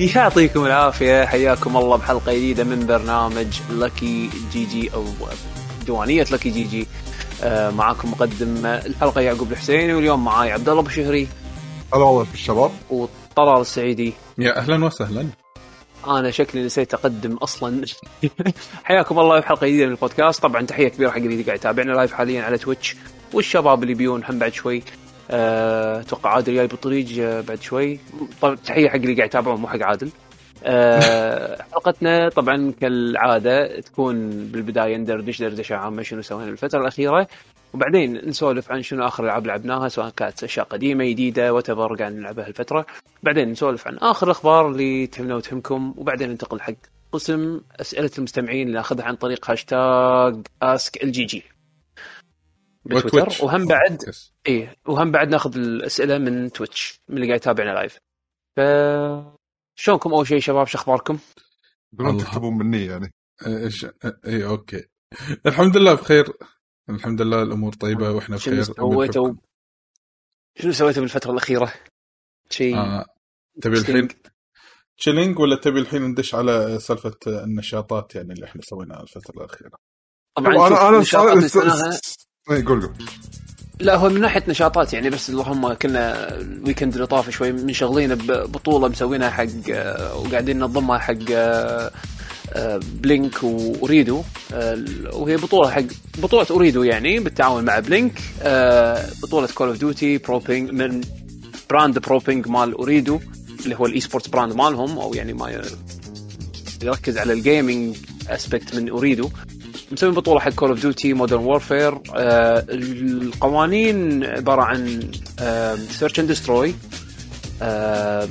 يعطيكم العافية حياكم الله بحلقة جديدة من برنامج لكي جي جي أو ديوانيه لكي جي جي آه، معاكم مقدم الحلقة يعقوب الحسيني واليوم معاي عبد الله بشهري هلا والله بالشباب وطلال السعيدي. يا أهلا وسهلا. أنا شكلي نسيت أقدم أصلا. حياكم الله في حلقة جديدة من البودكاست. طبعا تحية كبيرة حق اللي قاعد يتابعنا live حاليا على تويتش والشباب اللي بييون هم بعد شوي. أتوقع عادل جاي بالطريق أه، بعد شوي. طبعا تحية حق اللي قاعد يتابعون مو حق عادل. أه، حلقتنا طبعا كالعادة تكون بالبداية ندردش دردشة عامة شنو سوينا الفترة الأخيرة. وبعدين نسولف عن شنو آخر ألعاب لعبناها سواء كانت أشياء قديمة جديدة واللي قاعد نلعبها الفترة بعدين نسولف عن آخر الاخبار اللي تهمنا وتهمكم. وبعدين ننتقل حق قسم أسئلة المستمعين اللي ناخذها عن طريق hashtag ask LG. بتويتر. وهم بعد إيه وهم بعد ناخذ الأسئلة من تويتش من اللي قاعد يتابعنا live ف شلونكم أول شيء شباب؟ شو أخباركم؟ بدون تكتبون مني يعني. إيش؟ اي okay. الحمد لله بخير. الحمد لله الأمور طيبة وإحنا بخير. شنو سويتوا؟ شنو سويتوا بالفترة الأخيرة؟ شيء آه. تبي الحين chilling ولا تبي الحين ندش على سالفة النشاطات يعني اللي إحنا سويناها الفترة الأخيرة؟ طبعا أنا أنا اي قول قول. لا هو من ناحية نشاطات يعني بس اللهم كنا ال weekend اللي طاف شوي منشغلين ببطوله مسوينها حق وقاعدين ننظمها حق بلينك واريدو وهي بطولة حق بطولة اريدو يعني بالتعاون مع بلينك. بطولة Call of Duty Pro Ping من brand Pro Ping مال اريدو اللي هو ال esports brand مالهم أو يعني ما يركز على ال gaming aspect من اريدو مسوي بطولة حق Call of Duty Modern Warfare القوانين عبارة عن search and destroy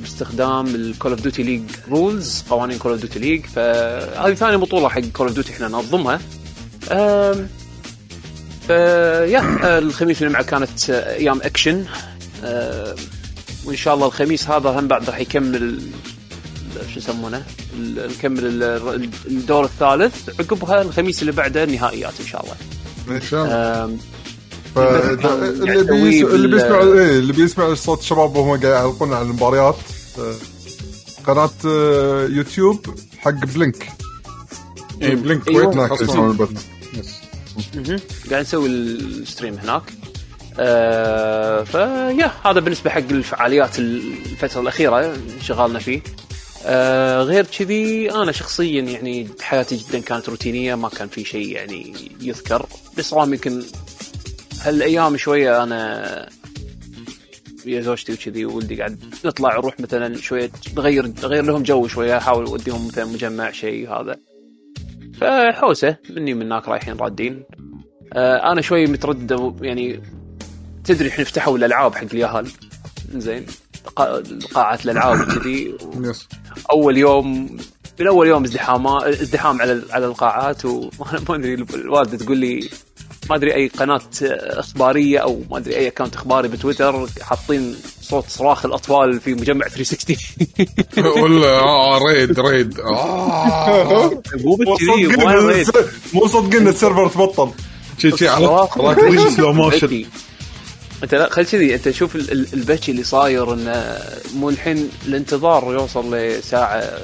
باستخدام ال Call of Duty League rules قوانين Call of Duty League فهذه ثاني بطولة حق Call of Duty إحنا ننظمها. ف يا الخميس اللي معه كانت أيام اكشن وإن شاء الله الخميس هذا هم بعد راح يكمل شو يسمونه؟ نكمل الدور الثالث. عقبها الخميس اللي بعده النهائيات إن شاء الله. إن شاء الله. اللي بيس... اللي بيسمع إيه اللي بيسمع صوت الشباب وهم قاعد يعلقون على المباريات آه، قناة آه، يوتيوب حق بلينك. اي بلينك. كويت قاعد نسوي ال stream هناك. آه فيا هذا بالنسبة حق الفعاليات الفترة الأخيرة شغالنا فيه. آه غير كذي أنا شخصيا يعني حياتي جدا كانت روتينية ما كان في شيء يعني يذكر. بس يمكن هالأيام شوية أنا ويا زوجتي وكذي وولدي قاعد نطلع نروح مثلا شوية نغير نغير لهم جو شوية أحاول أوديهم مثلا مجمع شيء هذا فحوسة مني من هناك رايحين رادين. آه أنا شوي متردد يعني تدري إحنا فتحوا الألعاب حق اليهال زين قاعات الألعاب وكذي. أول يوم من أول يوم ازدحام ازدحام على على القاعات وما أدري الوالدة تقول لي ما أدري أي قناة إخبارية أو ما أدري أي account إخباري بتويتر حاطين صوت صراخ الأطفال في مجمع 360 ولا آه ريد ريد. آه. مو مو صدقين السيرفر تبطل. شي شي على سلو موشن أنت لا خل كذي أنت شوف البكي اللي صاير انه مو الحين الانتظار يوصل لساعة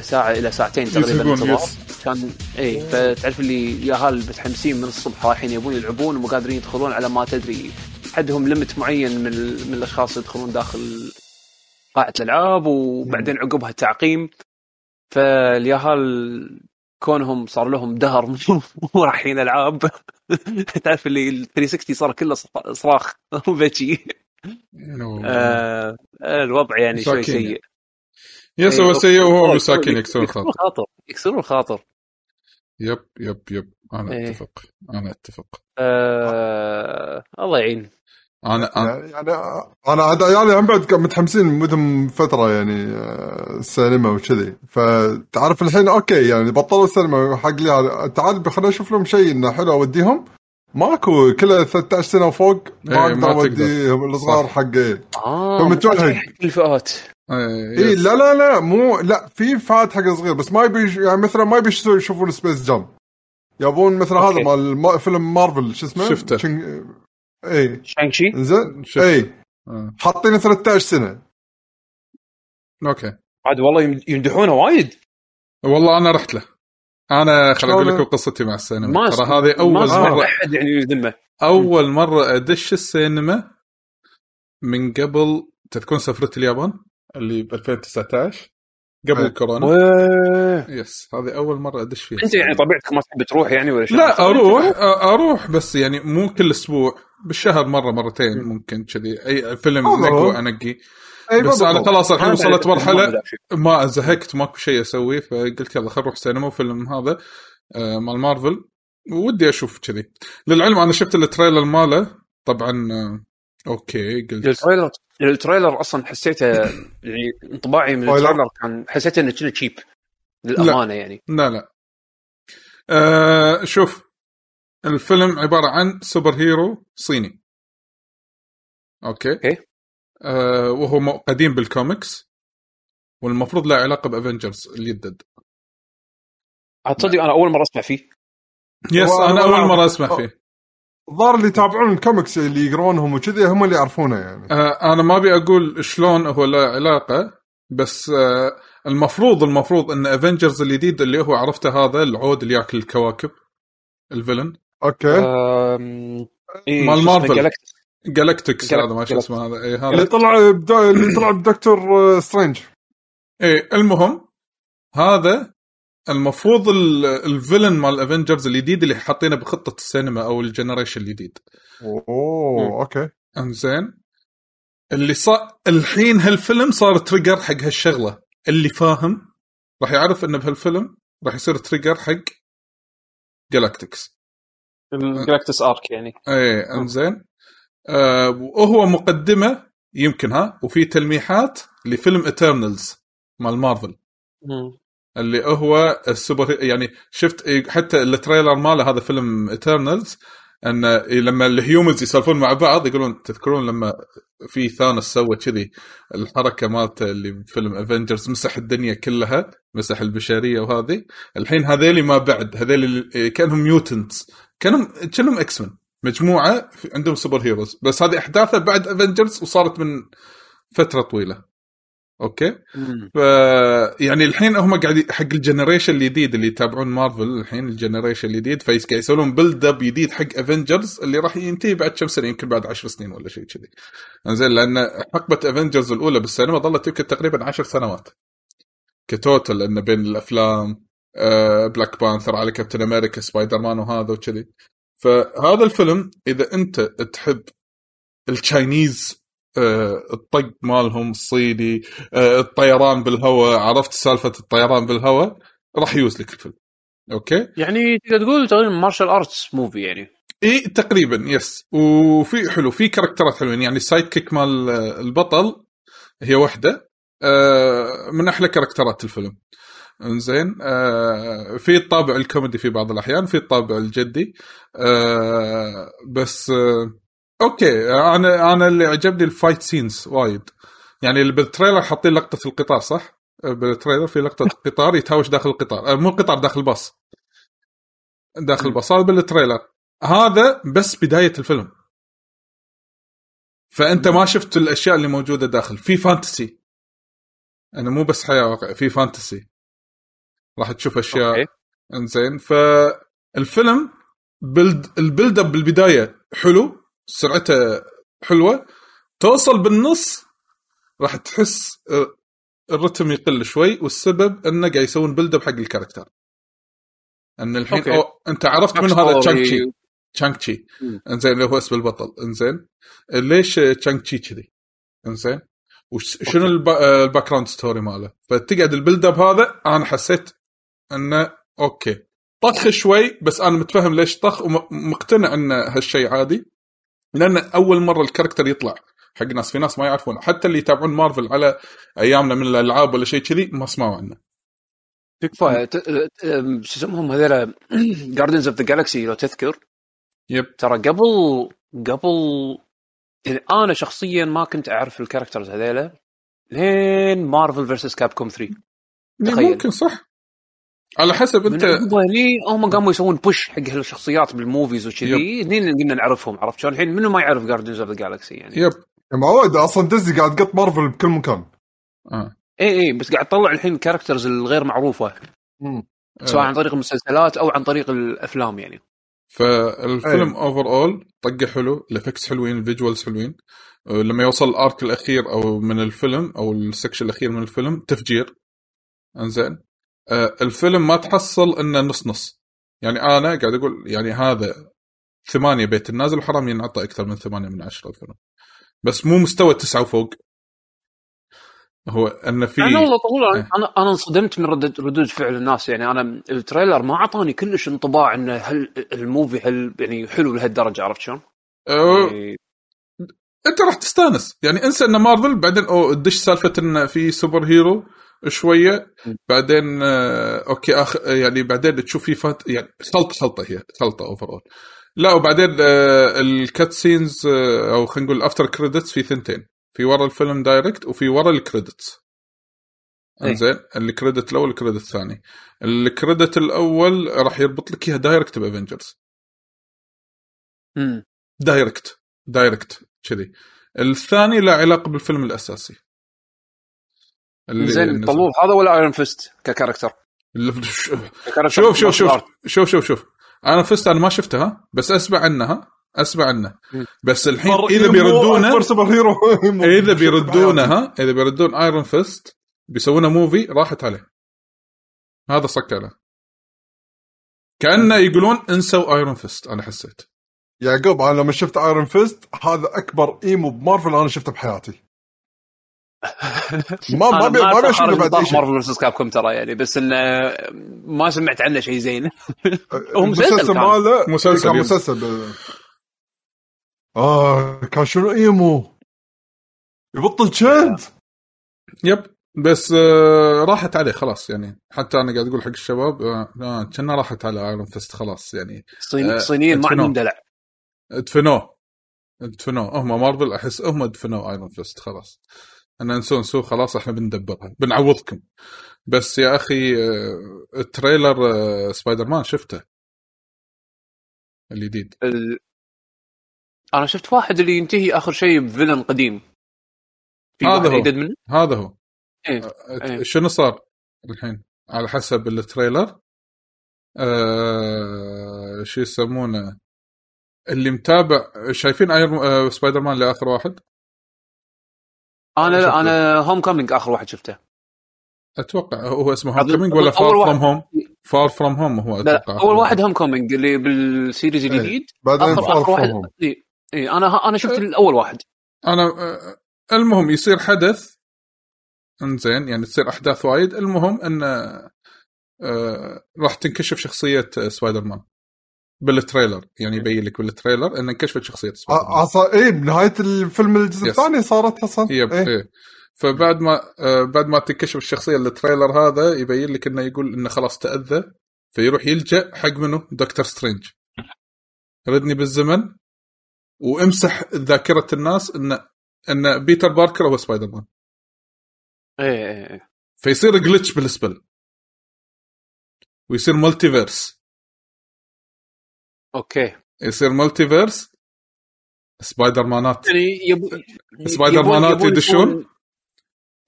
ساعة إلى ساعتين تقريبا انتظار كان إي فتعرف اللي ياهال متحمسين من الصبح رايحين يبون يلعبون ومو قادرين يدخلون على ما تدري. حدهم ليمت معين من, من الأشخاص يدخلون داخل قاعة الألعاب وبعدين عقبها تعقيم فالياهال كونهم صار لهم دهر مو رايحين ألعاب. تعرف اللي ال 360 صار كله صراخ وبكي آه الوضع يعني شوي سيء. يس هو سيء وهو مساكين يكسرون الخاطر يكسرون الخاطر. يب يب يب. أنا إيه. أتفق. أنا أتفق. آه... الله يعين. أنا أنا يعني أنا يعني هم بعد متحمسين مدن فترة يعني آه، السينما وكذي. فتعرف الحين okay يعني بطلوا السينما حق لي تعال خلينا نشوف لهم شيء إنه حلو أوديهم. ماكو كله 13 سنة وفوق ما إيه، أقدر أوديهم الصغار حق إيه آه فمتوهق الفئات. اي إيه لا لا لا مو لا في فئات حق صغير بس ما يبي يعني مثلا ما يبي يشوفون Space Jam يبون مثل هذا مال فيلم مارفل شو اسمه؟ شفته. إي. Shang-Chi؟ زين إي. آه. حاطين 13 سنة. okay. عاد والله يم- يمدحونه وايد. والله أنا رحت له. أنا خل أقول؟ لكم قصتي مع السينما. ما ترى هذه أول مره أحد يعني يذمه. أول مرة أدش السينما من قبل تذكرون سفرة اليابان؟ اللي ب 2019 قبل. الكورونا ويه. yes هذه أول مرة أدش فيها. أنت يعني طبيعتك ما تحب تروح يعني ولا شيء؟ لا أروح أروح بس يعني مو كل أسبوع. بالشهر مرة مرتين ممكن كذي. أي فيلم هو. نقوى أنقي. بس أنا خلاص الحين وصلت مرحلة ما زهقت ماكو شيء أسويه فقلت يلا خل نروح سينما وفيلم هذا آه، مال مارفل. ودي أشوف كذي. للعلم أنا شفت ال trailer ماله. طبعا آه، okay قلت ال trailer ال trailer أصلا حسيته يعني انطباعي من؟ ال trailer كان حسيت إنه كنه cheap للأمانة يعني. لا لا. آه شوف الفيلم عبارة عن super hero صيني. okay. okay. آه وهو قديم بالكوميكس والمفروض له علاقة ب Avengers الجدد عاد تصدق أنا أول مرة أسمع فيه. yes هو- أنا أول مرة أسمع فيه. الظاهر اللي يتابعون الكوميكس اللي يقرونهم وكذي هم اللي يعرفونه يعني. آه أنا ما أبي أقول شلون هو له علاقة بس آه المفروض المفروض إن Avengers الجديد اللي هو عرفته هذا العود اللي ياكل الكواكب ال villain. okay. أم... إيه مال Marvel. Galactus Galac- هذا ما شو اسمه هذا. اللي هذا. طلع بدا... اللي طلع بدكتور آه، Strange. إيه المهم هذا المفروض ال- ال villain مال Avengers الجديد اللي حاطينه بخطة السينما أو ال generation الجديد. أوه okay. إنزين. اللي صار الحين هالفيلم صار trigger حق هالشغلة. اللي فاهم راح يعرف إنه بهالفيلم راح يصير trigger حق Galactus ال Galactus arc يعني. إيه إنزين. آه وهو مقدمة يمكن ها وفي تلميحات لفيلم Eternals مال مارفل اللي هو السوبر يعني شفت حتى ال trailer ماله هذا فيلم Eternals إن لما ال humans يسولفون مع بعض يقولون تذكرون لما في Thanos سوى كذي الحركة مالته اللي بفيلم Avengers مسح الدنيا كلها مسح البشرية وهذه. الحين هذيلي ما بعد هذيل اللي- كأنهم mutants كانهم كانهم X-Men مجموعه عندهم super heroes بس هذه أحداثها بعد Avengers وصارت من فترة طويلة. okay؟ ف يعني الحين هم قاعد حق ال generation الجديد اللي يتابعون مارفل الحين ال generation الجديد فقاعد يسوون build up جديد حق Avengers اللي راح ينتهي بعد كم سنة؟ يمكن بعد عشر سنين ولا شيء كذي. زين لأن حقبة Avengers الأولى بالسينما ظلت يمكن تقريبا عشر سنوات. ك total لأن بين الأفلام Black Panther على Captain America Spider-Man وهذا وكذي. فهذا الفيلم إذا أنت تحب ال Chinese آه، الطق مالهم الصيني آه، الطيران بالهواء عرفت سالفة الطيران بالهواء؟ راح يوز لك الفيلم. okay؟ يعني تقدر تقول تقريبا martial arts movie يعني. إي تقريبا yes وفي حلو في character ات حلوين. يعني ال sidekick مال آه، البطل هي واحدة آه، من أحلى character ات الفيلم. انزين. آه في الطابع الكوميدي في بعض الأحيان في الطابع الجدي. آه بس آه okay. أنا أنا اللي عجبني ال fight scenes وايد. يعني اللي بال trailer حاطين لقطة القطار صح؟ آه، بال trailer في لقطة قطار يتهاوش داخل القطار. آه مو قطار داخل باص. داخل الباص هذا بال trailer. هذا بس بداية الفيلم. فأنت ما شفت الأشياء اللي موجودة داخل. في فانتسي. أنا مو بس حياة واقع في fantasy. راح تشوف أشياء okay. إنزين. فالفيلم build ال build up بالبداية حلو سرعته حلوة. توصل بالنص راح تحس الرتم يقل شوي والسبب إنه قاعد يسوون build up حق ال character. إن الحين okay. أو أنت عرفت من هذا. Shang-Chi Shang-Chi. إنزين اللي هو اسم البطل. إنزين. ليش Shang-Chi كذي؟ إنزين. وشنو الب- ال background story ماله؟ فتقعد ال build up هذا أنا حسيت أنه okay. طخ شوي بس أنا متفهم ليش طخ ومقتنع أن هالشيء عادي. لأن أول مرة ال character يطلع حق ناس في ناس ما يعرفونه. حتى اللي يتابعون مارفل على أيامنا من الألعاب ولا شيء كذي ما سمعوا عنه. تكفى شو اسمهم هذول؟ Guardians of the Galaxy لو تذكر. yep ترى قبل قبل يعني أنا شخصيا ما كنت أعرف ال characters هذيلا. لين Marvel versus Capcom 3 تخيل. ممكن صح. على حسب انت هم قاموا يسوون push حق هالشخصيات بال movies وكذي. هني قلنا نعرفهم عرفت شلون؟ الحين منو ما يعرف Guardians of the Galaxy يعني؟ yep. يا معود أصلا ديزني قاعد تقط مارفل بكل مكان. آه. اي اي بس قاعد تطلع الحين ال characters الغير معروفة. مم. سواء آه. عن طريق المسلسلات أو عن طريق الأفلام يعني. فالفيلم overall طقه حلو ال effects حلوين ال visuals حلوين. آه، لما يوصل ال arc الأخير أو من الفيلم أو ال section الأخير من الفيلم تفجير. إنزين. الفيلم ما تحصل إنه نص نص يعني أنا قاعد أقول يعني هذا ثمانية بيت النازل وحرام ينعطى أكثر من ثمانية من عشرة الفيلم. بس مو مستوى تسعة وفوق. هو انه في أنا والله طول إيه. أنا أنا انصدمت من ردود ردود فعل الناس. يعني أنا ال trailer ما أعطاني كلش انطباع انه هل ال movie هل يعني حلو لهالدرجة عرفت شلون؟ آه، يعني أنت راح تستانس. يعني انسى إن مارفل بعدين أو تدش سالفة إن في superhero شوية. بعدين آه، أوكي أخ يعني بعدين تشوف في fight يعني خلطه خلطه هي خلطه over اول لا وبعدين آه، ال cutscenes آه، أو خلينا نقول ال after credits في ثنتين. في ورا الفيلم direct وفي ورا ال credits إيه. إنزين ال credit الأول ال credit الثاني. ال credit الأول راح يربط لك إياها direct ب Avengers direct direct كذي. الثاني له علاقة بالفيلم الأساسي. زين نزل. طلول هذا ولا Iron Fist ك character؟ شوف شوف شوف. شوف شوف شوف أنا فزت أنا ما شفتها بس أسمع عنها أسمع عنها مم. بس الحين إذا بيردونه إذا بيردونها إذا بيردون ايرون فيست بيسوونها موفي راحت عليه هذا صك له كأنه يقولون إنسوا ايرون فيست أنا حسيت يعقوب أنا لما شفت ايرون فيست هذا أكبر ايمو بمارفل أنا شفته بحياتي ما ما بي ما خارج بعد اي شيء مارفل فيرسس كاب كوم ترى يعني بس إنه ما سمعت عنه شيء زين. هو مسلسل. ماله؟ مسلسل كان. مسلسل. آه كان شنو emo؟ يبطل شند yep بس آه راحت عليه خلاص يعني. حتى أنا قاعد أقول حق الشباب آه آه، كنا راحت على Iron Fist خلاص يعني. الصين- آه، الصينيين ما ادفنوه. عندهم دلع. دفنوه دفنوه هم مارفل أحس هم دفنوا Iron Fist خلاص. أنا نسوا نسوا خلاص إحنا بندبرها بنعوضكم. بس يا أخي آه، ال trailer آه، سبايدر مان شفته؟ الجديد. ال... أنا شفت واحد اللي ينتهي آخر شيء ب villain قديم. في هذا واحد هو. منه هذا هو. إيه. آه، إيه. شنو صار الحين؟ على حسب ال trailer. آه شو يسمونه؟ اللي متابع شايفين Iron Spider-Man لآخر واحد؟ أنا شفته. أنا Homecoming آخر واحد شفته. أتوقع هو اسمه Homecoming ولا Far. From Home Far From Home هو لا أتوقع. أول واحد Homecoming اللي بال series إيه. الجديد. بعدين Far From إي إيه أنا أنا شفت الأول واحد. أنا آه، المهم يصير حدث. إنزين يعني تصير أحداث وايد. المهم إن آه راح تنكشف شخصية آه، سبايدر مان. بال trailer يعني يبين لك بال trailer ان انكشفت شخصية سبايدر مان أصلا اي بنهاية الفيلم الجزء Yes. الثاني صارت أصلا yep إيه. إيه. فبعد ما آه بعد ما تنكشف الشخصية ال trailer هذا يبين لك إنه يقول إنه خلاص تأذى فيروح يلجأ حق منه Doctor Strange ردني بالزمن وامسح ذاكرة الناس إن إن Peter Parker هو سبايدر مان إيه إيه إيه. فيصير glitch بال spell ويصير multiverse أوكي. يصير مالتيفيرس سبايدر مانات يعني يبو سبايدر يبون- مانات يبون يدشون؟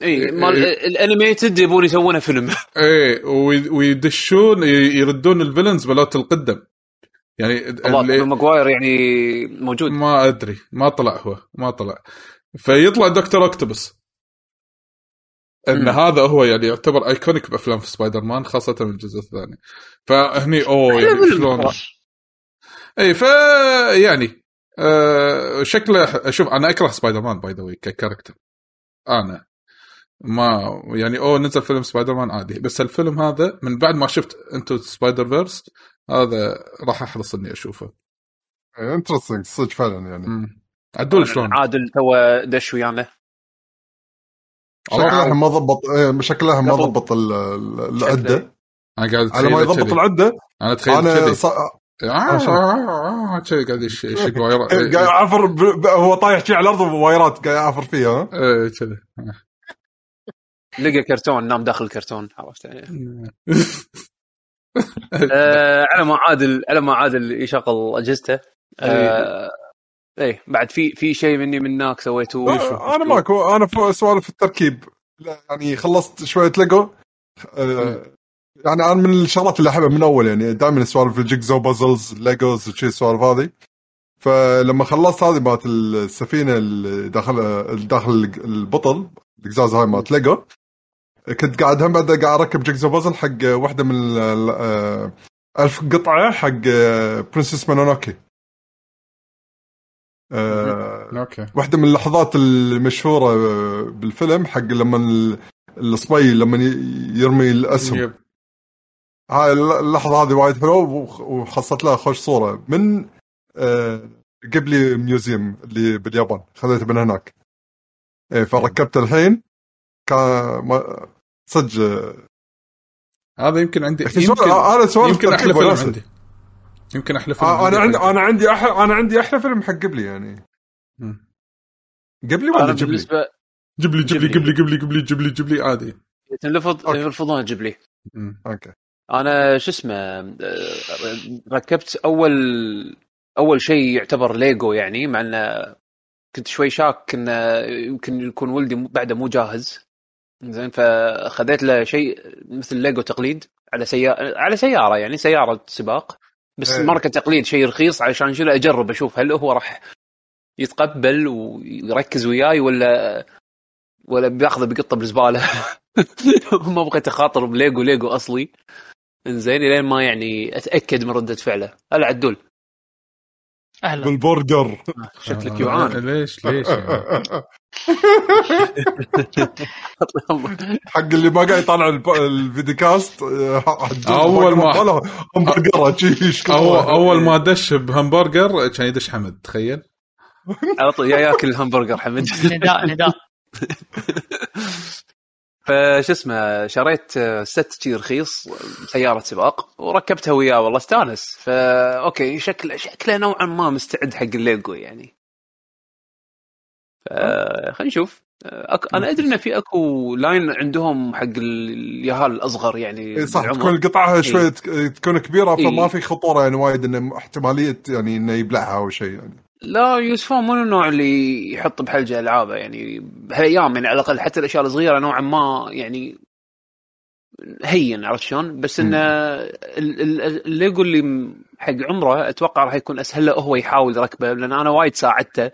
اي مال إيه. الأنيميتد يبون يسوونه فيلم. وي- ويدشون يردون الفيلنز بلوت القدم. يعني اللي ماجواير يعني موجود. ما أدري ما طلع هو ما طلع. فيطلع دكتور اوكتوبس إن مم. هذا هو يعني يعتبر ايكونيك بأفلام في سبايدر مان خاصة من الجزء الثاني. فهني أوه يعني شلون. اي ف يعني آه شكله شوف أنا أكره Spider-Man by the way ك character أنا ما يعني أوه نزل فيلم سبايدر مان عادي. بس الفيلم هذا من بعد ما شفت Into Spider-Verse هذا راح أحرص إني أشوفه. interesting صدق فعلا يعني. عدول شلون؟ عادل تو دش ويانا شكله الحين ما ضبط إيه، شكله الحين ما. ضبط ال- ال- العدة. أنا قاعد على ما يضبط. العدة. أنا أتخيل أنا ص... آه، آه، آه، كذي قاعد يش- يشق واير قاعد يعفر ب... ب... هو طايح شي على الأرض ووايرات قاعد يعفر فيها ها؟ إيه، كذي لقى كرتون نام داخل الكرتون عرفت؟ يعني آه على ما عادل على ما عادل يشغل اجهزته آه إيه بعد في في شيء مني من هناك سويته أنا ماكو أنا سوالف التركيب. يعني خلصت شوية ليجو. آه، يعني أنا من الشغلات اللي أحبها من أول يعني دائما سوالف ال jigsaw puzzles Legos وشي السوالف هذه. فلما خلصت هذه مالت السفينة اللي داخل داخل البطل القزاز هاي مالت ليجو كنت قاعد هم بعد قاعد أركب jigsaw puzzle حق واحدة من آه، ألف قطعة حق Princess Mononoke آه، okay واحدة من اللحظات المشهورة بالفيلم حق لما ال- الصبي لما يرمي الأسهم. يب. هاي اللحظة هذه وايد حلوة وحصلت لها خوش صورة من آه، قبلي ميوزيوم اللي باليابان خذيته من هناك إيه فركبته الحين كان ما- صدق آه، هذا يمكن عندي يمكن سؤال أنا سؤال يمكن أحلى فيلم. عندي يمكن أحلى فيلم آه، أنا عندي أنا عندي أحلى أنا عندي أحلى فيلم حق قبلي يعني. قبلي ولا جبلي؟ بالنسبة جيب لي جيب لي جيب لي. جيب لي جيب لي جيب لي جيب لي عادي. يرفضون جبلي. أوكي أنا شو اسمه ركبت أول أول شيء يعتبر ليجو يعني مع إنه كنت شوي شاك انه يمكن يكون ولدي بعده مو جاهز. زين فخذيت له شيء مثل ليجو تقليد على سيارة على سيارة يعني سيارة سباق. بس إيه. ماركة تقليد شيء رخيص علشان شنو اجرب أشوف هل هو راح يتقبل ويركز وياي ولا ولا بياخذه بيقطه بالزباله ما بغيت أخاطر ب Lego Lego أصلي. انزين لين ما يعني أتأكد من ردة فعله. هلا عدول. أهلا. بالبرجر شكلك آه، جوعان ليش ليش؟ يعني؟ حق اللي ما قاعد يطالع ال videocast آه، أول ما- شي يشكل اول أول ما دش بهمبرجر كان يدش حمد تخيل. على طول يا ياكل الهمبرجر حمد. نداء نداء. فش اسمه شريت ست شي رخيص سيارة سباق وركبتها وياه والله استانس فا okay شكله شكله نوعا ما مستعد حق الليجو يعني خلينا نشوف أك... أنا أدري إن في أكو line عندهم حق ال- اليهال الأصغر يعني صح بالعمر. تكون قطعها إي. شوية تكون كبيرة فما إي. في خطورة يعني وايد إنه احتمالية يعني إنه يبلعها أو شيء يعني لا يوسفون مو النوع اللي يحط بحلجة ألعابه يعني بهالأيام يعني على الأقل حتى الأشياء الصغيرة نوعا ما يعني هين عرفت شلون؟ بس انه ال- ال- الليجو اللي حق عمره أتوقع راح يكون أسهل له هو يحاول يركبه لأن أنا وايد ساعدته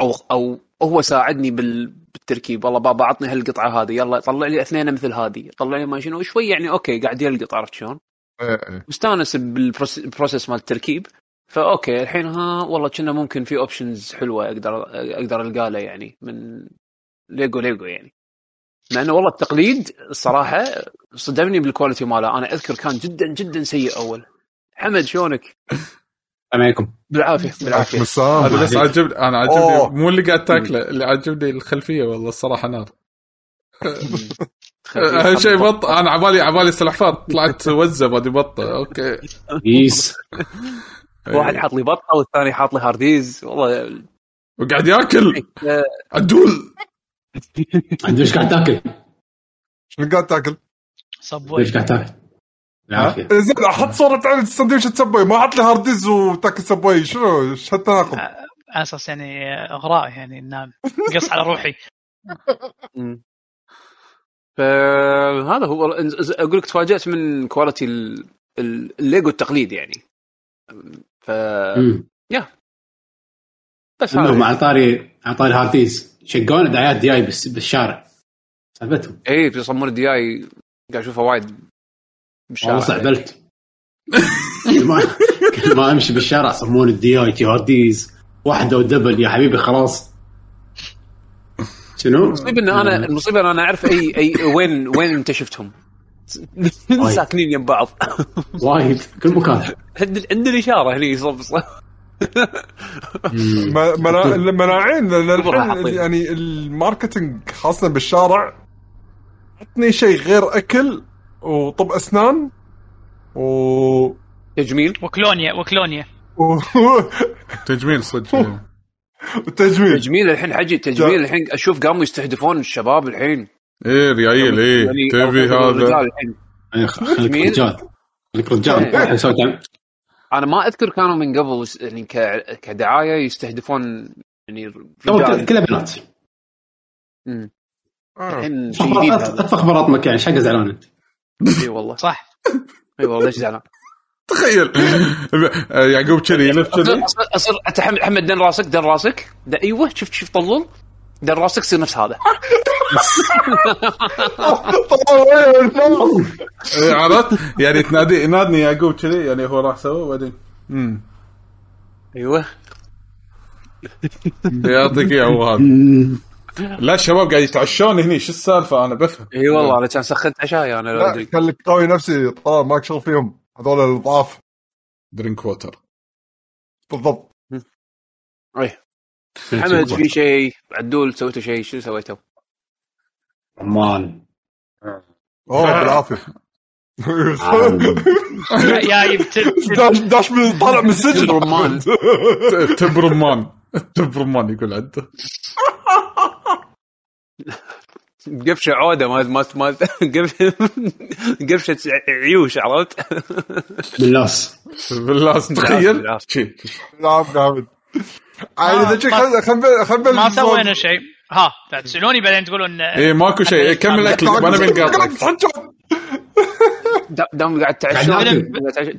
أو أو هو ساعدني بال بالتركيب والله بابا عطني هالقطعة هذه يلا طلع لي اثنين مثل هذه طلع لي ما شنو شوي يعني okay قاعد يلقط عرفت شلون؟ إيه، إيه. مستانس بال process مال التركيب ف okay الحين ها والله كنا ممكن في options حلوة أقدر أقدر ألقى له يعني من Lego Lego يعني. مع إنه والله التقليد الصراحة صدمني بال quality ماله. أنا أذكر كان جدا جدا سيء أول. حمد شلونك؟ السلام عليكم. بالعافية. بالعافية. هذا بس. عجبني أنا. عجبني مو اللي قاعد تاكله اللي عجبني الخلفية والله الصراحة نار. أهم شيء بط أنا عبالي عبالي سلحفاه طلعت وزة بعد بطة. okay. بس واحد حاط لي بطة والثاني حاط لي هارديز. والله وقاعد ياكل. آه، عدول. انت إيش قاعد تاكل؟ شنو قاعد تاكل؟ Subway إيش قاعد تاكل؟ بالعافية. إيه، زين حط صورة عن سندويشه Subway ما حط لي هارديز وتاكل Subway. شنو؟ إيش هالتناقض؟ على أساس يعني إغراء يعني نام قص على روحي. فهذا هو. أقول لك تفاجأت من كواليتي ال- ال- الليجو التقليد يعني. ف امم بس هذا على طاري على طاري هارديز شقون دعايات دي اي بس بالشارع. سالفتهم. اي بيصممون الدي اي قاعد اشوفها وايد بالشارع. والله صعبلت كل ما أمشي بالشارع صمون الدي اي تي هارديز واحدة ودبل يا حبيبي خلاص. شنو؟ المصيبة إن أنا المصيبة إن أنا أعرف اي اي وين وين أنت شفتهم. ساكنين يم بعض. وايد. كل مكان. عند عند الإشارة هني صب صب. مم. ما- منا- المناعين لأن كبرها الحين حاطين. يعني الماركتينج خاصة بالشارع عطني شيء غير أكل وطب أسنان و تجميل. وكلونيا وكلونيا تجميل صدق. وتجميل. تجميل الحين حجي تجميل الحين أشوف قاموا يستهدفون الشباب الحين. إيه ريايل إيه يعني تبي هذا؟ الحين. يعني خ- خليك. رجال. خليك رجال. إيه. أنا ما أذكر كانوا من قبل يعني ك- كدعاية يستهدفون يعني كلها بنات. مم. آه. الحين مكان إيش حق زعلان أنت؟ إي والله. صح. إي والله ليش زعلان؟ تخيل. يعقوب كذي يلف كذي. اصير اصير انت حمد حمد دن راسك دن راسك. أيوه شفت شفت طلول؟ دن راسك يصير نفس هذا عرفت؟ يعني تنادي نادني يعقوب كذي يعني هو راح سوى بعدين. امم أيوه. يعطيك اياه هو هذا لا الشباب قاعد يتعشون هني شو السالفة؟ أنا بفهم. إي والله أنا كان سخنت عشاي أنا لا ادري خليك قوي نفسي طلال ماك شغل فيهم. هذول الضعاف drink water بالضبط. إي. حمد في شيء؟ عدول سويتوا شيء؟ شنو سويتوا؟ عمان. اوه بالعافية. يا داش داش من طالع من السجن. رمان. تب رمان. تب رمان يقول عنده قفشة عودة ما ما ما قف- قفشة عيوش عرفت؟ بالله باللاس تخيل. بالعافية. شي. نعم نعم عادي اذا خل خل ما سوينا شيء. ها تسالوني بعدين تقولون إيه ماكو شيء. إيه، كمل أكلك نقاطعك دا- دام قاعد ناكل.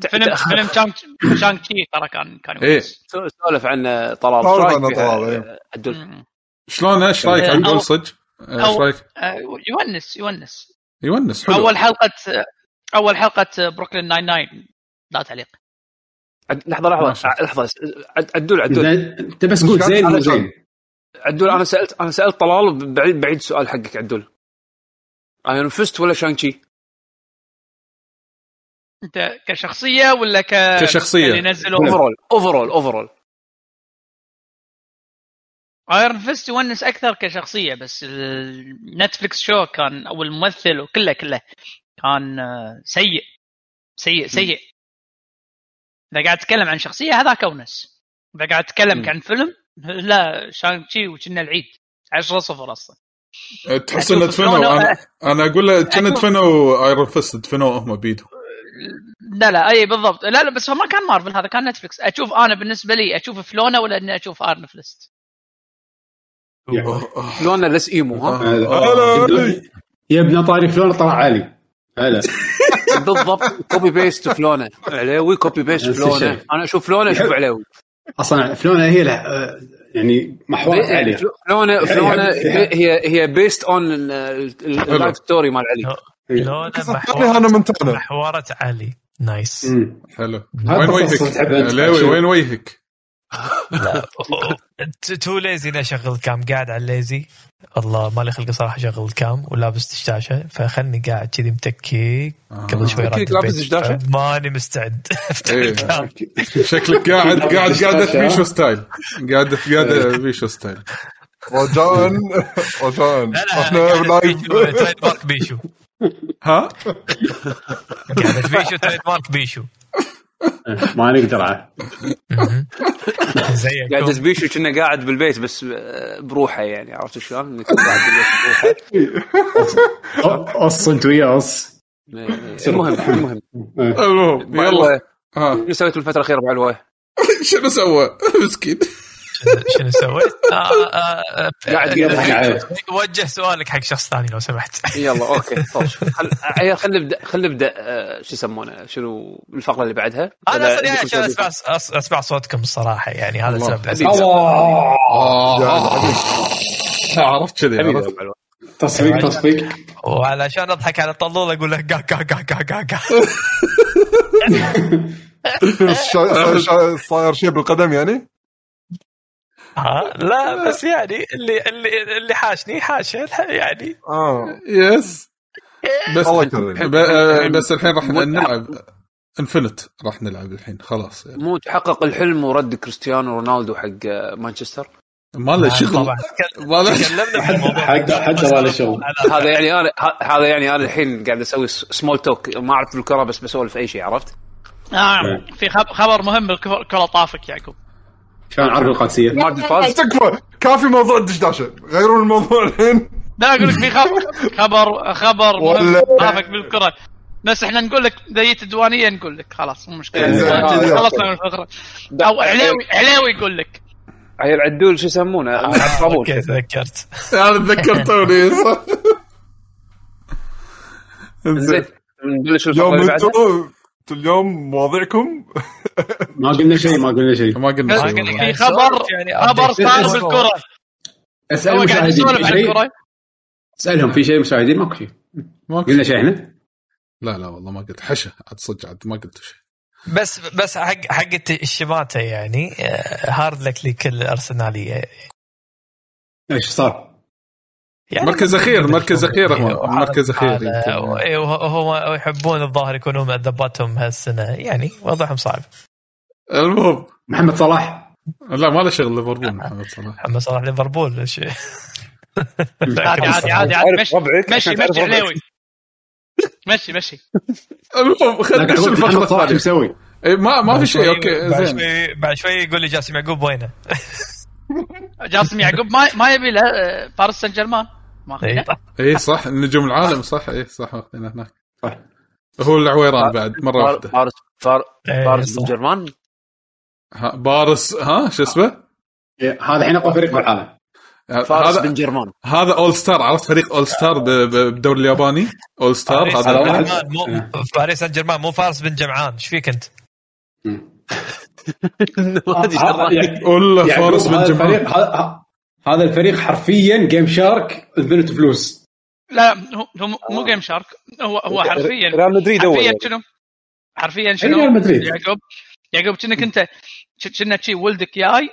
فيلم فيلم Shang Shang-Chi ترى كان كان إيه. كويس سولف عن طلال. سولف إيش عن رايك طلال،؟ إيه. شلون إيش رأيك إيه، عدول أو- صدق؟ إيش رأيك؟ آه، يونس يونس. يونس حلو. أول حلقه أول حلقة Brooklyn Nine-Nine لا تعليق. لحظة لحظة. لحظة. عد- عدول عدول. أنت بس قول زين مو زين. عدول أنا سالت أنا سألت طلال بعيد بعيد السؤال حقك عدول. ايرون فيست ولا شانشي؟ أنت كشخصية ولا ك كشخصية. اللي نزلوا؟ اوفرول اوفرول اوفرول ايرون فيست يونس أكثر كشخصية بس النتفلكس شو كان أو الممثل وكله كله كان آه، سيء. سيء سيء. إذا قاعد تتكلم عن شخصية هذاك اونس إذا قاعد تتكلم عن فيلم لا شانغ تشي وكنا العيد. 10 صفر أصلا. تحس إنه دفنوا أنا أنا أقول له كان أشوف- دفنوا ايرون فيست دفنوه هم بيدهم. لا لا أي بالضبط. لا لا بس هو ما كان مارفل هذا كان نتفلكس أشوف أنا بالنسبة لي أشوف فلونا ولا إني أشوف ارن فلست لونه لس إيمو ها؟ يا ابن طاري فلون طلع عالي. هلا بالضبط. كوبي بيست فلونة. عليوي كوبي بيست فلونة. أنا أشوف فلونة أشوف عليوي أصلا فلونة هي له آه، يعني محورات عاليه فلونه فلونة هي هي بيست اون اللايف ستوري مال علي. لونه الثاني محورة هانا مونتانا محورة علي. نايس. حلو. وين وجهك؟ وين وجهك؟ لا. ت- تو ليزي اني أشغل كام؟ قاعد على الليزي. الله مالي خلق صراحة أشغل كام ولابس دشداشة فخلني قاعد كذي متكي قبل شوي راد لابس. دشداشة؟ ماني مستعد. أفتح إيه. الكام. شكلك قاعد قاعد قاعد بيشو ستايل. قاعد قاعد بيشو ستايل. رجاء رجاء لا إحنا لايف تريد مارك بيشو. ها؟ قاعد بيشو تريد مارك بيشو. ما نقدر. زيك قاعد دزبيشو كنا قاعد بالبيت بس آه، بروحة يعني عرفت شلون؟ إنه كان قاعد بالبيت بروحة. قص أنت وياه قص إيه، المهم المهم. المهم يلا. ها شو سويت بالفترة الأخيرة بعلوه؟ شنو سوى؟ مسكين. شنو سويت؟ آه، آه، آه، قاعد يضحك عليه وجه سؤالك حق شخص ثاني لو سمحت. يلا okay خل خلينا نبدا خلينا نبدأ آه، شو يسمونه؟ شنو الفقرة اللي بعدها؟ أنا أصلا يعني عشان سؤال؟ اسمع أسمع صوتكم الصراحة يعني هذا. السبب. آه. عرفت كذي علوة. تصفيق تصفيق. وعلشان أضحك على طلول أقول له قا قا قا قا قا. صاير شيء بالقدم يعني؟ ها؟ لا بس يعني اللي اللي اللي حاشني حاشة يعني. آه. yes بس آه، بس الحين راح نلعب Infinite راح نلعب الحين خلاص. يعني. مو تحقق الحلم ورد كريستيانو رونالدو حق آه، مانشستر؟ ما له شغل. طبعا. ما له الموضوع. حتى حتى ما له شغل. هذا يعني أنا ه- هذا يعني أنا الحين قاعد أسوي small talk ما أعرف بالكرة بس بسولف أي شيء عرفت؟ آه في خب- خبر مهم بالكره طافك يعقوب. شلون عرض القادسيه المارد فاز. تكفى كافي موضوع الدشداشه غيرون الموضوع الحين. لا أقول لك في خبر. خبر خبر طافك بالكرة. بس إحنا نقول لك ديت الديوانية نقول لك. خلاص مو مشكلة. إيه، خلصنا من الفقره أو علاوي علاوي يقول لك. عيل عدول شو يسمونه؟ أوكي تذكرت. أنا تذكرتوني. صح زين. نبلش الفقره اللي بعدها اليوم مواضيعكم؟ ما قلنا شيء ما قلنا شيء. ما قلنا شيء. في خبر يعني خبر. صار بالكرة. اسال المشاهدين أسألهم في شيء؟ مشاهدين؟ ماكو شيء. ما قلنا شيء. إحنا؟ لا لا والله ما قلت. حشه عاد صدق عاد ما قلت شيء. بس بس حق حقت الشماته يعني آه، هارد لك لكل الأرسنالية. إيش صار؟ يعني مركز أخير، مركز أخير هو، مركز إيه، وه- وهم يحبون الظاهر يكونون مؤدباتهم هالسنة. يعني وضعهم صعب. المهم محمد صلاح. لا ما له شغل ليفربول محمد صلاح. محمد صلاح ليفربول شيء عادي عادي عادي عادي مشي مشي مشي ربعك. مشي مشي. المهم خلينا محمد الفقره الثانية. مسوي؟ إيه، ما ما في شيء okay زين. بعد شوي يقول لي جاسم يعقوب وينه؟ جاسم يعقوب ما ما يبي له آه، باريس سان جيرمان. ما إيه. اي صح. نجوم العالم صح. اي صح. واخذينه هناك. صح. هو العويران بعد مرة واحدة. فارس فار- إيه، فارس. بن جرمان ها، بارس ها شو اسمه؟ إيه، هذا الحين أقوى فريق بالعالم. فارس بن جرمان. هذا all star عرفت فريق all star ب- ب- بالدوري الياباني؟ all star هذا مو باريس سان جيرمان مو فارس بن جمعان. إيش فيك أنت؟ هذا- شو يعني- ولا يعقوب، فارس بن جمعان. هذا الفريق حرفيا GameShark infinite فلوس لا هو مو- GameShark هو هو حرفيا ريال مدريد اول حرفيا يعني. شنو؟ حرفيا ريال شنو؟ مدريد. يعقوب يعقوب كأنك أنت كنا شي ولدك جاي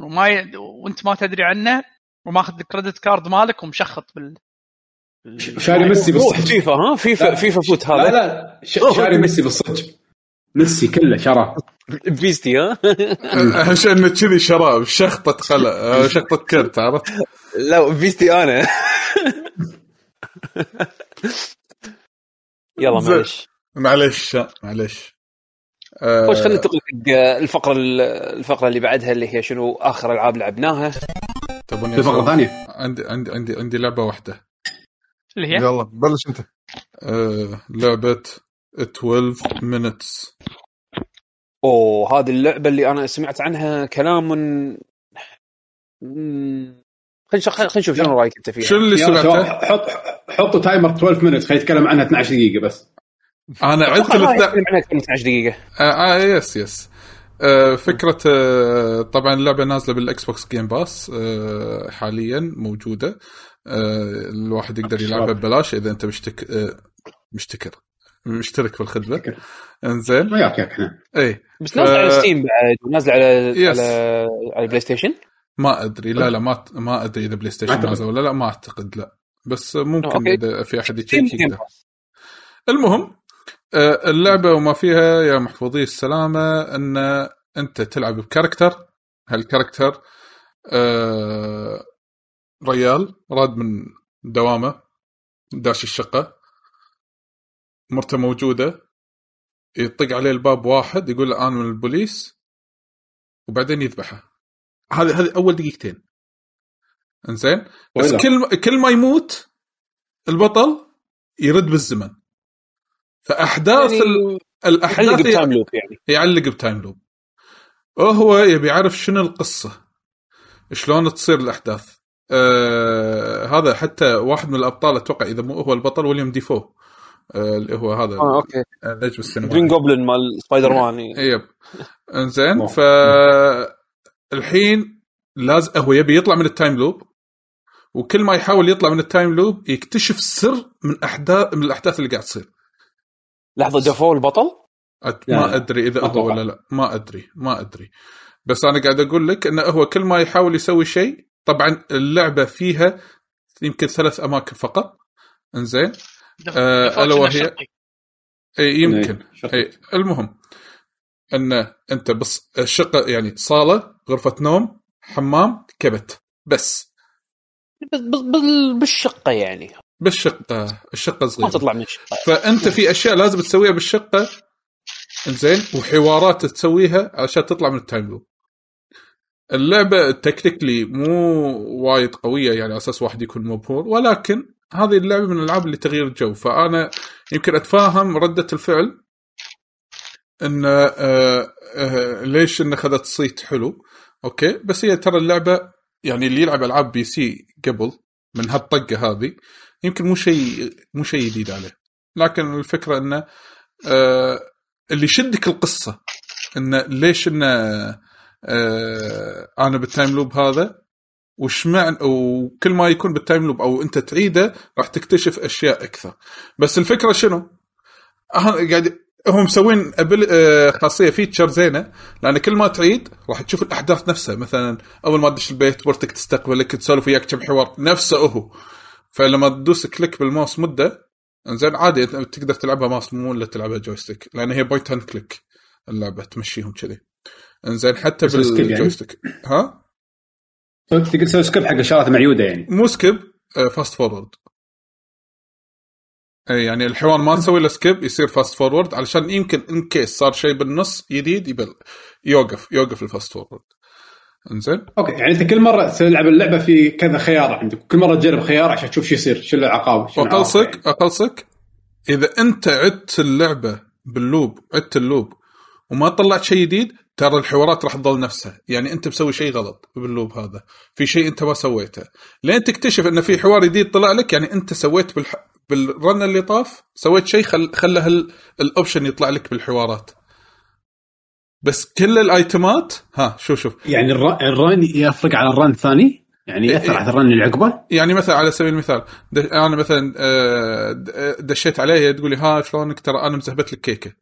وما ي... وأنت ما تدري عنه وماخذ الكريدت كارد مالك ومشخط بال شاري ميسي بالصدق فيفا ها فيفا لا. فيفا فوت لا هذا لا ش- شاري ميسي بالصدق ميسي كله شراه بيستي ها؟ عشان كذي شراب شخطة قلع شخطة كرت عرفت؟ لا بيستي أنا. يلا. معلش. معلش معلش. آه، خوش خلينا ننتقل حق الفقرة الفقرة اللي بعدها اللي هي شنو آخر ألعاب لعبناها. تبوني في فقرة؟ ثانية. عندي عندي عندي عندي لعبة واحدة. اللي هي؟ يلا بلش أنت. آه، لعبة 12 minutes. أوه هذه اللعبة اللي أنا سمعت عنها كلام من. خلينا خلينا نشوف شنو رأيك أنت فيها. شنو اللي سمعته؟ حط حطوا timer 12 minute خلينا نتكلم عنها 12 دقيقة بس. أنا عدت عنها أكثر من 12 دقيقة. آه, آه yes yes آه فكرة آه طبعا اللعبة نازلة بال Xbox Game Pass آه حاليا موجودة. آه الواحد يقدر يلعبها ببلاش إذا أنت مشتك آه مشتكر. مشترك في الخدمة. مشترك. إنزين. وياك ياك إحنا إي. بس نازله على Steam بعد ونازله على yes. على على ال PlayStation ما أدري. لا لا ما ما أدري إذا PlayStation. نازل ولا لا ما أعتقد لا. بس ممكن. إذا في أحد يشيك بس. المهم آه، اللعبة وما فيها يا محفوظي السلامة إن أنت تلعب ب character. هال character آه، ريال راد من دوامه داش الشقة. مرته موجودة يطق عليه الباب واحد يقول له أنا من البوليس وبعدين يذبحه. هذه هذه أول دقيقتين. إنزين؟ بس؟ كل كل ما يموت البطل يرد بالزمن. فأحداث يعني ال... الأحداث يعلق ب time loop يعني. يعلق ب time loop. وهو يبي يعرف شنو القصة. شلون تصير الأحداث؟ آه هذا حتى واحد من الأبطال أتوقع إذا مو هو البطل ويليام دافو. آه اللي هو هذا آه okay. النجم Green السينمائي Goblin مال سبايدر مان يعني. yep. إنزين. ف الحين لازم هو يبي يطلع من ال time loop وكل ما يحاول يطلع من ال time loop يكتشف سر من احداث من الأحداث اللي قاعد تصير. لحظة دافو البطل أت- لا، ما أدري إذا هو. ولا لا. ما أدري ما أدري. بس أنا قاعد أقول لك إنه هو كل ما يحاول يسوي شيء طبعا اللعبة فيها يمكن ثلاث أماكن فقط. إنزين. آه، لنا وهي-. اي يمكن. إيه،. اي المهم أن أنت بس الشقة يعني صالة غرفة نوم حمام كبت. بس. بس بس- بال- بالشقة يعني. بالشقة. الشقة ما صغيرة. تطلع من الشقة. فأنت في أشياء لازم تسويها بالشقة. زين وحوارات تسويها عشان تطلع من ال time loop. اللعبة technically مو وايد قوية يعني على أساس واحد يكون مبهور ولكن هذه اللعبة من الألعاب اللي تغيير الجو. فأنا يمكن أتفاهم ردة الفعل إن آه آه ليش ان اخذت صيت حلو. أوكي؟ بس هي ترى اللعبة يعني اللي يلعب ألعاب PC قبل من هالطقة هذه يمكن مو شيء مو شيء جديد عليه. لكن الفكرة إنه آه اللي يشدك القصة إنه ليش إنه آه أنا بال time loop هذا وش معنى وكل ما يكون بال time loop أو أنت تعيده راح تكتشف أشياء أكثر. بس الفكرة شنو؟ قاعد هم مسوين أبل... آه، خاصية feature زينة. لأن كل ما تعيد راح تشوف الأحداث نفسها. مثلا أول ما تدش البيت مرتك تستقبلك تسولف وياك كم حوار. نفسه هو. فلما تدوس click بال mouse مدة زين عادي تقدر تلعبها ماوس مو ولا تلعبها joystick لأن هي point and click اللعبة تمشيهم كذي. إنزين حتى بال joystick يعني؟ ها؟ تقدر تسوي skip حق الشغلات المعيودة يعني. مو skip fast forward اي يعني الحوار ما تسوي له skip يصير fast forward علشان يمكن in case صار شيء بالنص جديد يبل يوقف يوقف ال fast forward إنزين؟ أوكي يعني أنت كل مرة تلعب اللعبة في كذا خيار عندك. كل مرة تجرب خيار عشان تشوف شو يصير شو العقاب اقلصك يعني. اقلصك إذا أنت عدت اللعبة بال loop عدت ال loop وما طلعت شيء جديد ترى الحوارات راح تظل نفسها. يعني أنت مسوي شيء غلط بال loop هذا. في شيء أنت ما سويته. لين تكتشف إن في حوار جديد طلع لك يعني أنت سويت بالح... بال run اللي طاف سويت شيء خل... خلى ال option يطلع لك بالحوارات. بس كل الأيتمات ها شوف شوف. يعني ال run يفرق على ال run الثاني؟ يعني يأثر إيه، على ال run اللي عقبه؟ يعني مثلا على سبيل المثال أنا مثلا آه، دشيت عليه تقول لي ها شلونك؟ ترى أنا مزهبت لك كيكة.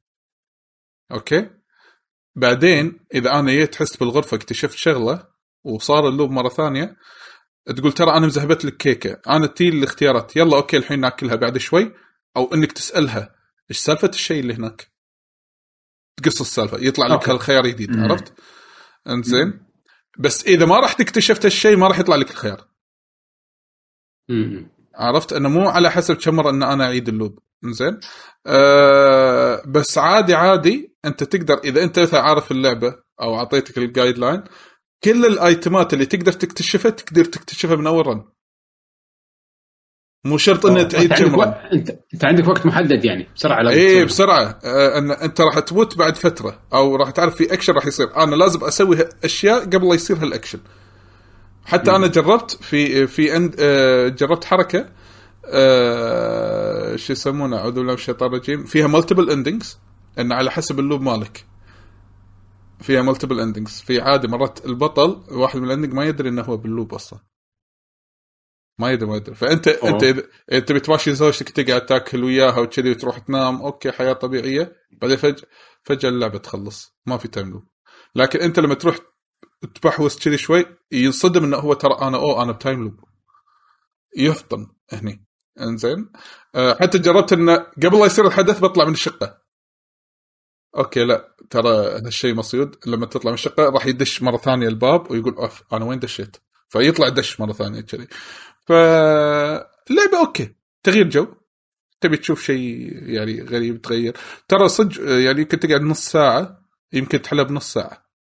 أوكي؟ بعدين إذا أنا جيت حسيت بالغرفة اكتشفت شغلة وصار ال loop مرة ثانية تقول ترى أنا مزهبت لك كيكة أنا تي الاختيارات يلا أوكي الحين ناكلها بعد شوي أو إنك تسألها إيش سالفة الشيء اللي هناك؟ تقص السالفة يطلع لك هالخيار جديد عرفت؟ إنزين. بس إذا ما رحت اكتشفت الشيء ما راح يطلع لك الخيار. عرفت؟ انه مو على حسب كم مرة إن أنا أعيد ال loop. زين أه بس عادي عادي انت تقدر إذا انت مثلا عارف اللعبة أو أعطيتك ال guideline كل الآيتمات اللي تقدر تكتشفها تقدر تكتشفها من أول run مو شرط إنه تعيد كم انت أنت عندك وقت محدد يعني بسرعة اي بسرعة. آه إن أنت راح تموت بعد فترة أو راح تعرف في اكشن راح يصير. أنا لازم أسوي أشياء قبل لا يصير هالاكشن حتى م. أنا جربت في في end آه جربت حركة آه شو يسمونه اعوذ بالله من الشيطان الرجيم. فيها multiple endings انه على حسب ال loop مالك. فيها multiple endings في عادي مرات البطل واحد من ال ending ما يدري إنه هو بال loop أصلا. ما يدري ما يدري. فأنت أوه. أنت إذا انت بتمشي زوجتك تقعد تاكل وياها وكذي وتروح تنام أوكي حياة طبيعية. بعدين فجاه فجأة اللعبة تخلص. ما في time loop لكن أنت لما تروح تبحوس كذي شوي ينصدم إنه هو ترى أنا أو أنا ب time loop يفطن هني. إنزين. أه حتى جربت انه قبل لا يصير الحدث بطلع من الشقة. أوكي لا ترى هالشيء مصيود. لما تطلع من الشقه راح يدش مرة ثانية الباب ويقول أوف أنا وين دشيت؟ فيطلع دش مرة ثانية كذي. فاللعبه أوكي تغيير جو. تبي تشوف شيء يعني غريب تغير. ترى صدق يعني يمكن تقعد نص ساعة يمكن تحلها بنص ساعة.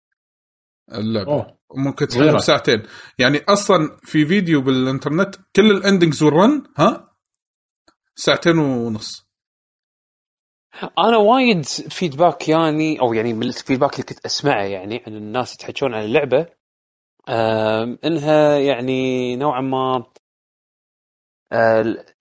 اللعبة. أوه. ممكن تحلها بساعتين. يعني أصلا في فيديو بالإنترنت كل ال endings وال run ها؟ ساعتين ونص. أنا وايد feedback يعني أو يعني من ال feedback اللي كنت أسمعه يعني عن الناس يتحكون عن اللعبة إنها يعني نوعا ما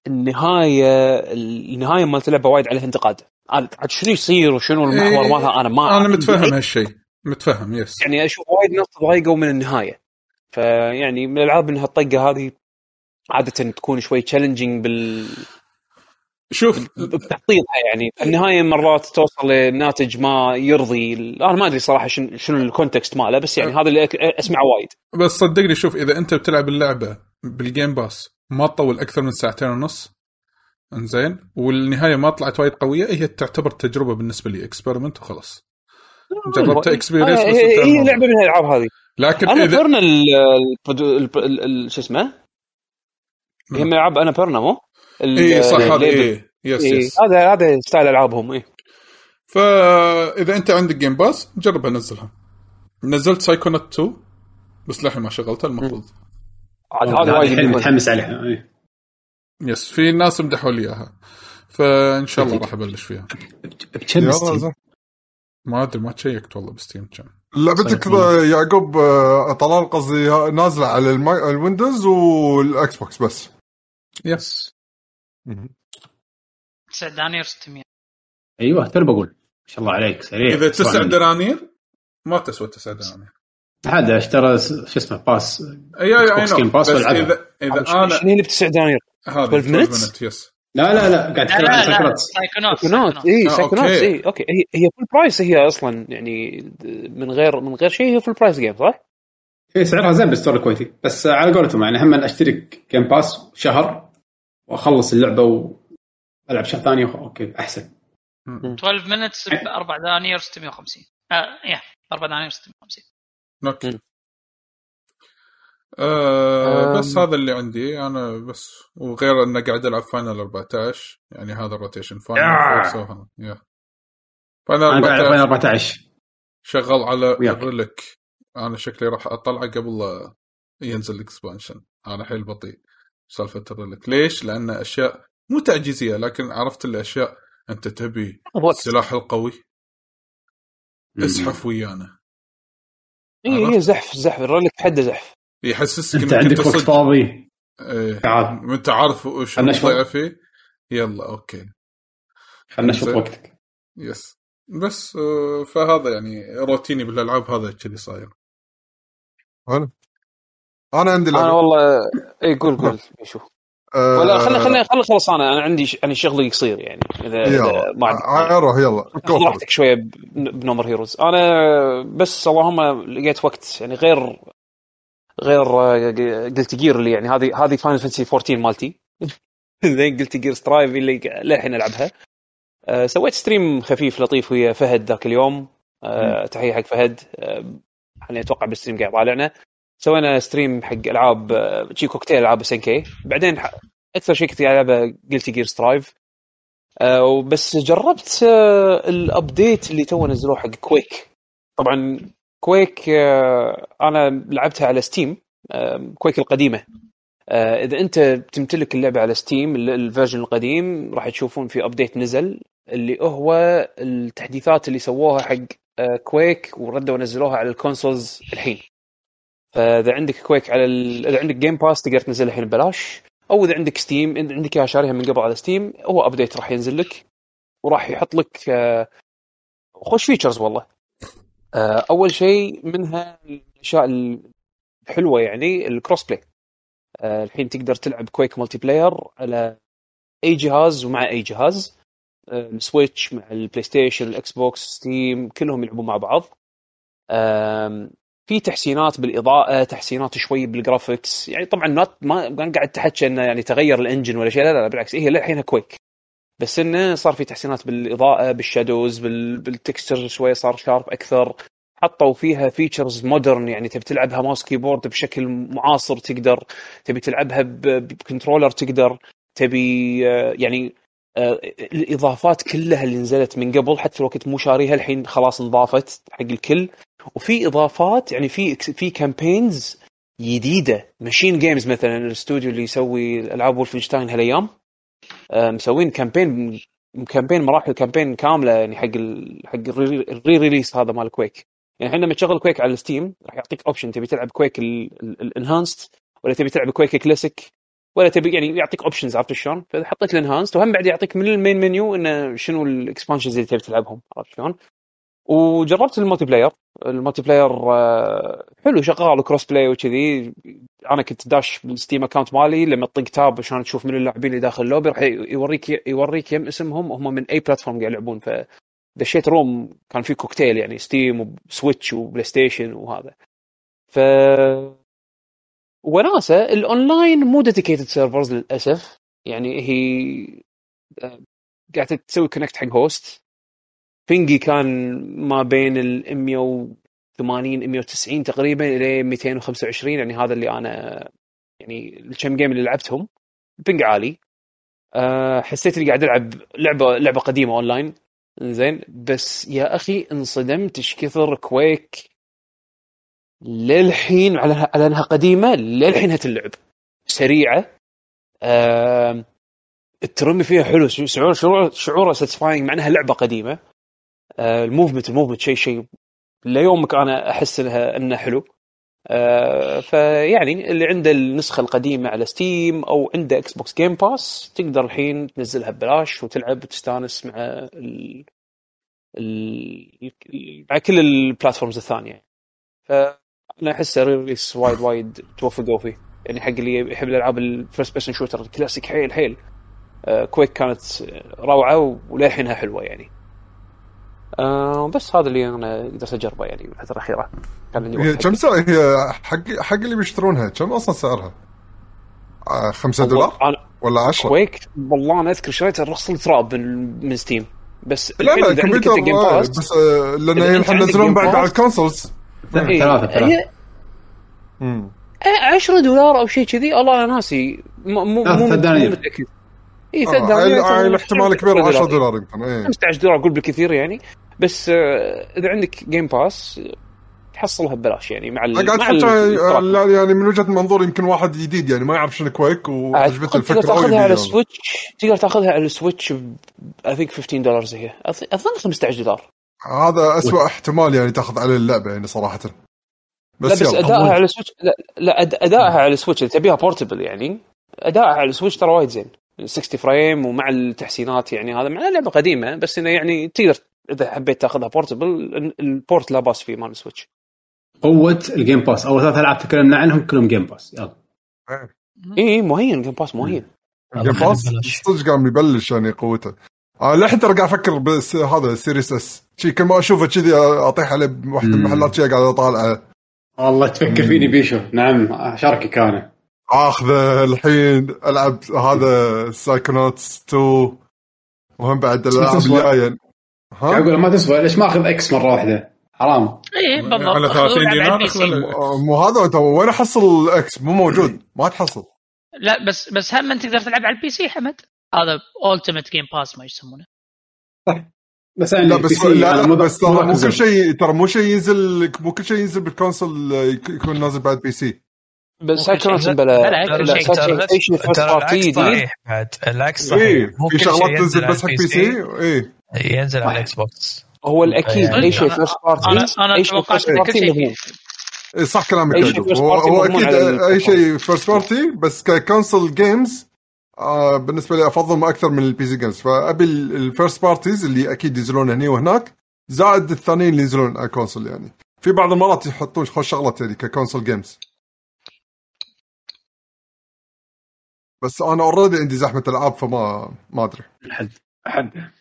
النهاية النهاية مالت اللعبة وايد عليها انتقاد. عاد شنو يصير وشنو المحور إيه مالها؟ أنا ما أنا متفهم هالشيء متفهم yes. يعني أشوف وايد ناس تضايقوا من النهاية. فيعني من الالعاب إنها الطقة هذه عادة تكون شوي challenging بال شوف بتحطيطها يعني. النهاية مرات توصل لناتج ما يرضي أنا ما أدري صراحة شنو شنو ال context ماله بس يعني هذا اللي أسمعه وايد. بس صدقني شوف إذا أنت بتلعب اللعبة بال Game Pass ما تطول أكثر من ساعتين ونص إنزين والنهاية ما طلعت وايد قوية هي تعتبر تجربة بالنسبة لي experiment وخلاص. جربت experience هي, هي لعبة من الألعاب هذه. لكن أنا اذا شو اسمه؟ هي من العاب Annapurna مو؟ اي صح هذا اي yes إيه yes هذا هذا style ألعابهم اي فإذا أنت عندك Game Pass جربها نزلها نزلت Psychonauts 2 بس للحين ما شغلتها المفروض. عاد هذا وايد متحمس عليها اي yes في ناس مدحوا لي إياها. فإن شاء الله راح أبلش فيها. بكم ما أدري ما تشيكت والله ب Steam كم. لعبتك يعقوب آه، طلال قصدي نازلة على ال Windows وال Xbox بس. yes 9 دنانير 600 أيوه ترى بقول ما شاء الله عليك سريع إذا تسع سرعة. دنانير ما تسوى تسع دنانير هذا اشترى س- شو اسمه pass اي اي Xbox Game Pass بس والعبها. اذا إذا شنو أنا اللي بتسع دنانير؟ هذا 12 minutes؟ yes لا لا لا قاعد لا لا Psychonauts Psychonauts Psychonauts اي Psychonauts okay. اي okay هي هي full price هي أصلا يعني من غير من غير شيء هي full price game صح؟ هي سعرها زين بال store الكويتي بس على قولتهم يعني هم اشترك Game Pass شهر واخلص اللعبة والعب شهر ثاني okay أحسن. 12 minutes ب 4 دنانير 650 آه yeah 4 دنانير 650 okay. أم. بس هذا اللي عندي. أنا بس وغير انه قاعد ألعب Final 14 يعني هذا ال rotation Final yeah. Final أنا قاعد 14 Final 14 شغال على. ال relic أنا شكلي راح أطلعه قبل ينزل ال expansion أنا حيل بطيء. سالفة ال relic ليش؟ لأن أشياء مو تعجيزية لكن عرفت الأشياء. أنت تبي السلاح القوي؟ ازحف ويانا. اي إيه، زحف زحف. ال relic حده زحف. يحسسك أنت عندك وقت فاضي؟ إيه. تعال. أنت عارف وش فيه؟ يلا okay. خلنا نشوف. وقتك. yes. بس آه، فهذا يعني روتيني بالألعاب هذا كذي صاير. حلو. أنا عندي أنا لعبه والله اي قول قول شوف آه، ولا خلينا خلينا خلينا خلص أنا أنا عندي يعني شغلي قصير يعني. اذا, إذا ما عندك ع- روح يلا. راحتك شوية ب No More Heroes. أنا بس اللهم لقيت وقت يعني غير غير قلت Gear اللي يعني هذه هذه Final Fantasy 14 multi. زين قلت Guilty Gear Strive اللي للحين ألعبها. أه سويت stream خفيف لطيف ويا فهد ذاك اليوم. أه تحية حق فهد. حاليا أتوقع بال stream قاعد طالعنا سوينا stream حق ألعاب آه، شي كوكتيل ألعاب SNK بعدين أكثر شيء كنت قاعد ألعبه قلت Gear Strive وبس جربت آه ال update اللي تو نزلوه حق Quake طبعا Quake آه أنا لعبتها على Steam Quake القديمة. إذا أنت تمتلك اللعبة على Steam ال- ال version القديم راح تشوفون في update نزل اللي هو التحديثات اللي سووها حق Quake وردوا ونزلوها على ال consoles الحين. فإذا عندك Quake على ال... إذا عندك Game Pass تقدر تنزلها الحين ببلاش. أو إذا عندك Steam عندك إياها شاريها من قبل على Steam هو update راح ينزل لك. وراح يحط لك آه، خوش features والله. آه، أول شيء منها الأشياء الحلوة يعني ال cross play آه، الحين تقدر تلعب Quake multiplayer على أي جهاز ومع أي جهاز. ال Switch مع ال PlayStation ال Xbox Steam كلهم يلعبون مع بعض. في تحسينات بالإضاءة تحسينات شوي بال graphics يعني طبعا not ما ما قاعد تحكي إنه يعني تغير ال engine ولا شيء. لا لا, بالعكس هي للحين Quake بس إنه صار في تحسينات بالإضاءة بال shadows بال... شوي صار sharp أكثر. حطوا فيها features modern يعني تبي تلعبها mouse keyboard بشكل معاصر تقدر تبي تلعبها. ب controller تقدر تبي آه، يعني آه، الإضافات كلها اللي نزلت من قبل حتى لو كنت مو شاريها الحين خلاص انضافت حق الكل. وفي إضافات يعني في في campaigns جديدة MachineGames مثلا الاستوديو اللي يسوي ألعاب Wolfenstein هالأيام مسوين campaign campaign مراحل campaign كاملة يعني حق ال... حق ال re-release هذا مال Quake يعني إحنا لما تشغل Quake على ال Steam راح يعطيك option تبي تلعب Quake ال enhanced ولا تبي تلعب Quake classic ولا تبي يعني يعطيك options عرفت شلون؟ فإذا حطيت ال enhanced وهم بعد يعطيك من ال main menu إنه شنو ال expansions اللي تبي تلعبهم عرفت شلون؟ وجربت ال multiplayer. ال multiplayer آه، حلو شغال cross play وكذي. أنا كنت داش بال Steam account مالي لما تطق tab عشان تشوف من اللاعبين اللي داخل اللوبي راح يوريك يوريك يم اسمهم. هم من أي platform قاعد يلعبون. فدشيت room كان في كوكتيل يعني Steam و Switch و PlayStation وهذا. ف وناسة الاونلاين مو dedicated servers للأسف. يعني هي آه، قاعدة تسوي connect حق host ping ي كان ما بين ال 180 190 تقريبا إلى 225 يعني هذا اللي أنا يعني الكم game اللي لعبتهم. ping عالي. أه حسيت إني قاعد ألعب لعبة لعبة قديمة اونلاين زين بس يا أخي انصدمت إيش كثر Quake للحين على أنها قديمة للحين هتلعب سريعة. أه الرمي فيها حلو شعور شعور شعوره satisfying مع أنها لعبة قديمة. ال movement ال movement شيء شيء ليومك أنا أحس انها إنه حلو. آه فيعني اللي عنده النسخة القديمة على ستيم أو عنده إكس بوكس جيم باس تقدر الحين تنزلها ببلاش وتلعب وتستانس مع ال... ال... مع كل ال platforms الثانية. فأنا احسه release وايد وايد توفقوا فيه يعني حق اللي يحب الألعاب ال first person shooter ال classic حيل حيل. آه Quake كانت روعة وللحينها حلوة يعني. آه بس هذا اللي أنا قدرت أجربه يعني الفترة الأخيرة. كان عندي هي كم سعر هي حق حق اللي بيشترونها كم أصلا سعرها؟ 5 آه دولار؟ ولا 10 Quake والله أنا أذكر شريتها رخص التراب من, من Steam بس لا لا كمبيوتر بس آه لأن هي ينزلون بعد على ال consoles ثلاثة ثلاثة. 10 دولار أو شيء كذي والله أنا ناسي. مو مو مو متأكد. اي ثلاث دنانير الاحتمال كبير 10 دولار يمكن إيه. 15 دولار أقول بالكثير يعني. بس آه، إذا عندك Game Pass تحصلها ببلاش يعني مع ال قاعد مع يعني من وجهة منظوري يمكن واحد جديد يعني ما يعرف شنو Quake وعجبته الفكرة تقدر تاخذها على ال Switch تقدر تاخذها على ال Switch I think 15 دولار هي. أظن 15 دولار. هذا اسوء احتمال يعني تاخذ على اللعبة يعني صراحة. بس, لا بس ادائها على ال Switch لا, لا ادائها على ال Switch تبيها portable يعني ادائها على ال Switch ترى وايد زين. 60 frame ومع التحسينات يعني هذا مع لعبة قديمة بس إنه يعني تقدر إذا حبيت تاخذها portable ال port لا باس فيه مال ال Switch قوة ال Game Pass أول ثلاث ألعاب تكلمنا عنهم كلهم Game Pass يلا. اي مهين Game Pass مهين. Game Pass صدق قام يبلش يعني قوته. آه للحين ترى قاعد أفكر بس هذا Series S شي كل ما أشوفه كذي أطيح عليه بواحده من المحلات شي قاعد أطالعه. والله تفكر فيني بيشو. نعم شاركك أنا اخذه الحين ألعب هذا Psychonauts 2 وهم بعد الألعاب الجاية. ها؟ أقول ما تسوى ليش ما أخذ X مرة واحدة؟ حرام. اي بالضبط. على 30 دينار؟ مو هذا وين أحصل X مو موجود ما تحصل. لا بس بس هم انت تقدر تلعب على ال PC حمد؟ هذا Ultimate Game Pass ما يسمونه. صح. بس لا بس لا, لا بس ترى مو كل شيء ترى مو شيء ينزل مو كل شيء ينزل بال console يكون نازل بعد PC بس Psychonauts بلا ترى العكس صحيح بعد. العكس صحيح. في شغلات تنزل بس حق PC. اي ينزل على ال Xbox. هو الأكيد أي شيء first party أنا أنا توقعت كل شيء صح كلامك هو, هو أكيد أي شيء first party بس ك console games آه بالنسبة لي أفضل ما أكثر من ال PC games فابي ال first parties اللي أكيد ينزلون هني وهناك زائد الثانيين اللي ينزلون على ال console يعني. في بعض المرات يحطون خوش شغلات يعني ك console games بس أنا already عندي زحمة ألعاب فما ما أدري. حد حد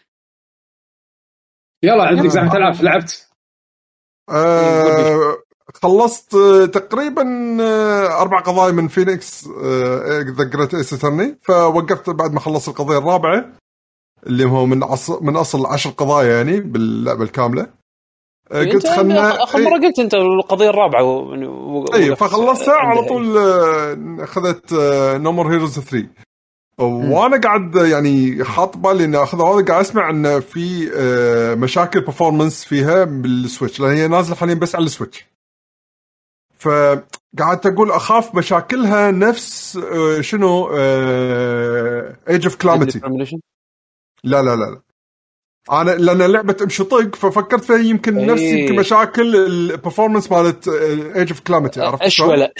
يلا عندك زحمة ألعاب لعبت؟ آه خلصت تقريبا آه، أربع قضايا من Phoenix The Great Ace فوقفت بعد ما خلصت القضية الرابعة اللي هو من من أصل عشر قضايا يعني باللعبة الكاملة. قلت خلنا أخر مرة قلت أنت القضية الرابعة و... اي فخلصتها على طول آه، أخذت No More Heroes 3 وأنا قاعد يعني حاط بالي إني أخذها وأنا قاعد أسمع إن في آه، مشاكل performance فيها بال Switch لأن هي نازلة حاليا بس على ال Switch. فقعدت أقول أخاف مشاكلها نفس شنو Age of Calamity لا لا لا لا. أنا لأن لعبه امشي طق ففكرت فيها يمكن نفس يمكن مشاكل ال performance مالت Age of Calamity عرفت اشوله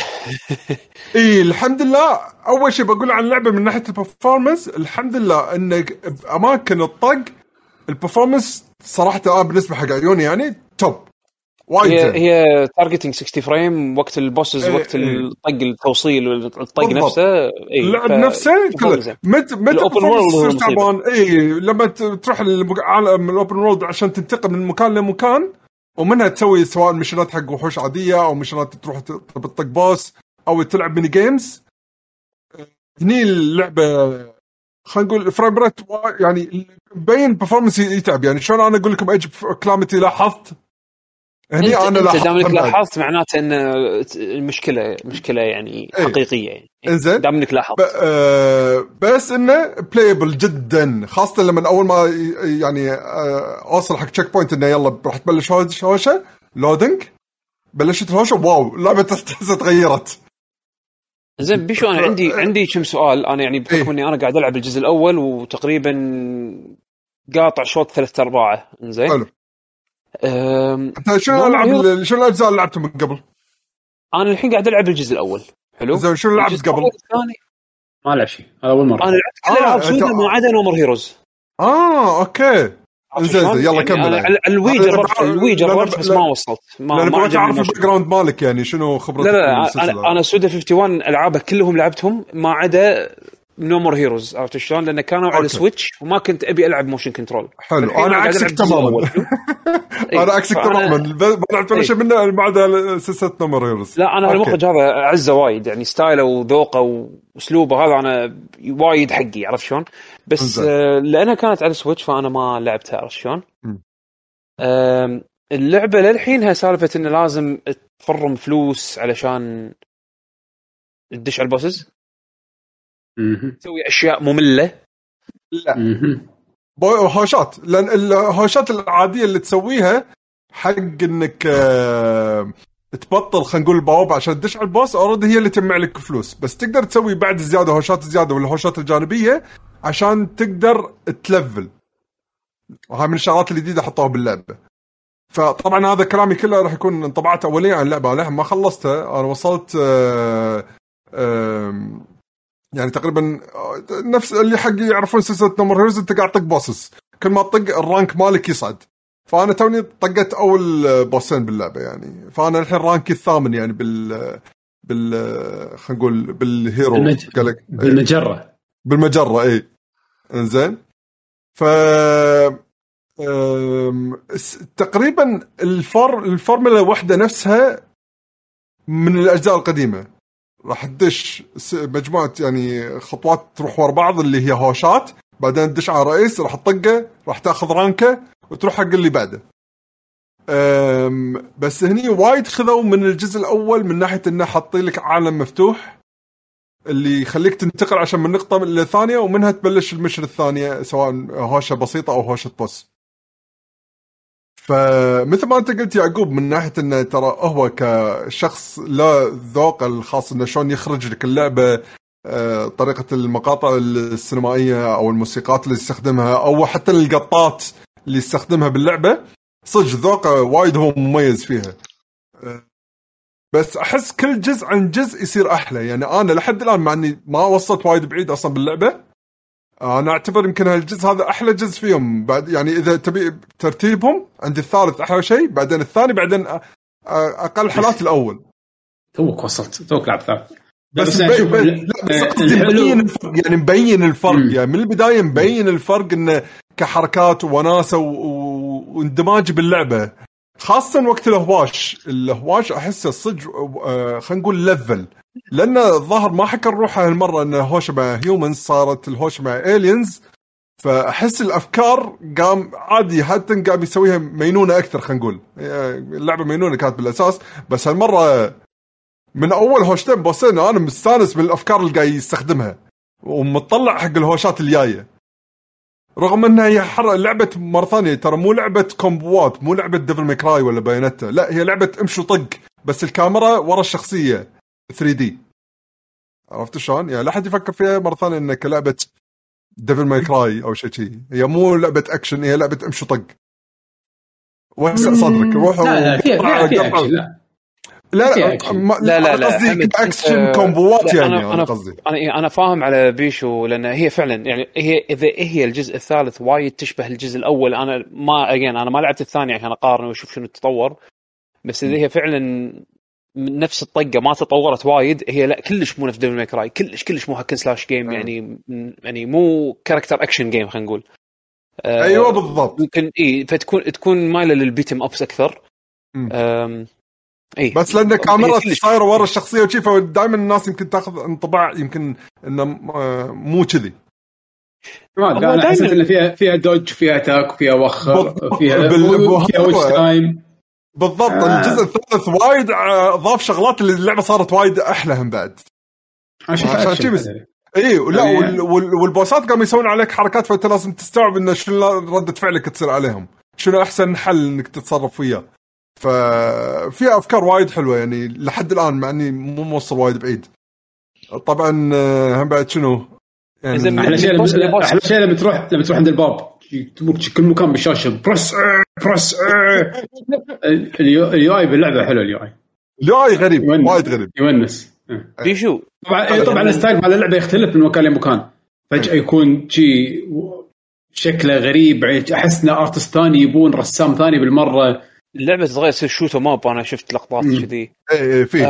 اي الحمد لله. أول شيء بقول عن اللعبة من ناحية ال performance الحمد لله انك باماكن الطق ال performance صراحة أنا بالنسبة حق عيوني يعني top وايد هي هي targeting 60 frame وقت ال bosses إيه وقت إيه. الطق التوصيل والطق نفسه. اي اللعب نفسه كله. متى متى تصير تعبان اي لما تروح العالم ال open world عشان تنتقل من مكان لمكان ومنها تسوي سواء missionات حق وحوش عادية أو missionات تروح تطق boss أو تلعب mini games هني اللعبة خلينا نقول frame rate يعني مبين performance يتعب. يعني شلون أنا أقول لكم Age Calamity لاحظت؟ هني أنا لاحظت دام لاحظت معناته إن المشكلة مشكلة يعني إيه. حقيقية يعني. إنزين. دام انك لاحظت آه بس إنه playable جدا خاصة لما أول ما يعني آه أوصل حق checkpoint إنه يلا راح تبلش هوشة loading بلشت الهوشة wow اللعبه تغيرت. زين بيشو أنا عندي عندي كم سؤال. أنا يعني بحكم إيه؟ إني أنا قاعد ألعب الجزء الأول وتقريبا قاطع شوط ثلاث ارباعه زين حلو. أنت شنو العاب شنو الأجزاء اللي لعبتهم من قبل؟ أنا الحين قاعد ألعب الجزء الأول حلو زين شنو لعبت قبل؟ الأول والثاني ما لعب شيء هذا أول مرة أنا لعبت كل آه، ألعاب Suda ما عدا No More Heroes آه okay زين زين يلا يعني كمل ال Wii جربت ال Wii جربت بس. ما وصلت ما ما اعرف. ال background مالك يعني شنو خبرتك لا لا؟ أنا Suda 51 ألعابها كلهم لعبتهم ما عدا No More Heroes عرفت شلون؟ لأن كانوا على. ال Switch وما كنت أبي ألعب motion control حلو الحين أنا عكسك تماما. إيه، أنا عكسك تماما ب- ما لعبت ولا إيه. شيء منه ما عدا سلسلة No More Heroes لا أنا okay. المخرج هذا أعزه وايد يعني ستايله وذوقه وأسلوبه هذا أنا وايد حقي عرفت شلون؟ بس. آه لأنها كانت على ال Switch فأنا ما لعبتها عرفت شلون؟ اللعبة للحينها سالفة إنه لازم تفارم فلوس علشان تدش على ال bosses. تسوي أشياء مملة. بو- هوشات لأن الهوشات العادية اللي تسويها حق إنك آه، تبطل خلينا نقول البوابة عشان تدش على ال boss already هي اللي تجمع لك فلوس. بس تقدر تسوي بعد زيادة هوشات زيادة والهوشات الجانبية عشان تقدر تلفل. وهاي من الشغلات الجديدة حطوها باللعبة. فطبعا هذا كلامي كله راح يكون انطباعات اوليه عن اللعبة. للحين ما خلصتها أنا وصلت آه، يعني تقريبا آه، نفس اللي حق يعرفون سلسلة No More Heroes انت قاعد تطق bosses كل ما تطق ال rank مالك يصعد. فأنا توني طقت أول آه، بوسين باللعبة يعني. فأنا الحين رانكي الثامن يعني بال بال آه، خلينا نقول بال hero بالمج- قال لك إيه. بالمجرة. بالمجرة اي إنزين. ف أم، س- تقريبا ال for- ال formula واحدة نفسها من الأجزاء القديمة. راح تدش مجموعة يعني خطوات تروح ورا بعض اللي هي هوشات بعدين تدش على رئيس راح تطقه راح تاخذ رانكه وتروح حق اللي بعده بس هني وايد خذوا من الجزء الأول من ناحية إنه حاطين لك عالم مفتوح اللي يخليك تنتقل عشان من نقطة للثانيه ومنها تبلش المشن الثانية سواء هوشة بسيطة أو هوشة بوس. فمثل ما أنت قلت يعقوب من ناحية انه ترى هو كشخص له ذوقه الخاص إنه شلون يخرج لك اللعبة آه، طريقة المقاطع السينمائية أو الموسيقات اللي يستخدمها أو حتى القطات اللي يستخدمها باللعبة صدق ذوقه وايد هو مميز فيها. آه، بس أحس كل جزء عن جزء يصير أحلى يعني أنا لحد الآن مع إني ما وصلت وايد بعيد أصلا باللعبة أنا اعتبر يمكن هالجزء هذا أحلى جزء فيهم. بعد يعني إذا تبي ترتيبهم عندي الثالث أحلى شيء بعدين الثاني بعدين أقل حالات الأول. توك وصلت توك لعب ثالث. بس, لا بس آه، قصدي الحلو- مبين الفرق يعني مبين الفرق. مم. يعني من البداية مبين الفرق إنه كحركات ووناسه و- و- واندماج باللعبة. خاصة وقت الهواش. الهواش أحسه صدق آه، خلينا نقول level لأن الظاهر ما حكر روحه هالمرة إن الهوشه مع humans صارت الهوشه مع aliens فأحس الأفكار قام عادي حتى قام يسويها مينونة أكثر خلينا نقول. آه، اللعبة مينونة كانت بالأساس. بس هالمرة من أول هوشتين بوسين أنا مستانس بالأفكار اللي قاعد يستخدمها. ومطلع حق الهوشات الجاية. رغم إنها هي حر... لعبة مرة ثانية ترى مو لعبة كومبوات مو لعبة Devil May Cry ولا Bayonetta لا هي لعبة امشي وطق بس الكاميرا ورا الشخصية. 3D. عرفت شلون؟ يعني لا احد يفكر فيها مرة ثانية إنها كلعبة Devil May Cry أو شيء شيء هي مو لعبة اكشن هي لعبة امشي وطق وسع صدرك روح لا لا فيها فيها فيها لا. لا لا لا، لا، لا، قصدي اكشن كومبوات لا، يعني أنا- أنا قصدي. أنا أنا فاهم على بيشو لأن هي فعلا يعني هي إذا هي الجزء الثالث وايد تشبه الجزء الأول. أنا ما again أنا ما لعبت الثاني عشان اقارن وأشوف شنو التطور بس إذا هي فعلا من نفس الطقة ما تطورت وايد هي لا كلش مو نفس Devil May Cry كلش كلش مو hack and slash game مم. يعني يعني مو character action game خلينا نقول. آه، أيوه بالضبط. ممكن إي فتكون تكون مايلة لل beat 'em ups أكثر. إي. بس لأن الكاميرا هي كلش- صايره ورا الشخصية وشي فدائما الناس يمكن تأخذ انطباع يمكن إنه آه، مو كذي. ما أنا حسيت دايماً- ان فيها فيها dodge فيها attack وفيها وخر. فيها بال- فيها witch time بالضبط آه. الجزء الثالث وايد آه، ضاف شغلات اللي اللعبة صارت وايد أحلى هم بعد عشان شي بس. اي ولا يعني- وال وال والبوسات قاموا يسوون عليك حركات فأنت لازم تستوعب انه شنو ردة فعلك تصير عليهم شنو أحسن حل إنك تتصرف وياه ففي أفكار وايد حلوة يعني لحد الآن مع إني مو موصل وايد بعيد طبعا آه، هم بعد شنو يعني زين، أحلى شيء. أحلى شيء لما تروح لما تروح عند الباب تبوك كل مكان بالشاشة press press ال UI باللعبة حلو ال UI. لا غريب يونس. وايد غريب. يونس. إيه. بيشو طبعا إيه، طبعا ال style مال اللعبة يختلف من مكان لمكان. فجأة يكون شي شكله غريب أحس إن artist ثاني يبون رسام ثاني بالمرة. اللعبة تتغير تصير shoot 'em up أنا شفت لقطات. كذي. اي اي في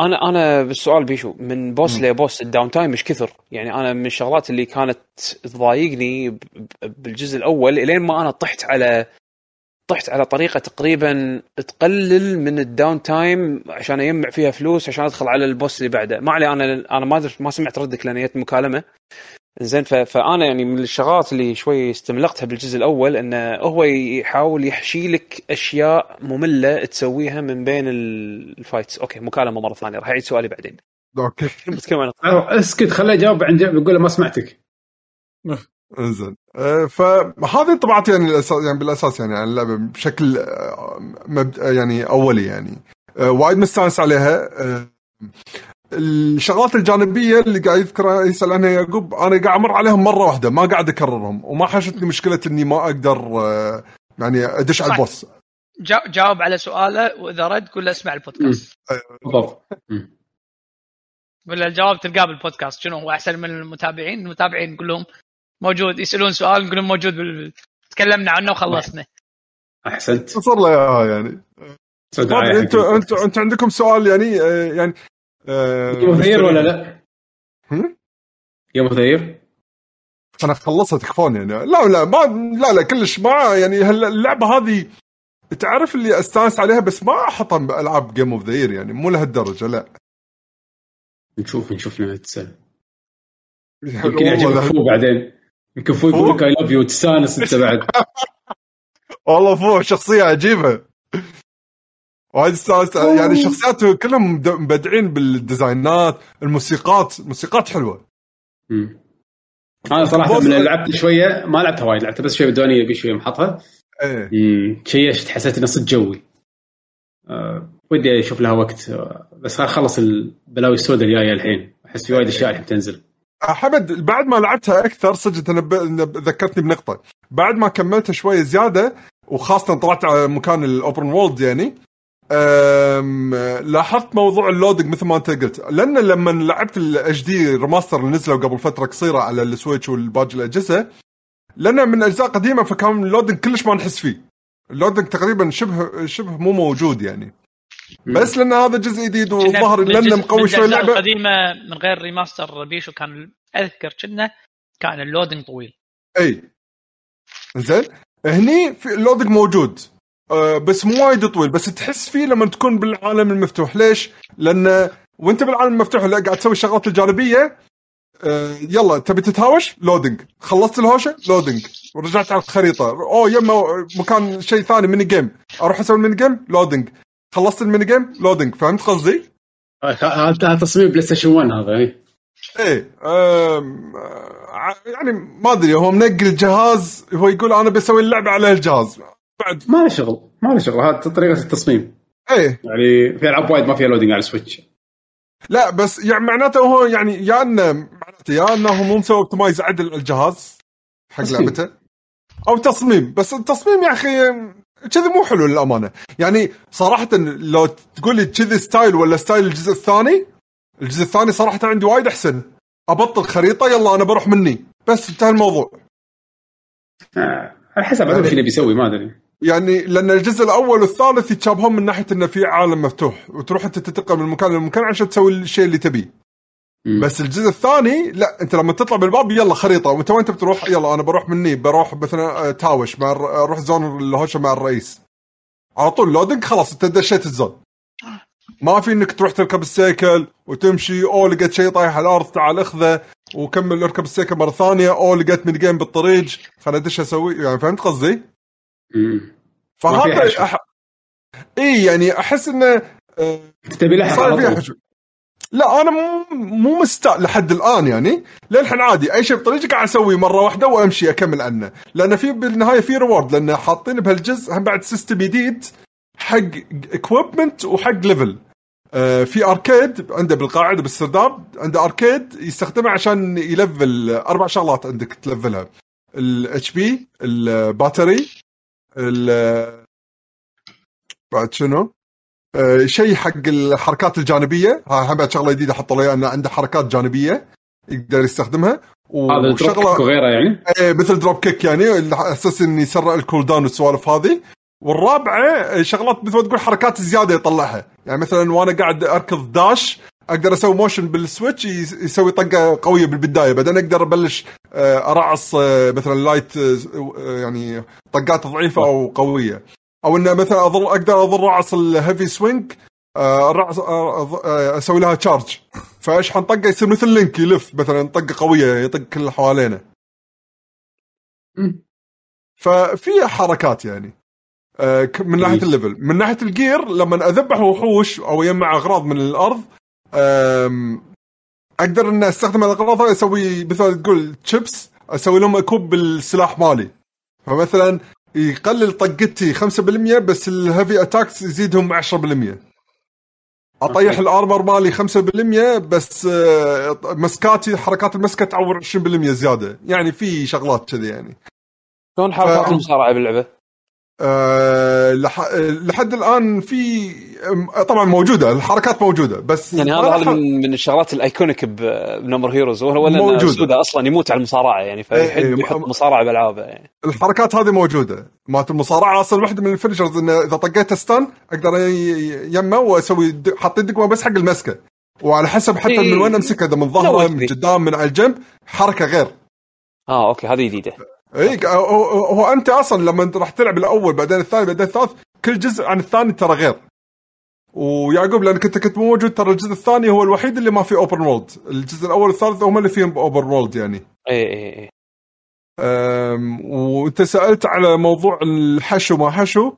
أنا أنا بالسؤال بيشو من boss مم. ل boss ال down time مش كثر؟ يعني أنا من الشغلات اللي كانت تضايقني بالجزء الأول إلين ما أنا طحت على طحت على طريقة تقريبا تقلل من ال down time عشان أجمع فيها فلوس عشان أدخل على ال boss اللي بعده. ما علي أنا أنا ما ادري ما سمعت ردك لأن جت مكالمة. زين فأنا يعني من الشغلات اللي شوي استملقتها بالجزء الأول إنه هو يحاول يحشي لك أشياء مملة تسويها من بين ال- ال fights. okay مكالمة مرة ثانية راح أعيد سؤالي بعدين. okay. بس كمان اسكت خليه يجاوب عن جنب يقول له ما سمعتك. انزين. آه، فهذه طبعت يعني الاساس يعني بالأساس يعني عن اللعبة بشكل آه، مبد... يعني أولي يعني. آه، وايد مستانس عليها. آه، الشغلات الجانبية اللي قاعد يذكرها يسأل عنها يعقوب أنا قاعد أمر عليهم مرة واحدة ما قاعد أكررهم وما حاشتني مشكلة إني ما أقدر آه، يعني أدش على. البوس. جا- جاوب على سؤاله وإذا رد قول له اسمع البودكاست. بالضبط. قول له الجواب تلقاه بالبودكاست. شنو هو أحسن من المتابعين؟ المتابعين نقول لهم موجود يسألون سؤال نقول لهم موجود بال... تكلمنا عنه وخلصنا أحسنت صار له إياها يعني أنتم البودكاست. أنتم عندكم سؤال يعني آه، يعني آه، يوم ثير ولا لا؟ هم؟ يوم ثير؟ أنا خلصها تكفون يعني لا لا ما لا لا كلش ما يعني اللعبة هذه تعرف اللي أستانس عليها بس ما أحطها بألعاب جيم اوف ذا يير يعني مو لهالدرجة لا نشوف نشوف السنة يعني يمكن يعجبك لا- FU بعدين يمكن FU يقول لك I love you تستانس انت بعد. والله FU شخصية عجيبة. وايد استانست. يعني شخصياته كلهم مبدعين بالديزاينات الموسيقات الموسيقات حلوة. مم. أنا صراحة من لعبت شوية ما لعبتها وايد لعبتها بس شوية بالديوانيه ابي شوية محطها إيه. شيشت حسيت إنه صدق جوي. أه ودي أشوف لها وقت. أه، بس خل اخلص البلاوي السوداء الجاية الحين. أحس في وايد أشياء الحين تنزل. حمد بعد ما لعبتها أكثر صدق أنا ذكرتني بنقطة. بعد ما كملتها شوية زيادة وخاصة طلعت على مكان ال open world يعني لاحظت موضوع ال loading مثل ما أنت قلت. لأن لما لعبت ال HD remaster اللي نزلوا قبل فترة قصيرة على ال Switch والباقي الأجهزة لأنه من أجزاء قديمة فكان ال loading كلش ما نحس فيه. ال loading تقريبا شبه شبه مو موجود يعني. بس لأن هذا جزء جديد وظهر لأنه مقوي شوي اللعبة. القديمة من غير remaster كان أذكر كنا كان ال loading طويل. أي. زين. هني في ال loading موجود. أه بس مو وايد طويل. بس تحس فيه لما تكون بالعالم المفتوح. ليش؟ لأن وأنت بالعالم المفتوح لا قاعد تسوي الشغلات الجانبية. أه يلا تبي تتهاوش؟ loading خلصت الهوشة؟ loading ورجعت على الخريطة. اوه يما مكان شيء ثاني mini game أروح أسوي ال mini game loading خلصت ال mini game؟ loading فهمت قصدي؟ أه، هذا تصميم بلاي ستيشن 1 هذا اي إيه أم، آه، يعني ما أدري هو منقل الجهاز هو يقول أنا بسوي اللعبة على الجهاز. بعد. ما له شغل ما له شغل هذا طريقة التصميم. إيه. يعني في ألعاب وايد ما فيها loading على السويتش لا بس يعني معناته هو يعني يا انه معناته يا إنه هو مو مسوي optimize عدل الجهاز حق. لعبته. أو تصميم بس التصميم يا أخي كذي مو حلو للأمانة. يعني صراحة لو تقول لي كذي style ولا style الجزء الثاني الجزء الثاني صراحة عندي وايد أحسن. أبطل خريطة يلا أنا بروح مني. بس انتهى الموضوع. آه، على حسب عاد وش اللي بيسوي ما أدري. يعني لأن الجزء الأول والثالث يتشابهون من ناحية إنه في عالم مفتوح وتروح أنت تنتقل من مكان لمكان عشان تسوي الشيء اللي تبيه. بس الجزء الثاني لا انت لما تطلع بالباب يلا خريطة وانت وين بتروح؟ يلا أنا بروح مني بروح مثلا آه، تاوش مع الر- أروح zone الهوشة مع الرئيس. على طول loading خلاص انت دشيت ال zone. ما في انك تروح تركب السيكل وتمشي أو لقيت شيء طايح على الأرض تعال اخذه وكمل اركب السيكل مرة ثانية أو لقيت mini game بالطريق خليني ادش أسوي يعني فهمت قصدي؟ مم. ما في فهذا. أح... اي يعني أحس إنه آه، تبي لها صار فيها حشو. لا أنا مو مستاء لحد الآن يعني. للحين عادي أي شيء بطريقي قاعد أسويه مرة واحدة وأمشي أكمل عنه. لأن في بالنهاية في reward لأن حاطين بهالجزء هم بعد system جديد حق equipment وحق level آه في arcade عنده بالقاعده بالسرداب عنده arcade يستخدمه عشان ي level أربع شغلات عندك ت level ها. ال HP ال battery ال بعد شنو؟ آه، شيء حق الحركات الجانبية. ها هم بعد شغلة جديدة حطوا له إنه عنده حركات جانبية يقدر يستخدمها. kick وغيره يعني؟ إيه مثل drop kick يعني على أساس إنه يسرع ال cooldown والسوالف هذه. والرابعة شغلات مثل ما تقول حركات زيادة يطلعها. يعني مثلا وأنا قاعد أركض dash أقدر أسوي motion بالسويتش يسوي طقة قوية بالبداية. بعدين أقدر أبلش آه، أرعص آه، مثلا light يعني طقات ضعيفة أو قوية. أو إنه مثلا اظل أقدر اظل رعص ال heavy swing الرعص أسوي لها charge فاشحن طقه يصير مثل لينك يلف مثلا طقة قوية يطق كل اللي حوالينه. ففي حركات يعني. آه، من ناحية ال level من ناحية ال gear لما أذبح وحوش أو يجمع أغراض من الأرض أقدر ان أستخدم الأغراض أسوي مثل تقول تشيبس أسوي لهم equip بالسلاح مالي. فمثلا يقلل طقتي 5% بس ال heavy attacks يزيدهم 10% اطيح ال armor مالي 5% بس آه، مسكاتي حركات المسكة تعور 20% زيادة. يعني في شغلات كذي يعني. شلون حركات ف... المصارعه باللعبه؟ أه لح... لحد الآن في طبعا موجودة الحركات موجودة بس يعني هذا هذا من, من الشغلات ال iconic ب No More Heroes وهو موجودة. أصلا يموت على المصارعة يعني فيحب إيه يحط مصارعة بألعابه يعني. الحركات هذه موجودة. مالت المصارعة أصلا واحدة من ال finishers إنه إذا طقيت stun أقدر يمه وأسوي حاطين دقمه بس حق المسكة. وعلى حسب حتى إيه. من وين امسكها إذا من ظهره من قدام من على الجنب حركة غير. آه أوكي هذه جديدة. اي هو أنت أصلا لما راح تلعب الأول بعدين الثاني بعدين الثالث كل جزء عن الثاني ترى غير. ويعقوب لانك انت كنت موجود ترى الجزء الثاني هو الوحيد اللي ما فيه open world الجزء الأول والثالث هم اللي فيهم open world يعني. اي اي اي وأنت سألت على موضوع الحشو ما حشو؟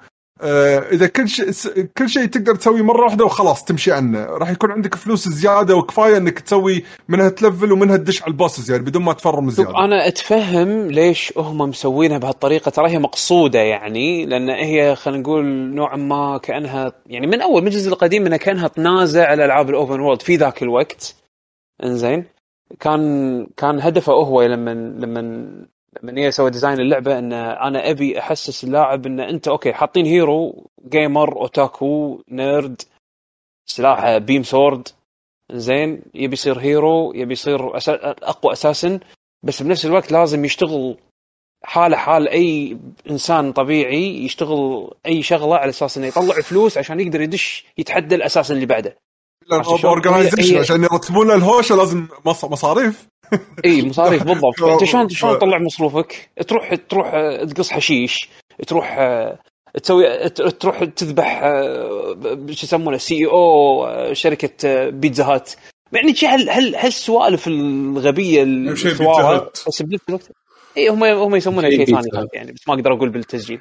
إذا كل شيء كل شيء تقدر تسويه مرة واحدة وخلاص تمشي عنه. راح يكون عندك فلوس زيادة وكفاية إنك تسوي منها ت level ومنها تدش على ال bosses يعني بدون ما تفرم زيادة. أنا أتفهم ليش هم مسوينها بهالطريقة. ترى هي مقصودة يعني لأن هي خلينا نقول نوعا ما كأنها يعني من أول من الجزء القديم إنها كأنها تنازع على ألعاب ال open world في ذاك الوقت. إنزين. كان كان هدفه هو لما لما لما هي سوى design اللعبة إن أنا أبي أحسس اللاعب إن أنت أوكي حاطين hero gamer otaku nerd سلاحه beam sword زين يبي يصير hero يبي يصير أسا... أقوى assassin بس بنفس الوقت لازم يشتغل حاله حال أي إنسان طبيعي يشتغل أي شغلة على أساس إنه يطلع فلوس عشان يقدر يدش يتحدى ال assassin اللي بعده. organization عشان يرتبون الهوشة لازم مصاريف. اي مصاريف بالضبط. أنت شلون شلون تطلع مصروفك؟ تروح تروح تقص حشيش تروح تسوي تروح تذبح شو يسمونه سي أو شركة بيتزا هات. يعني هل هل هالسوالف الغبية بس بنفس الوقت إي هم هم يسمونها شيء ثاني يعني بس ما أقدر أقول بالتسجيل.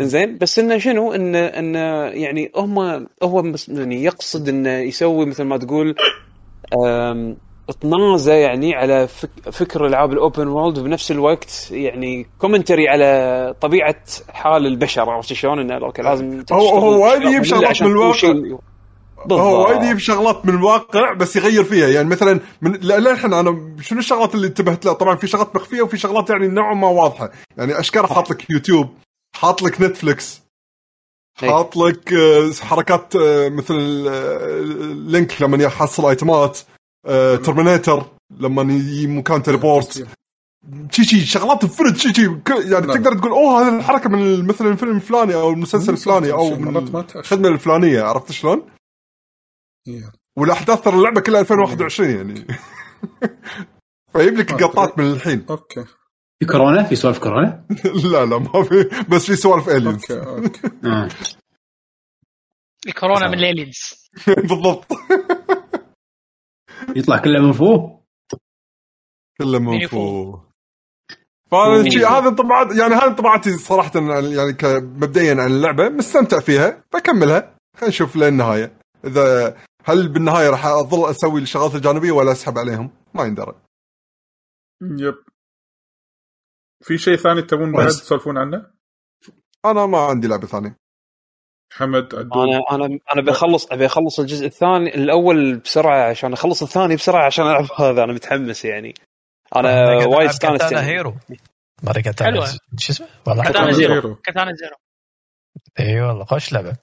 إنزين بس إنه شنو؟ انه إنه يعني هم هو يعني يقصد إنه يسوي مثل ما تقول تنازع يعني على فكر العاب ال open world وبنفس الوقت يعني commentary على طبيعة حال البشر عرفت شلون؟ انه okay لازم هو هو وايد يجيب شغلات من الواقع. هو وايد يجيب شغلات من الواقع بس يغير فيها. يعني مثلا من للحين أنا شنو الشغلات اللي انتبهت لها؟ طبعا في شغلات مخفية وفي شغلات يعني نوعا ما واضحة. يعني اشكال حاط لك؟ يوتيوب. حاط لك نتفلكس إيه. حاط لك آه، حركات آه، مثل link آه، لما يحصل item ات. Terminator لما يجي مكان teleport شي شي شغلات فرد شي شي يعني لا. تقدر تقول أوه هذه الحركة من مثلا الفيلم الفلاني أو المسلسل الفلاني أو من الخدمة الفلانية عرفت شلون؟ والأحداث ترى اللعبة كلها 2021 يعني. فيجيب لك قطات من الحين. okay. في كورونا؟ في سوالف كورونا؟ لا لا ما في. بس في سوالف aliens okay okay. آه. الكورونا من ال aliens بالضبط. يطلع كله من فوق. كله من فوق. فانا هذا انطباعات يعني هذه انطباعاتي صراحة يعني مبدئيا عن اللعبة مستمتع فيها بكملها. خلينا نشوف للنهاية. اذا هل بالنهاية راح أظل أسوي الشغلات الجانبية ولا أسحب عليهم؟ ما يندرى yep. في شيء ثاني تبون بعد تسولفون عنه؟ أنا ما عندي لعبة ثانية. حمد عدول. أنا أنا أنا بخلص أبي أخلص الجزء الثاني الأول بسرعة عشان أخلص الثاني بسرعة عشان ألعب هذا أنا متحمس يعني. أنا وايد استانست يعني. هيرو. ما كاتانا شو اسمه؟ والله. Katana Zero. Katana Zero. إي والله خوش لعبة.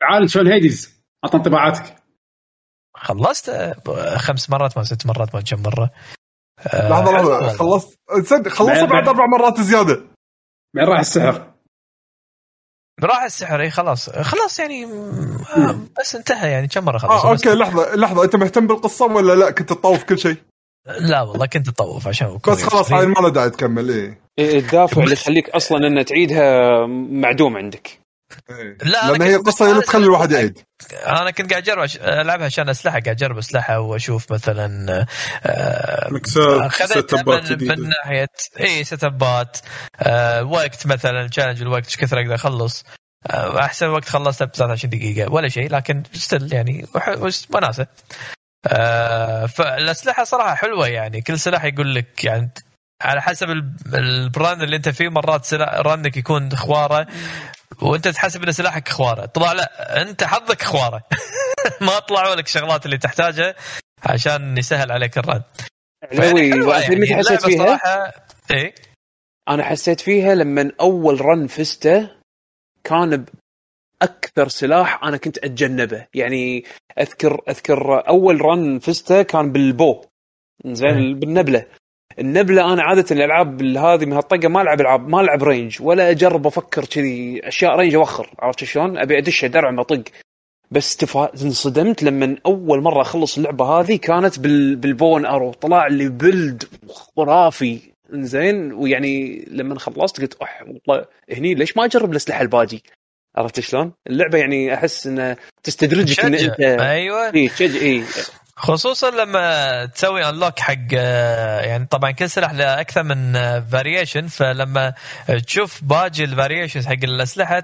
تعال شلون Hades اعطى انطباعاتك. خلصت آه، خمس مرات ما ست مرات ما كم مرة. آه، لحظة. حلو. لحظه. خلصت تصدق خلصت بعد- بعد أربع مرات زيادة. بعدين راح السحر. راح السحر إي خلاص. خلاص يعني آه، بس انتهى يعني كم مرة خلص آه بس- okay لحظة لحظة. أنت مهتم بالقصة ولا لا؟ كنت تطوف كل شيء؟ لا والله كنت أطوف عشان بس خلاص. هاي ما له داعي تكمل إيه إيه، الدافع اللي يخليك أصلا ان تعيدها معدوم عندك. إيه. لا، أنا لأن هي هي اللي تخلي الواحد يعيد. أنا كنت قاعد أجرب ألعبها عشان أسلحة قاعد أجرب أسلحة وأشوف مثلا آه، مكسات خذيتها من, من ناحيه setup ات آه وقت مثلا challenge الوقت إيش كثر أقدر أخلص؟ آه أحسن وقت خلصته ب 23 دقيقة ولا شيء لكن still يعني وناسه آه فالأسلحة صراحة حلوة يعني كل سلاح يقول لك يعني على حسب ال- ال run اللي انت فيه مرات run ك يكون خواره. وانت تحسب إن سلاحك خواره. طلع لا انت حظك خواره. ما طلعوا لك الشغلات اللي تحتاجها عشان يسهل عليك ال run علاوي أنت متى حسيت فيها؟ صراحة إيه؟ أنا حسيت فيها لما أول run فزته كان بأكثر سلاح أنا كنت أتجنبه. يعني اذكر أذكر أول run فزته كان بال bow. زين بالنبلة. النبلة أنا عادة الألعاب هذه من هالطقة ما ألعب العاب ما ألعب range ولا أجرب أفكر كذي أشياء range أوخر عرفت شلون؟ أبي أدش درع أطق بس تفا... انصدمت لما أول مرة أخلص اللعبة هذه كانت بال... بال bow and arrow طلع لي build خرافي زين ويعني لما خلصت قلت أح والله هني ليش ما أجرب الأسلحة الباجي عرفت شلون؟ اللعبة يعني أحس إنه تستدرجك إن. انت أيوه إي تشجع إي خصوصا لما تسوي unlock حق آه، يعني طبعا كل سلاح له أكثر من variation فلما تشوف باقي ال variations حق الأسلحة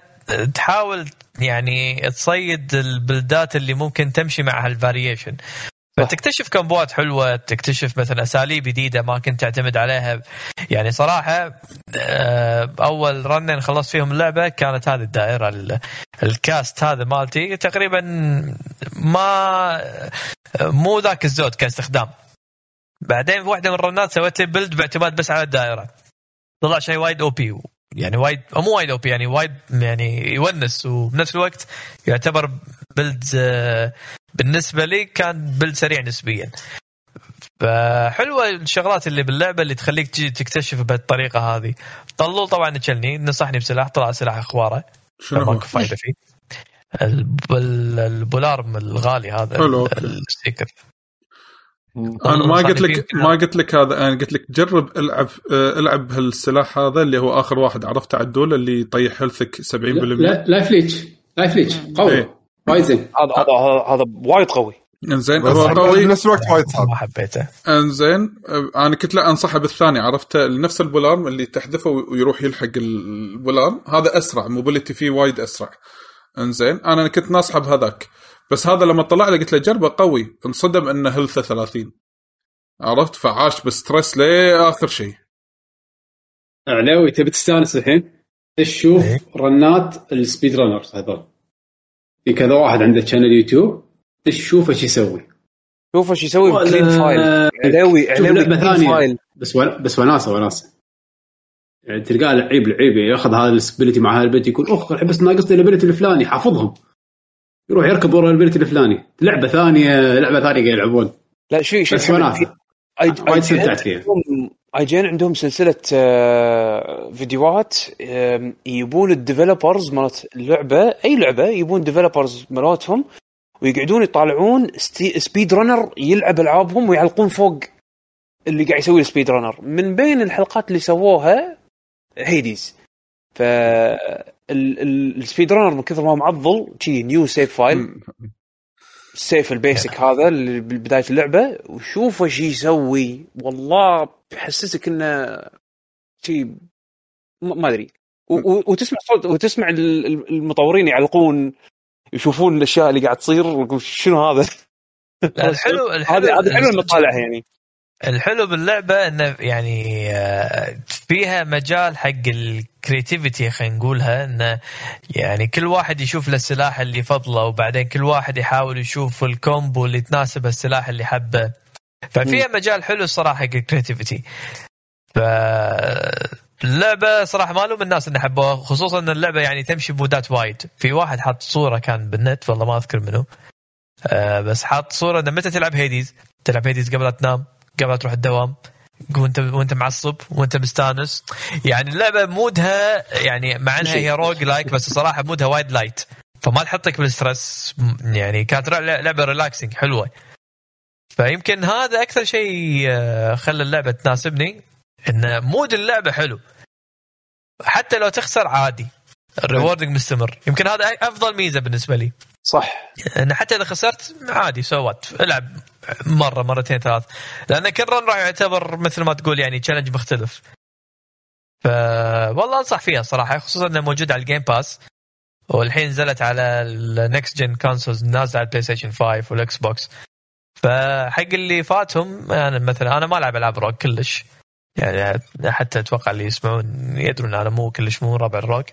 تحاول يعني تصيد ال build ات اللي ممكن تمشي مع هال variation فتكتشف combo ات حلوة تكتشف مثلا أساليب جديدة ما كنت تعتمد عليها. يعني صراحة آه، أول run ين خلصت فيهم اللعبة كانت هذه الدائرة ال- ال cast هذا مالتي. تقريبا ما مو ذاك الزود كاستخدام. بعدين واحدة من ال run ات سويت لي build باعتماد بس على الدائرة. طلع شيء وايد OP يعني وايد مو وايد OP يعني وايد يعني يونس وبنفس الوقت يعتبر build آه، بالنسبة لي كان build سريع نسبيا. فحلوة الشغلات اللي باللعبة اللي تخليك تجي تكتشف بهالطريقة هذه. طلول طبعا تشلني نصحني بسلاح طلع سلاح أخواره. شنو؟ ماكو فايدة فيه. الب- ال polearm الغالي هذا حلو،. ال sticker. أنا ما قلت لك ما قلت لك هذا أنا قلت لك جرب ألعب آه، ألعب هالسلاح هذا اللي هو آخر واحد عرفته عدول اللي يطيح health ك 70% لا life leech life leech قوي. إيه. وايد زين هذا هذا هذا وايد قوي. انزين هو قوي بنفس الوقت وايد صعب ما حبيته. انزين أنا كنت لا أنصحه بالثاني عرفته نفس ال polearm اللي تحذفه ويروح يلحق ال polearm. هذا أسرع mobility فيه وايد أسرع. انزين أنا كنت ناصحه بهذاك. بس هذا لما طلع لي قلت له جربه قوي. انصدم إنه health ه 30 عرفت؟ فعاش ب stress لآخر شيء. علاوي تبي تستانس الحين؟ تشوف إيه. run ات ال speed runners هذول؟ في كذا واحد عنده channel YouTube تشوف إيش يسوي؟ شوف إيش يسوي ب clean file. علاوي شوف علاوي. file. بس ون... بس وناسة وناسة. يعني تلقاه لعيب لعيب ياخذ هذا ال ability مع هذا ال build يقول اخ الحين بس ناقصني ال ability الفلاني حافظهم. يروح يركب ورا ال ability الفلاني. لعبة ثانية لعبة ثانية قاعد يلعبون. لا شوي شوي بس وناسة. وايد استمتعت فيها. IGN عندهم سلسلة آه، فيديوهات يبون ال developers مالت اللعبة أي لعبة يبون developers مالتهم ويقعدون يطالعون speed runner يلعب ألعابهم ويعلقون فوق اللي قاعد يسوي ال speed runner من بين الحلقات اللي سووها Hades ف ال- ال- ال speed runner من كثر ما هو معضل شي new save file ال save ال basic هذا اللي بداية اللعبة. وشوف إيش يسوي. والله يحسسك إنه شيء ما ما أدري. وتسمع صوت وتسمع ال- ال- المطورين يعلقون يشوفون الأشياء اللي قاعد تصير ويقول شنو هذا؟ الحلو الحلو هذا هذا حلو لما تطالعها يعني. الحلو باللعبة إنه يعني آه، فيها مجال حق ال creativity خلينا نقولها إنه يعني كل واحد يشوف له السلاح اللي يفضله وبعدين كل واحد يحاول يشوف ال combo اللي تناسب السلاح اللي حبه. ففيها مجال حلو الصراحة حق ال creativity ف اللعبه صراحة ما ألوم الناس اللي حبوها خصوصا إن اللعبة يعني تمشي ب mood ات وايد. في واحد حاط صورة كان بالنت والله ما أذكر منه آه بس حاط صورة إنه متى تلعب Hades تلعب Hades قبل لا تنام قبل لا تروح الدوام وانت وأنت معصب وأنت مستانس. يعني اللعبة mood ها يعني مع إنها هي roguelike بس الصراحه mood ها وايد light فما تحطك بال stress يعني كانت لعبة relaxing حلوة. فيمكن هذا أكثر شيء آه، خلى اللعبة تناسبني إن mood اللعبة حلو. حتى لو تخسر عادي. ال rewarding مستمر. يمكن هذا أفضل ميزة بالنسبة لي. صح. إن حتى إذا خسرت عادي سوت العب مرة مرتين ثلاث. لأن كل run راح يعتبر مثل ما تقول يعني challenge مختلف. ف والله أنصح فيها صراحة خصوصا إنها موجودة على ال Game Pass والحين نزلت على ال next gen consoles نازلة على ال PlayStation 5 وال Xbox فحق اللي فاتهم أنا مثلا أنا ما ألعب ألعاب rogue كلش. يعني حتى أتوقع اللي يسمعون يدرون أنا مو كلش مو راعي ال rogue.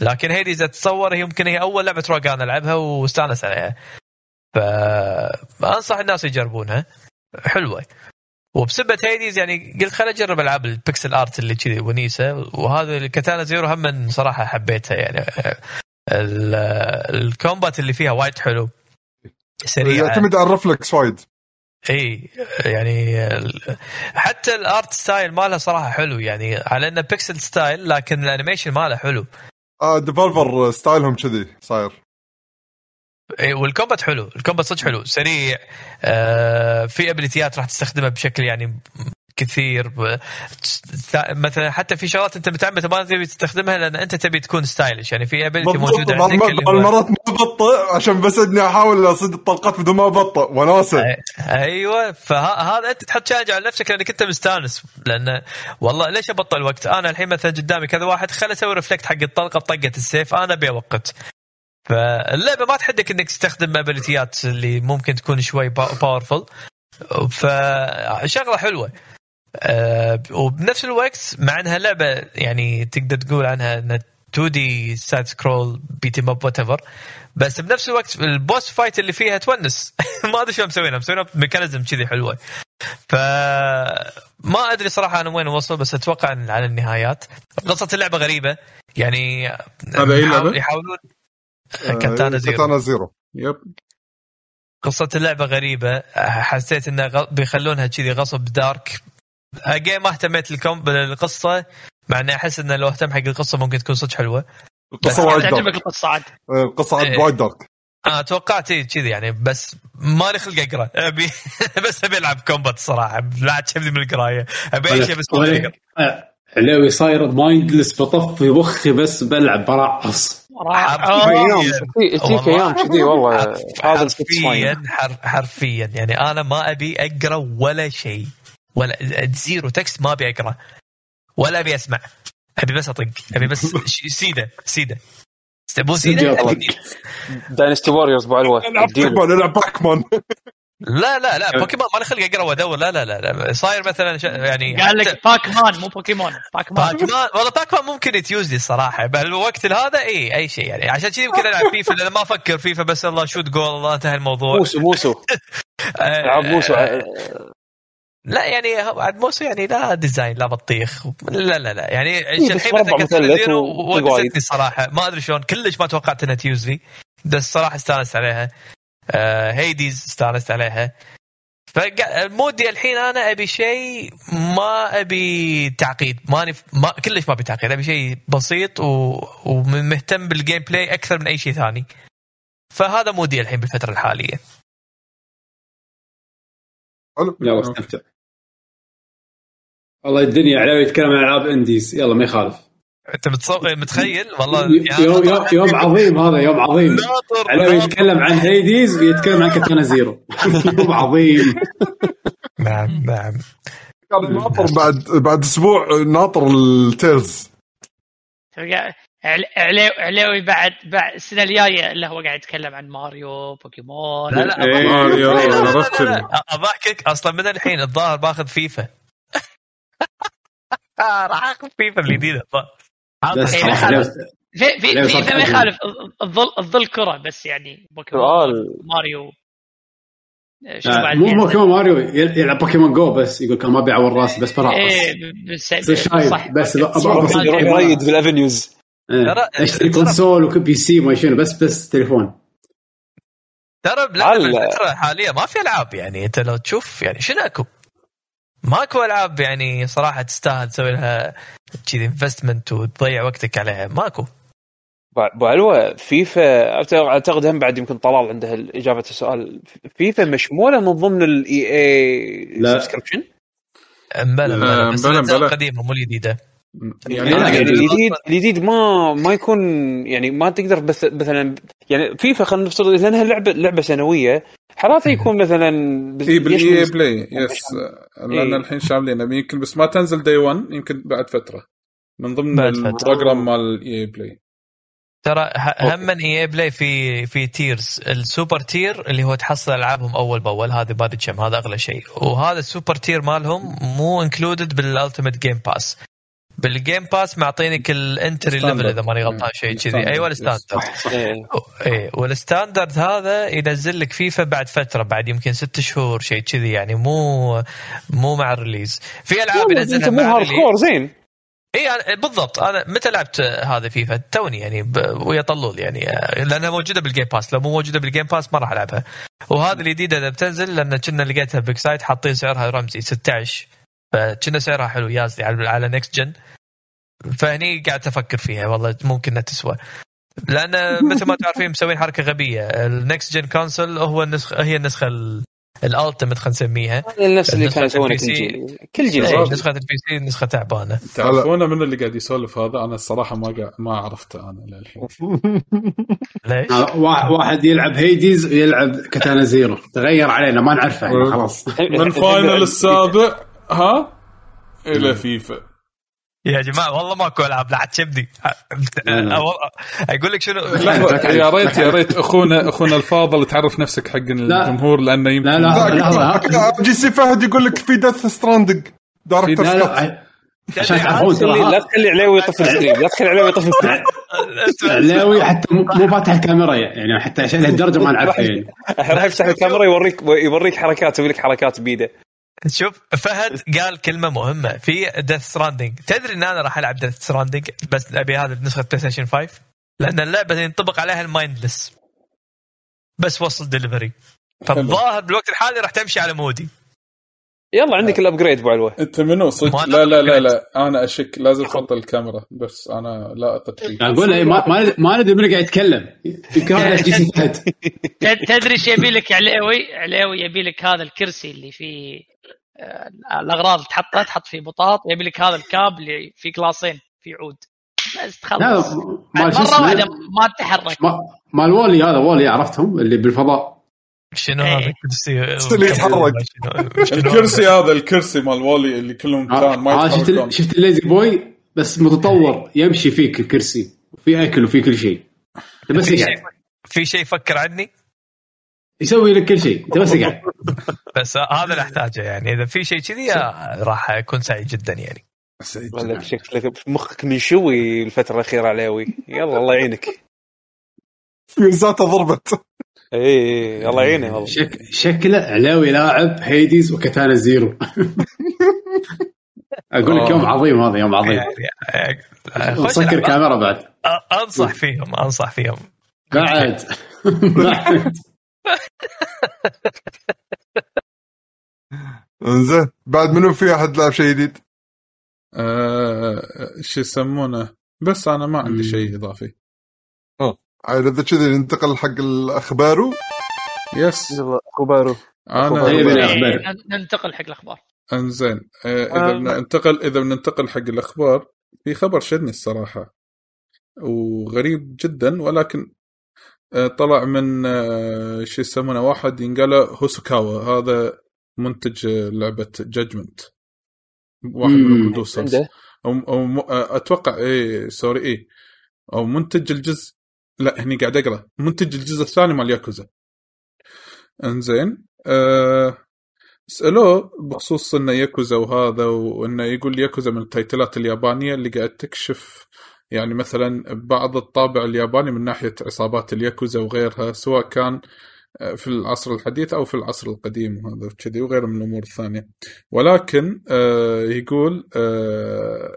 لكن Hades إذا تتصور هي يمكن هي أول لعبة rogue أنا ألعبها واستأنس عليها. فانصح الناس يجربونها. حلوة. وبسبة Hades يعني قلت خليني أجرب ألعاب ال pixel art اللي كذي ونيسة. وهذا ال Katana Zero هم صراحة حبيتها يعني. ال combat اللي فيها وايد حلو. سريع يعتمد على ال reflex وايد. إي يعني حتى ال art style ماله صراحة حلو يعني على إنه pixel style لكن ال animation ماله حلو. آه Devolver style هم كذي صاير. إي وال combat حلو ال combat صدق حلو سريع آه في ability ات راح تستخدمها بشكل يعني كثير مثلا حتى في شغلات أنت متعمد ما تبي تستخدمها لأن أنت تبي تكون stylish يعني في ability موجودة عندك المرات ما ابطئ عشان بس إني أحاول أصيد الطلقات بدون ما ابطئ وناسة. أيوه فهذا أنت تحط challenge على نفسك لأنك أنت مستانس لأن والله ليش أبطئ الوقت؟ أنا الحين مثلا قدامي كذا واحد خل أسوي reflect حق الطلقة بطقة السيف أنا أبي أوقت. فاللعبة ما تحدك إنك تستخدم ability ات اللي ممكن تكون شوي powerful فشغلة حلوة. أه وبنفس الوقت مع انها لعبة يعني تقدر تقول عنها إنها 2D side scroll beat up whatever بس بنفس الوقت ال boss fight اللي فيها تونس. ما أدري شو مسوينها. مسوينها ب mechanism كذي حلوة. ف ما أدري صراحة أنا وين وصل بس أتوقع على النهايات. قصة اللعبة غريبة. يعني هذا أي لعبة؟ يحاولون كاتانا زيرو. كاتانا زيرو. يب. قصة اللعبة غريبة. حسيت انه بيخلونها كذي غصب dark again ما اهتميت لكم بالقصة مع إني أحس انه لو أهتم حق القصة ممكن تكون صدق حلوة. القصة وايد تعجبك القصة عاد. القصة عاد وايد dark أنا توقعت كذي يعني بس مالي خلق أقرأ. ابي بس أبي ألعب combat صراحة لا تشبني من القراية. أبي أي شيء بس ما علاوي صاير mindless بطفي مخي بس بلعب برعص تجيك أيام. كذي والله. هذا حرفيا حرفيا. يعني أنا ما أبي أقرأ ولا شيء. ولا zero text ما أبي أقرأ. ولا أبي أسمع. أبي بس أطق. أبي بس سيده سيده مو سيده داينستي ووريرز ابو علوه ألعب Pac-Man ألعب Pac-Man لا لا لا. بوكيمون ما خلق أقرأ وأدور. لا لا لا صاير مثلا يعني قال لك Pac-Man مو Pokemon. Pac-Man. Pac-Man. والله Pac-Man ممكن يتيوز لي الصراحة. بالوقت هذا اي أي شيء يعني. عشان كذي يمكن ألعب فيفا لأن ما أفكر فيفا بس الله shoot goal الله انتهى الموضوع. Musou Musou. العب Musou. لا يعني عاد Musou يعني لا design لا بطيخ لا لا لا. يعني الحين مثلا وقفتني الصراحه ما أدري شلون كلش ما توقعت إنها تيوز لي بس الصراحه استانست عليها. آه Hades استانست عليها. ف mood ي الحين أنا أبي شيء ما أبي تعقيد ماني ما كلش ما أبي تعقيد أبي شيء بسيط و... ومهتم بال gameplay أكثر من أي شيء ثاني. فهذا mood ي الحين بالفترة الحالية. حلو. يلا استمتع. والله الدنيا علاوي يتكلم عن ألعاب indies. يلا ما يخالف. انت متصور متخيل؟ والله يوم, يوم, يوم عظيم هذا يوم عظيم. علاوي يتكلم عن Hades ويتكلم عن Katana Zero. يوم عظيم. نعم نعم. كان ناطر بعد بعد أسبوع ناطر التيرز علاوي بعد بعد السنة الجاية اللي هو قاعد يتكلم عن ماريو بوكيمون. لا لا إيه ماريو اضحكك أصلا من الحين الظاهر باخذ فيفا. راح أخذ فيفا الجديده في في في ما يخالف الظل الظل كرة بس يعني بوكيمون. ماريو. بعد؟ مو كمان ماريو يل- يلعب بوكيمون جو بس يقول كان ما بيعور راسي بس برقص إيه بس صح. بس يريد في الافنيوز إيه. ترى- اشتري كونسول وبي سي وما شنو بس بس تليفون. ترى. بالفترة الحالية ما في ألعاب يعني أنت لو تشوف يعني شنو أكو؟ ماكو ألعاب يعني صراحة تستاهل تسوي لها كذي investment وتضيع وقتك عليها. ماكو. ابو علوه فيفا أعتقد هم بعد يمكن طلال عنده إجابة السؤال. فيفا مشمولة من ضمن ال EA لا. subscription مبلى آه، مبلى بس. القديمه مو الجديدة. يعني يعني يعني الجديد الجديد ما ما يكون يعني ما تقدر بس مثلا يعني فيفا خلينا نفترض لانها لعبه لعبة سنوية. حالاته يكون مثلا بس- إي بال EA Play yes لأن إيه. الحين شاملين يمكن بس ما تنزل day 1 يمكن بعد فترة. من ضمن. ال program مال ال EA Play. ترى ه- هم من EA Play في في tiers ال super tier اللي هو تحصل ألعابهم أول بأول هذا ما أدري كم هذا أغلى شيء. وهذا ال super tier مالهم مو included بال Ultimate Game Pass بال Game Pass معطينك ال entry. level إذا ماني غلطان شيء كذي. standard. أيوه. ال standard. إيه. إيه وال standard هذا ينزل لك فيفا بعد فترة بعد يمكن ست شهور شيء كذي يعني مو مو مع ال release. في ألعاب ينزلها أنت مو hardcore زين. اي بالضبط. أنا متى لعبت هذا فيفا؟ توني يعني ب- ويا طلول يعني. لأنها موجودة بال Game Pass لو مو موجودة بال Game Pass ما راح ألعبها. وهذه الجديدة إذا بتنزل لأن كنا لقيتها بيك سايت حاطين سعرها رمزي 16 فكنا سعرها حلو يازلي على على next gen فهني قاعد أفكر فيها والله ممكن إنها تسوى. لأن مثل ما تعرفين مسوين حركة غبية. ال next gen console هو النسخه هي النسخة ال ultimate خلينا نسميها. نفس اللي كانوا يسوونه البي كل سي. جيل. كل جيل زين. نسخة ال PC نسخة تعبانة. تعرفون من اللي قاعد يسولف هذا؟ أنا الصراحة ما قا... ما عرفته أنا للحين. ليش؟ آه، واحد يلعب Hades ويلعب Katana Zero تغير علينا ما نعرفه. يعني خلاص. من Final السابع ها؟ إلى فيفا يا جماعة والله ماكو ألعاب لا تشبدي لا. أقول لك شنو؟ لحظة يا ريت يا ريت اخونا أخونا الفاضل تعرف نفسك حق الجمهور لأنه يمكن لا لا جي سي فهد يقول لك في Death Stranding Director's Cut لا عشان تعرفون لا تخلي عليوي يطفي ال stream لا تخلي عليوي يطفي ال stream. علاوي حتى مو مو فاتح الكاميرا يعني حتى عشان لهالدرجة ما نعرفه يعني راح يفتح الكاميرا يوريك يوريك حركات يسوي لك حركات بيده. شوف فهد قال كلمة مهمة في Death Stranding تدري إن أنا راح ألعب Death Stranding بس أبي هذا بنسخة PlayStation 5 لأن اللعبة ينطبق عليها ال mindless. بس وصل دليفري فالظاهر بالوقت الحالي راح تمشي على mood ي. يلا عندك ال upgrade ابو علوه انت منو؟ صدق. لا لا لا لا. أنا أشك. لازم تحط الكاميرا. بس أنا لا اثق فيك أقول له ما ما ما ندري من قاعد يتكلم. تدري إيش يبي لك علاوي؟ علاوي يبي لك هذا الكرسي اللي فيه آه، الأغراض تحطها تحط فيه بطاط يبي لك هذا الكاب اللي فيه كلاسين في عود. بس لا تخلص مرة واحدة ما تتحرك ما- مال وولي هذا وولي عرفتهم؟ اللي بالفضاء. شنو إيه. هذا الكرسي؟ اللي يتحرك. شنو- شنو الكرسي هذا الكرسي مال والي اللي كلهم كان ما آه، شفت يتحركون شفت الليزي بوي بس متطور يمشي فيك الكرسي. وفي أكل وفي كل شيء. أنت بس في يقعد. شيء في شيء فكر عني؟ يسوي لك كل شيء. أنت بس يقعد. بس هذا اللي أحتاجه يعني. إذا في شيء كذي آه، راح أكون سعيد جدا يعني. سعيد ولا جداً. شكلك مخك منشوي الفترة الأخيرة علاوي يلا الله يعينك. فيوزاته ضربت. اي الله يعينه والله. شك... شكله علاوي لاعب Hades و Katana Zero. أقول لك يوم عظيم هذا يوم عظيم. خش وسكر العب. كاميرا بعد. أنصح فيهم أنصح فيهم. بعد. بعد. انزين بعد منو في أحد لعب شيء جديد؟ آه، شو يسمونه؟ بس أنا ما عندي. شيء إضافي. عاد اذا كذا ننتقل حق الأخبار. يس يلا اخباره أنا أخبار. ننتقل حق الأخبار. إنزين. آه، إذا بننتقل إذا بننتقل حق الأخبار في خبر شدني الصراحة وغريب جدا ولكن آه، طلع من آه، شو يسمونه واحد ينقال هوسوكاوا. هذا منتج آه، لعبة Judgment واحد من. ال producers. أو آه، أتوقع إيه sorry إيه. أو منتج الجزء لا هني قاعد أقرأ. منتج الجزء الثاني مال ياكوزا. انزين أه سألوه بخصوص انه ياكوزا وهذا وإنه يقول ياكوزا من التايتلات اليابانية اللي قاعد تكشف يعني مثلا بعض الطابع الياباني من ناحية عصابات الياكوزا وغيرها سواء كان آه، في العصر الحديث أو في العصر القديم وهذا كذي وغيره من الأمور الثانية. ولكن آه يقول آه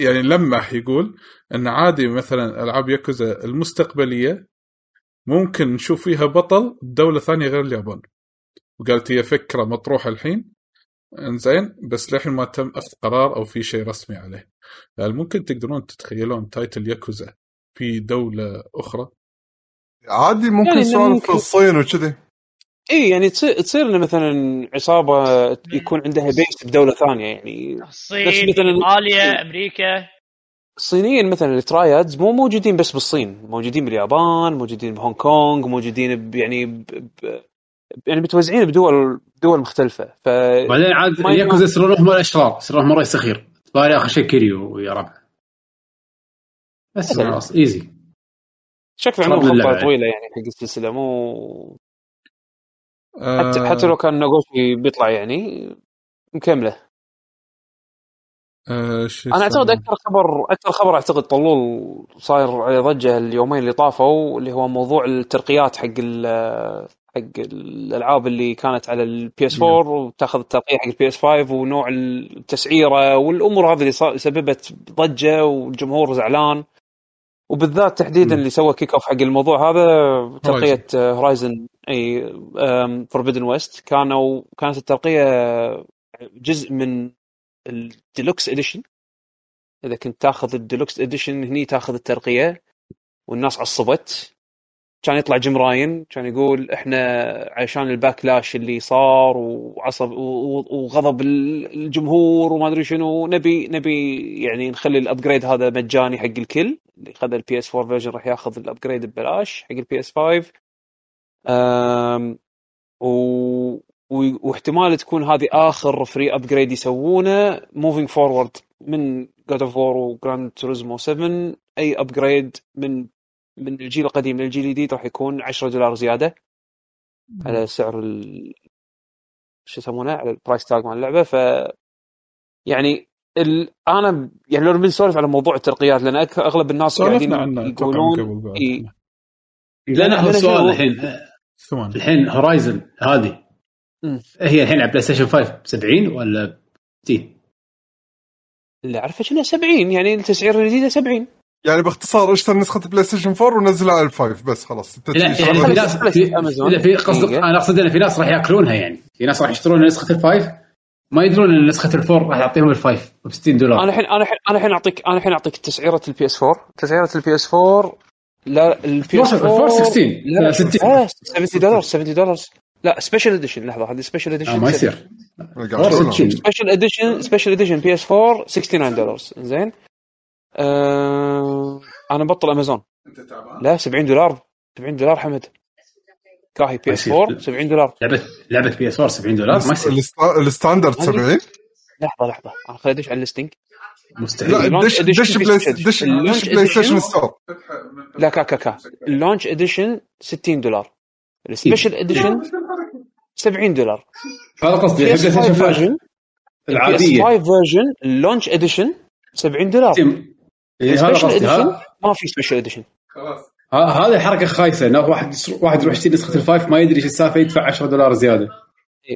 يعني لمح يقول أن عادي مثلا ألعاب ياكوزا المستقبلية ممكن نشوف فيها بطل بدوله ثانية غير اليابان. وقالت هي فكرة مطروحة الحين. إنزين بس للحين ما تم أخذ قرار أو في شيء رسمي عليه. يعني ممكن تقدرون تتخيلون title ياكوزا في دولة أخرى؟ عادي ممكن يعني سوالف ممكن- في الصين وكذي. إي يعني تصير تصير إنه مثلا عصابة يكون عندها base بدوله ثانية يعني. الصين بس مثلاً- إيطاليا أمريكا. الصينيين مثلا ال triads مو موجودين بس بالصين. موجودين باليابان موجودين بهونغ كونغ موجودين ب يعني ب ب يعني متوزعين بدول دول مختلفة. ف بعدين عاد ياكوزا يصيرون هم الأشرار يصيرون هم رئيس سخير تباري آخر شيء كيريو يا ربع بس. خلاص easy شكله عندهم من خطه. طويلة يعني حق السلسلة مو حتى حتى لو كان ناغوشي بيطلع يعني مكملة. آه شو أنا أعتقد؟ أكثر خبر أكثر خبر أعتقد طلول صاير عليه ضجة اليومين اللي طافوا اللي هو موضوع الترقيات حق ال حق الألعاب اللي كانت على ال PS 4 وتأخذ الترقية حق ال PS 5 ونوع التسعيرة والأمور هذه اللي سببت ضجة والجمهور زعلان. وبالذات تحديدا. اللي سوى kick off حق الموضوع هذا ترقيه Horizon إي Forbidden West كانوا كانت الترقيه جزء من ال deluxe edition إذا كنت تاخذ ال deluxe edition هني تاخذ الترقية والناس عصبت كان يطلع Jim Ryan كان يقول إحنا عشان ال backlash اللي صار وعصب وغضب ال- الجمهور وما أدري شنو نبي نبي يعني نخلي ال upgrade هذا مجاني حق الكل اللي خذ ال PS 4 version راح ياخذ ال upgrade ببلاش حق ال PS 5 أم و واحتمال تكون هذه آخر free upgrade يسوونه moving forward من God of War و Gran Turismo 7 أي upgrade من من الجيل القديم للجيل الجديد راح يكون 10 دولار زيادة على سعر ال... شو يسمونه؟ على ال price tag مال اللعبة. ف يعني ال... أنا يعني لو بنسولف على موضوع الترقيات لأن أك- أغلب الناس قاعدين يقولون قبل بعد. إي. لا لا هو شنو؟ الحين. ثواني. الحين Horizon هذه مم. هي الحين على PlayStation 5 ب 70 ولا 60 اللي اعرفه انه 70 يعني التسعيره الجديده 70 يعني باختصار اشتري نسخه PlayStation 4 ونزلها على ال five بس خلاص لا يعني في ناس في في قصدك. أنا أقصد إن في ناس راح ياكلونها يعني. في ناس راح يشترون نسخة ال five. ما يدرون إن نسخة ال four راح يعطيهم ال five ب 60 دولار. أنا الحين أنا الحين أنا الحين اعطيك أنا الحين أعطيك تسعيرة ال PS 4 تسعيرة ال PS 4 لا ال PS 4 ال four 16 لا لا 60 لا 70 دولار 70 دولار لا special edition لحظة هذه special edition آه، ما يصير. قاعد four أقولها. 60 special edition special edition PS 4 69 دولار زين. آه أنا بطل أمازون. لا 70 دولار. 70 دولار حمد. كاهي PS 4 70 دولار. لعبه لعبة PS 4 70 دولار؟ ما يصير. الست- ال standard 70 لحظة لحظة. أنا خليني أدش على ال listing مستحيل. لا دش دش. دش PlayStation. Store. لا كا كا كا. ال launch edition 60 دولار. ال special edition 70 دولار. هذا قصدي Play 5 Station 5 version PS العادية. 5 version ال launch edition 70 دولار. ال special edition ما في special edition ها- هذه حركة خايسة إنه واحد واحد يروح يشتري نسخة ال five ما يدري إيش السالفة يدفع 10 دولار زيادة.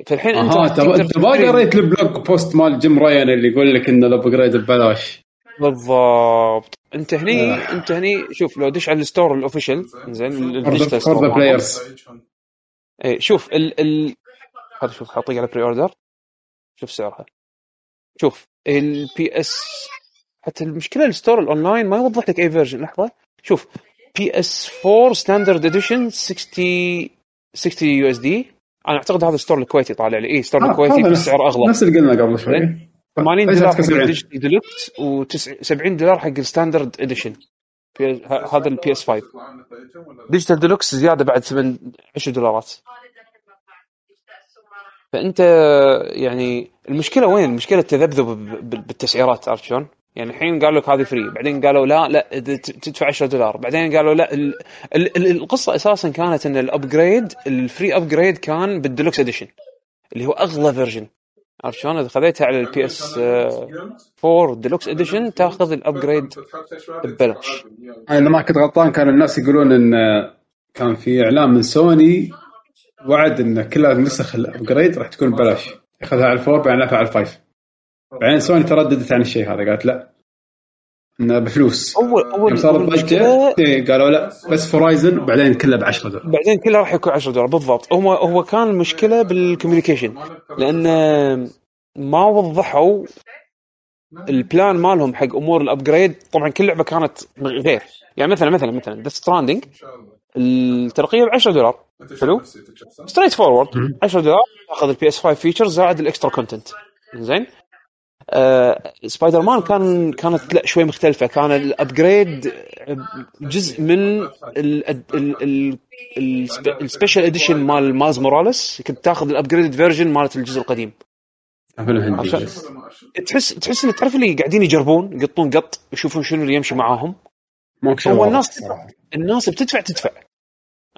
فالحين أنت انت ما قريت ال blog post مال Jim Ryan اللي يقول لك ان ال upgrade ببلاش. بالضبط. أنت هني أنت هني شوف لو دش على ال store ال official زين ال digital for store. players اي شوف ال ال هذا شوف حاطيك على pre-order شوف سعرها. شوف ال PS حتى المشكلة ال store ال online ما يوضح لك أي version لحظة. شوف PS 4 standard edition 60 60 USD أنا أعتقد هذا ال store الكويتي طالع لي. اي store الكويتي بسعر أغلى. نفس اللي قلنا قبل شوي. 80 ليش دولار حق؟ ال digital deluxe و70 دولار حق ال standard edition هذا ال PS 5 digital deluxe زيادة بعد 8 10 دولارات. فأنت يعني المشكلة وين؟ المشكلة التذبذب بالتسعيرات عرفت شلون؟ يعني الحين قالوا لك هذه free بعدين قالوا لا لا تدفع 10 دولار. بعدين قالوا لا ال ال ال القصة أساسا كانت إن ال upgrade ال free upgrade كان بال deluxe edition اللي هو أغلى version عرفت شلون؟ إذا خذيتها على ال PS 4 deluxe edition تأخذ ال upgrade ببلاش. أنا ما كنت غلطان كان الناس يقولون إن كان في إعلان من سوني وعد إن كل النسخ ال upgrade راح تكون ببلاش. ياخذها على ال four بعدين على ال five بعدين سوني ترددت عن الشيء هذا قالت لا. إنه بفلوس. اول أول يوم صار أول الضجه مشكلة- إيه، قالوا لا بس Horizon وبعدين كله ب 10 دولار. بعدين كله راح يكون 10 دولار بالضبط. هو هو كان المشكلة بال communication لأن ما وضحوا ال plan مالهم حق أمور ال upgrade طبعا كل لعبة كانت غير. يعني مثلا مثلا مثلا Death Stranding الترقية ب 10 دولار. حلو؟ straightforward 10 دولار تاخذ ال PS 5 features زائد ال extra content زين؟ سبايدر مان كان كانت لا شوي مختلفة. كان ال upgrade جزء من ال- ال- ال- ال- السب- ال special edition مال Miles Morales. كنت تاخذ ال upgrade version مالت الجزء القديم. تحس تحس إن تعرف اللي قاعدين يجربون يقطون قط يشوفون شنو اللي يمشي معاهم. هو الناس-. الناس بتدفع تدفع.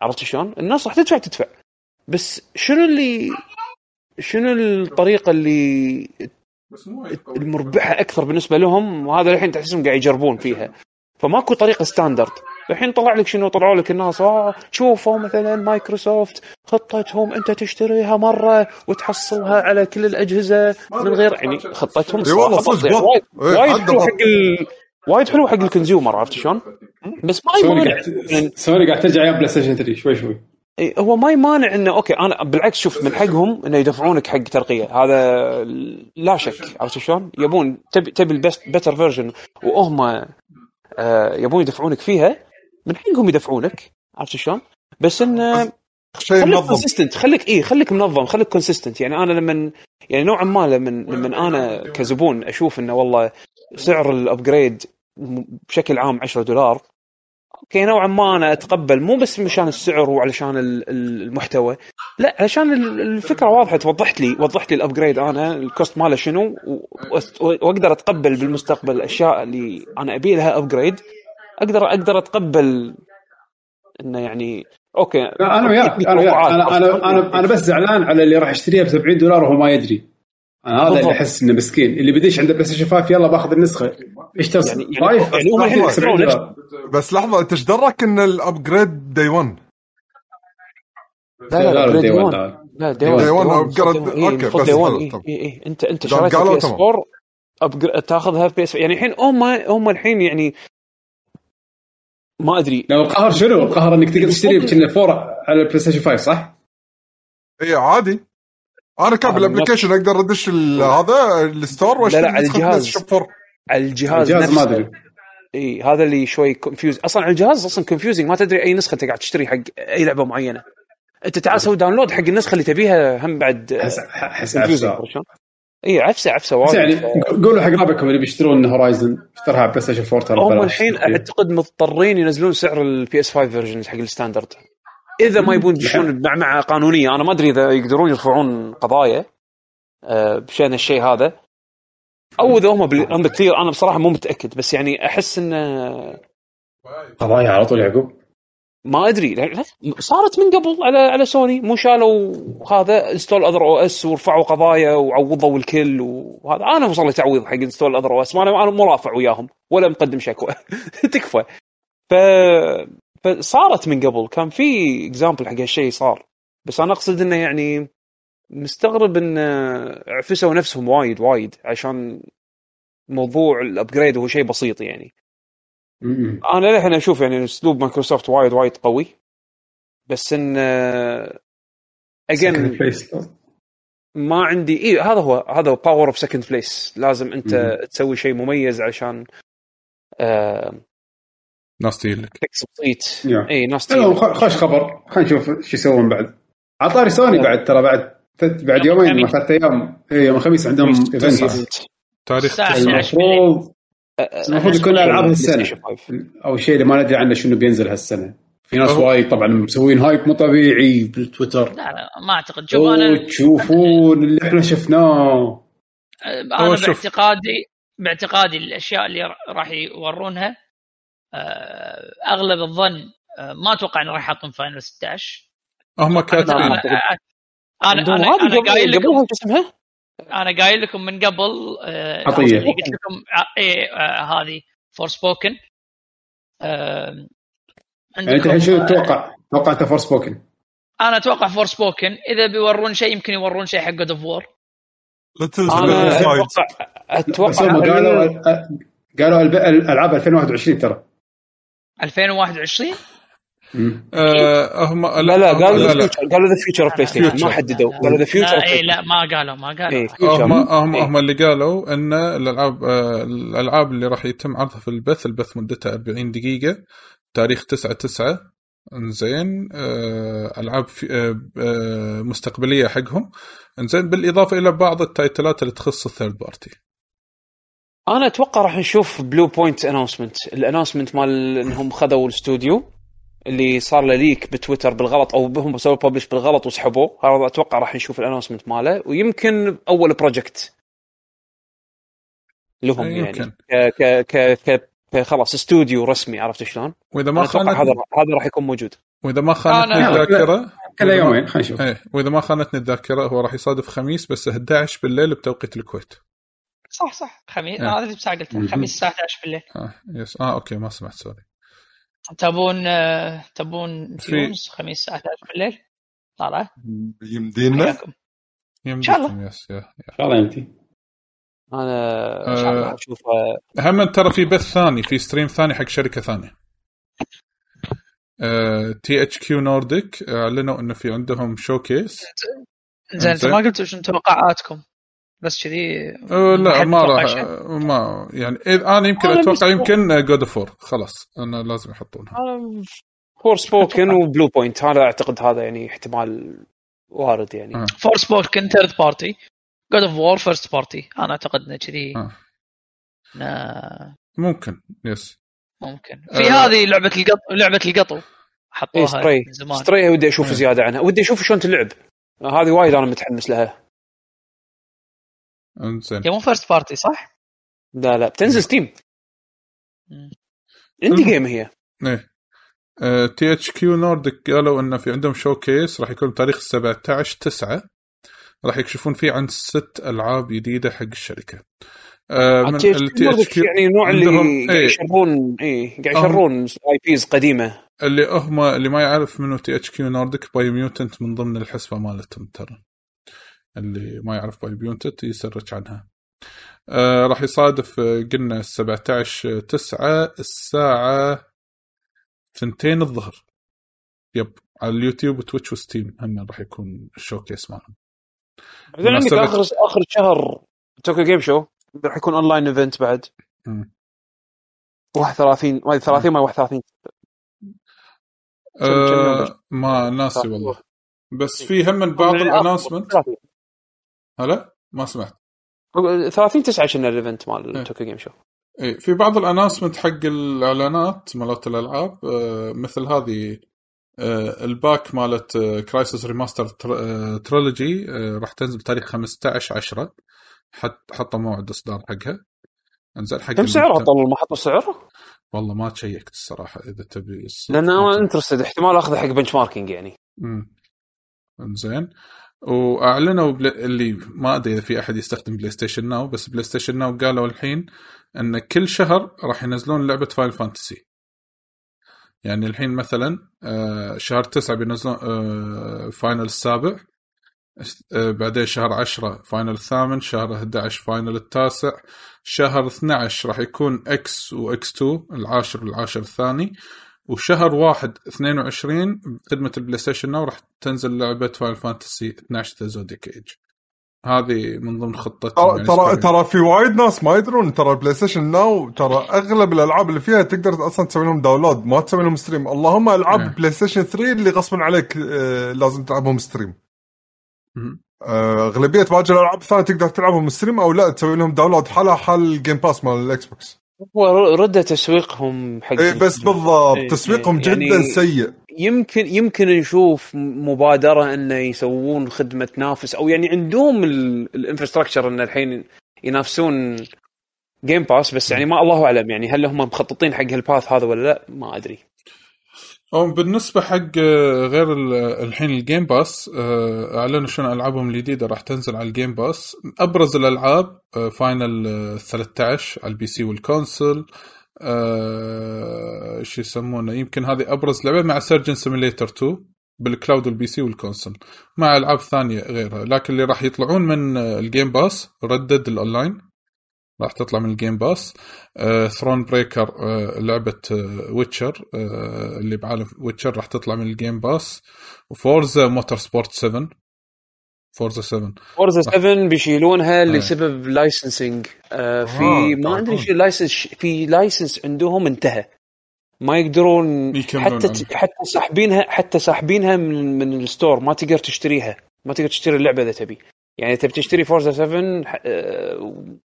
عرفت شلون؟ الناس راح تدفع تدفع. بس شنو اللي شنو الطريقة اللي المربحة أكثر بالنسبة لهم وهذا الحين تحسهم قاعد يجربون فيها. فماكو طريقة standard الحين طلع لك شنو؟ طلعوا لك الناس آه شوفوا مثلا مايكروسوفت خطتهم أنت تشتريها مرة وتحصلها على كل الأجهزة من غير يعني خطتهم والله صدق. وايد إيه، وايد حلو. حق ال... وايد حلو حق ال consumer عرفت شلون؟ بس ما قاعد سوني قاعد ترجع يا بلاي ستيشن 3 شوي شوي. هو ما يمانع إنه أوكي أنا بالعكس شوف من حقهم إنه يدفعونك حق ترقية. هذا لا شك. عرفت شلون؟ يبون تبي تبي ال best better version وهم آه يبون يدفعونك فيها من حقهم يدفعونك. عرفت شلون؟ بس انه شيء خليك منظم. consistent خليك اي خليك منظم خليك consistent يعني أنا لما يعني نوعا ما لما لما أنا كزبون أشوف إنه والله سعر ال upgrade بشكل عام 10 دولار. أوكي نوعا ما أنا أتقبل مو بس مشان السعر وعلشان ال- ال- المحتوى. لا علشان ال- الفكرة واضحة وضحت لي وضحت لي ال upgrade أنا ال cost ماله شنو وأقدر أتقبل بالمستقبل الأشياء اللي أنا أبي لها upgrade أقدر أقدر أتقبل إنه يعني أوكي. لا أنا وياك أنا وياك. أنا أنا أنا أنا بس زعلان على اللي راح يشتريها ب 70 دولار وهو ما يدري. أنا هذا اللي. أحس إنه مسكين اللي بديش عنده بلاي ستيشن 5 يلا باخذ النسخة اشتري يعني- يعني- فايف يعني هم الحين راح 70 يحطون دولار بس لحظة أنت إيش درك إن الابجريد داي 1 لا لا دي one 1 لا. دي Day 1 one. Day one upgrade. أوكي، بس دي 1 اي. اي إيه، أنت إنت شريتها قالوا بي اس تمام. 4 أبجر- تاخذها بي اس يعني الحين هم هم الحين يعني ما أدري لو القهر شنو؟ القهر إنك تقدر تشتري كنا فور على البلاي ستيشن 5 صح؟ اي عادي أنا كان آه، بالابلكيشن أقدر أدش هذا الستور وأشتري لا، على نسخة الجهاز. PlayStation 4. على الجهاز الجهاز ما أدري. إي هذا اللي شوي كونفيوز أصلا على الجهاز أصلا كونفيوزنج ما تدري أي نسخة انت قاعد تشتري حق أي لعبة معينة. أنت تعال سوي داونلود حق النسخة اللي تبيها هم بعد احس شلون؟ إي عفسة عفسة وايد. يعني قولوا حق ربعكم اللي بيشترون هورايزن اشترها على بلاي ستيشن 4 ترى هم. الحين أعتقد مضطرين ينزلون سعر ال PS 5 versions حق ال standard. إذا ما يبون يدشون بمعمعه قانونية. أنا ما أدري إذا يقدرون يرفعون قضايا آه، بشأن الشيء هذا. أو إذا هم كثير أنا بصراحة مو متأكد. بس يعني أحس انه قضايا على طول يعقوب؟ ما أدري. صارت من قبل على على سوني. مو شالوا هذا install other OS ورفعوا قضايا وعوضوا الكل وهذا. أنا وصل لي تعويض حق install other OS ما أنا مو رافع وياهم ولا مقدم شكوى. تكفى. ف فصارت من قبل كان في example حق هالشيء صار بس أنا أقصد إنه يعني مستغرب إن عفسوا نفسهم وايد وايد عشان موضوع ال upgrade هو شيء بسيط يعني. أنا للحين أشوف يعني أسلوب مايكروسوفت وايد وايد قوي بس إن again. ما عندي اي هذا هو هذا هو power of second place لازم أنت مم. تسوي شيء مميز عشان آه ناس تجي لك تكسب صيت. اي ناس خوش خبر. خلينا نشوف شو يسوون بعد. عطاري سوني بعد ترى بعد بعد يوم يومين ما. ثلاث أيام. اي يوم الخميس عندهم event تاريخ تسعة. 11 بالليل. المفروض المفروض يكون ألعاب 5. أو الشيء اللي ما ندري عنه شنو بينزل هالسنة. في ناس وايد طبعا مسوين hype مو طبيعي بالتويتر. لا لا ما أعتقد. شوف أنا وتشوفون اللي إحنا شفناه. أنا. باعتقادي باعتقادي الأشياء اللي راح يورونها أغلب الظن آه، ما أتوقع إنه راح يحطون Final 16 هم كاتبين أنا أنا, أنا قايل لكم اسمها؟ أنا قايل لكم من قبل آه،. اللي قلت لكم آه، آه، هذه Forspoken انت الحين شو تتوقع؟ توقع أنت Forspoken أنا أتوقع Forspoken إذا بيورون شيء يمكن يورون شيء حق God of War لا تنسى أنا. أتوقع أتوقع قالوا قالوا الالعاب 2021 ترى 2021 مم. آه هم لا لا قالوا لا the لا. future قالوا the future of PlayStation ما. حددوا قالوا the future لا اي لا ما قالوا ما قالوا. اي هم هم إيه. هم اللي قالوا إن الالعاب آه، الألعاب اللي راح يتم عرضها في البث البث مدتها 40 دقيقة تاريخ 9 9 إنزين آه، ألعاب في مستقبلية حقهم إنزين بالإضافة إلى بعض ال titleات اللي تخص ال third party. أنا أتوقع راح نشوف Bluepoint announcement ال announcement مال إنهم خذوا الاستوديو اللي صار له leak بتويتر بالغلط أو هم سووا ببلش بالغلط وسحبوه. هذا أتوقع راح نشوف ال announcement ماله ويمكن أول project لهم يعني. يمكن. ك ك ك ك ك- خلاص استوديو رسمي عرفت شلون؟ وإذا ما أتوقع هذا هذا راح يكون موجود. وإذا ما خانتني أنا- الذاكره كل يومين خلينا نشوف. إيه وإذا ما خانتني الذاكرة هو راح يصادف خميس بس 11 بالليل بتوقيت الكويت. صح صح خميس إيه. هذا اللي بساعة قلته مهم. خميس الساعة 11 بالليل آه يس آه أوكي ما سمعت سوري تبون آه، تبون تيونز خميس الساعة 11 بالليل طالع يمدينا يمديكم شاء الله. يس يا. إن شاء الله يمتي أنا آه. إن شاء الله اشوفه هم ترى في بث ثاني في stream ثاني حق شركة ثانية THQ Nordic أعلنوا إنه في عندهم showcase زين أنت إنزين. ما قلتوا شنو توقعاتكم بس كذي أه لا ما راح. ما يعني أنا يمكن أنا أتوقع يمكن God of War خلاص أنا لازم يحطونها. Forspoken و Bluepoint هذا أعتقد هذا يعني احتمال وارد يعني. آه. Forspoken third party God of War first party أنا أعتقد إنه كذي آه. نا- ممكن yes ممكن. آه. في هذه لعبة القط لعبة القطو حطوها Stray من زمان. Stray ودي أشوف إيه. زيادة عنها. ودي أشوف شلون تلعب. هذه وايد أنا متحمس لها. انزين. هي مو first party صح؟ لا لا بتنزل Steam المهم. game هي. إيه. THQ Nordic قالوا إنه في عندهم showcase راح يكون بتاريخ 17 9 راح يكشفون فيه عن ست ألعاب جديدة حق الشركة. آه، من ال THQ يعني نوع اللي عندهم- قاعد إيه. يشرون اي قاعد يشرون IPs قديمة. اللي هم اللي ما يعرف منو THQ Nordic Biomutant من ضمن الحسبة مالتهم ترى. اللي ما يعرف Biomutant يسرج عنها. آه راح يصادف آه، قلنا 17 9 الساعة 2 الظهر. Yep على ال YouTube و Twitch و Steam هم راح يكون ال showcase مالهم بعدين عندك اخر آخر شهر Tokyo Game Show راح يكون online event بعد. مم. 31 ما أدري 30 ما 31 كم- كم يوم؟ بس؟ آه ما ناسي والله. بس في هم بعض ال announcement 30 هلا؟ ما سمعت. 30 9 كنا ال event. مال Tokyo Game Show اي في بعض ال announcement حق الإعلانات مالت الألعاب آه، مثل هذه آه، ال pack مالت Crysis Remastered Trilogy راح تنزل بتاريخ 15 10 حط حطوا موعد إصدار حقها. انزل حق كم سعرها طول ما حطوا سعرها؟ والله ما checked الصراحة إذا تبي لأن أنا. interested احتمال أخذه حق benchmarking يعني. امم إنزين. وأعلنوا بل... اللي ما أدري إذا في أحد يستخدم PlayStation Now بس PlayStation Now قالوا الحين إن كل شهر راح ينزلون لعبة Final Fantasy يعني الحين مثلا آه، شهر تسعة بينزلون آه، Final السابع آه، بعدين شهر عشرة Final الثامن شهر 11 Final التاسع شهر 12 راح يكون إكس واكس 2 العاشر والعاشر الثاني وشهر واحد 22 خدمة ال PlayStation Now راح تنزل لعبة Final Fantasy 12 The Zodiac Age هذه من ضمن خطتهم ترى ترى ترى في وايد ناس ما يدرون ترى ال PlayStation Now ترى أغلب الألعاب اللي فيها تقدر أصلا تسوي لهم download ما تسوي لهم stream اللهم ألعاب إيه. PlayStation 3 اللي غصبا عليك آه، لازم تلعبهم stream. آه، أغلبية باقي الألعاب الثانية تقدر تلعبهم stream أو لا تسوي لهم download حالها حال ال Game Pass مال ال Xbox هو رده تسويقهم حق اي بس بالضبط إيه، تسويقهم إيه، يعني- جدا سيء. يمكن يمكن نشوف مبادرة إنه يسوون خدمة تنافس أو يعني عندهم ال infrastructure إن الحين ينافسون Game Pass بس يعني ما الله أعلم يعني هل هم مخططين حق ال path هذا ولا لا؟ ما أدري. أو بالنسبة حق آه، غير ال- الحين ال Game Pass آه، أعلنوا شنو ألعابهم الجديدة راح تنزل على ال Game Pass أبرز الألعاب Final آه، 13 على ال PC وال console آه، شو يسمونه يمكن هذه أبرز لعبة مع Surgeon Simulator 2 بال cloud وال PC وال console مع ألعاب ثانية غيرها. لكن اللي راح يطلعون من ال Game Pass ردد الاونلاين راح تطلع من ال Game Pass Thronebreaker لعبة Witcher اللي بعالم Witcher راح تطلع من ال Game Pass و Forza Motorsport 7 Forza 7 Forza 7 بيشيلونها إيه. لسبب licensing آه في آه، ما. أدري شو license في license عندهم انتهى. ما يقدرون حتى عنه. حتى ساحبينها حتى ساحبينها من من ال store ما تقدر تشتريها. ما تقدر تشتري اللعبة إذا تبي. يعني تبي تشتري Forza 7 ح- آه، ما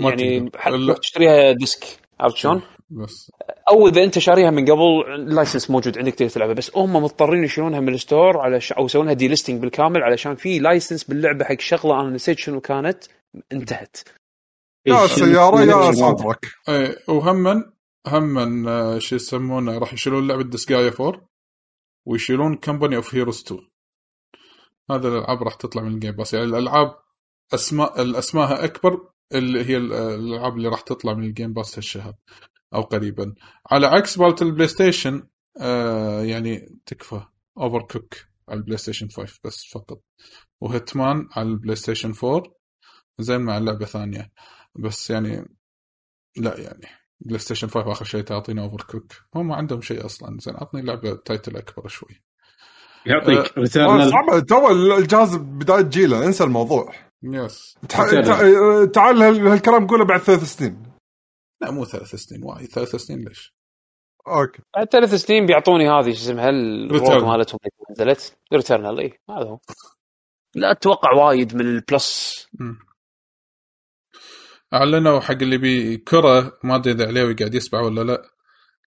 يعني. حتى. تشتريها disc. عرفت شلون؟ بس. أو إذا أنت شاريها من قبل ال license موجود عندك تقدر تلعبها. بس هم مضطرين يشيلونها من ال store على ش... أو يسوونها delisting بالكامل علشان في license باللعبة حق شغلة. أنا نسيت شنو كانت. انتهت. يا سيارة يا إيه وهمن همن آه، شو يسمونه راح يشيلون لعبة Disgaea 4 ويشيلون Company of Heroes 2 هذا الألعاب راح تطلع من ال Game Pass يعني الألعاب اسماء الأسماءها أكبر اللي هي ال- الألعاب اللي راح تطلع من ال Game Pass هالشهر أو قريبا. على عكس مالت ال PlayStation آه يعني تكفى Overcooked على ال PlayStation 5 بس فقط. و Hitman على ال PlayStation 4 زين مع لعبة ثانية. بس يعني لا يعني PlayStation 5 آخر شيء تعطينا Overcooked هم ما عندهم شيء أصلا. زين أعطني لعبة title أكبر شوي. يعطيك. آه، Returnal صعبة. تو الجهاز بداية جيله انسى الموضوع. yes. تع- تعال هال- هالكلام قوله بعد ثلاث سنين. لا مو ثلاث سنين وايد. ثلاث سنين ليش؟ Okay. بعد ثلاث سنين بيعطوني هذه شو اسمها Returnal. مالتهم اللي نزلت. Returnal اي هذا هو. لا أتوقع وايد من ال Plus. أعلنوا حق اللي يبي كرة ما أدري إذا عليه قاعد يسمع ولا لا.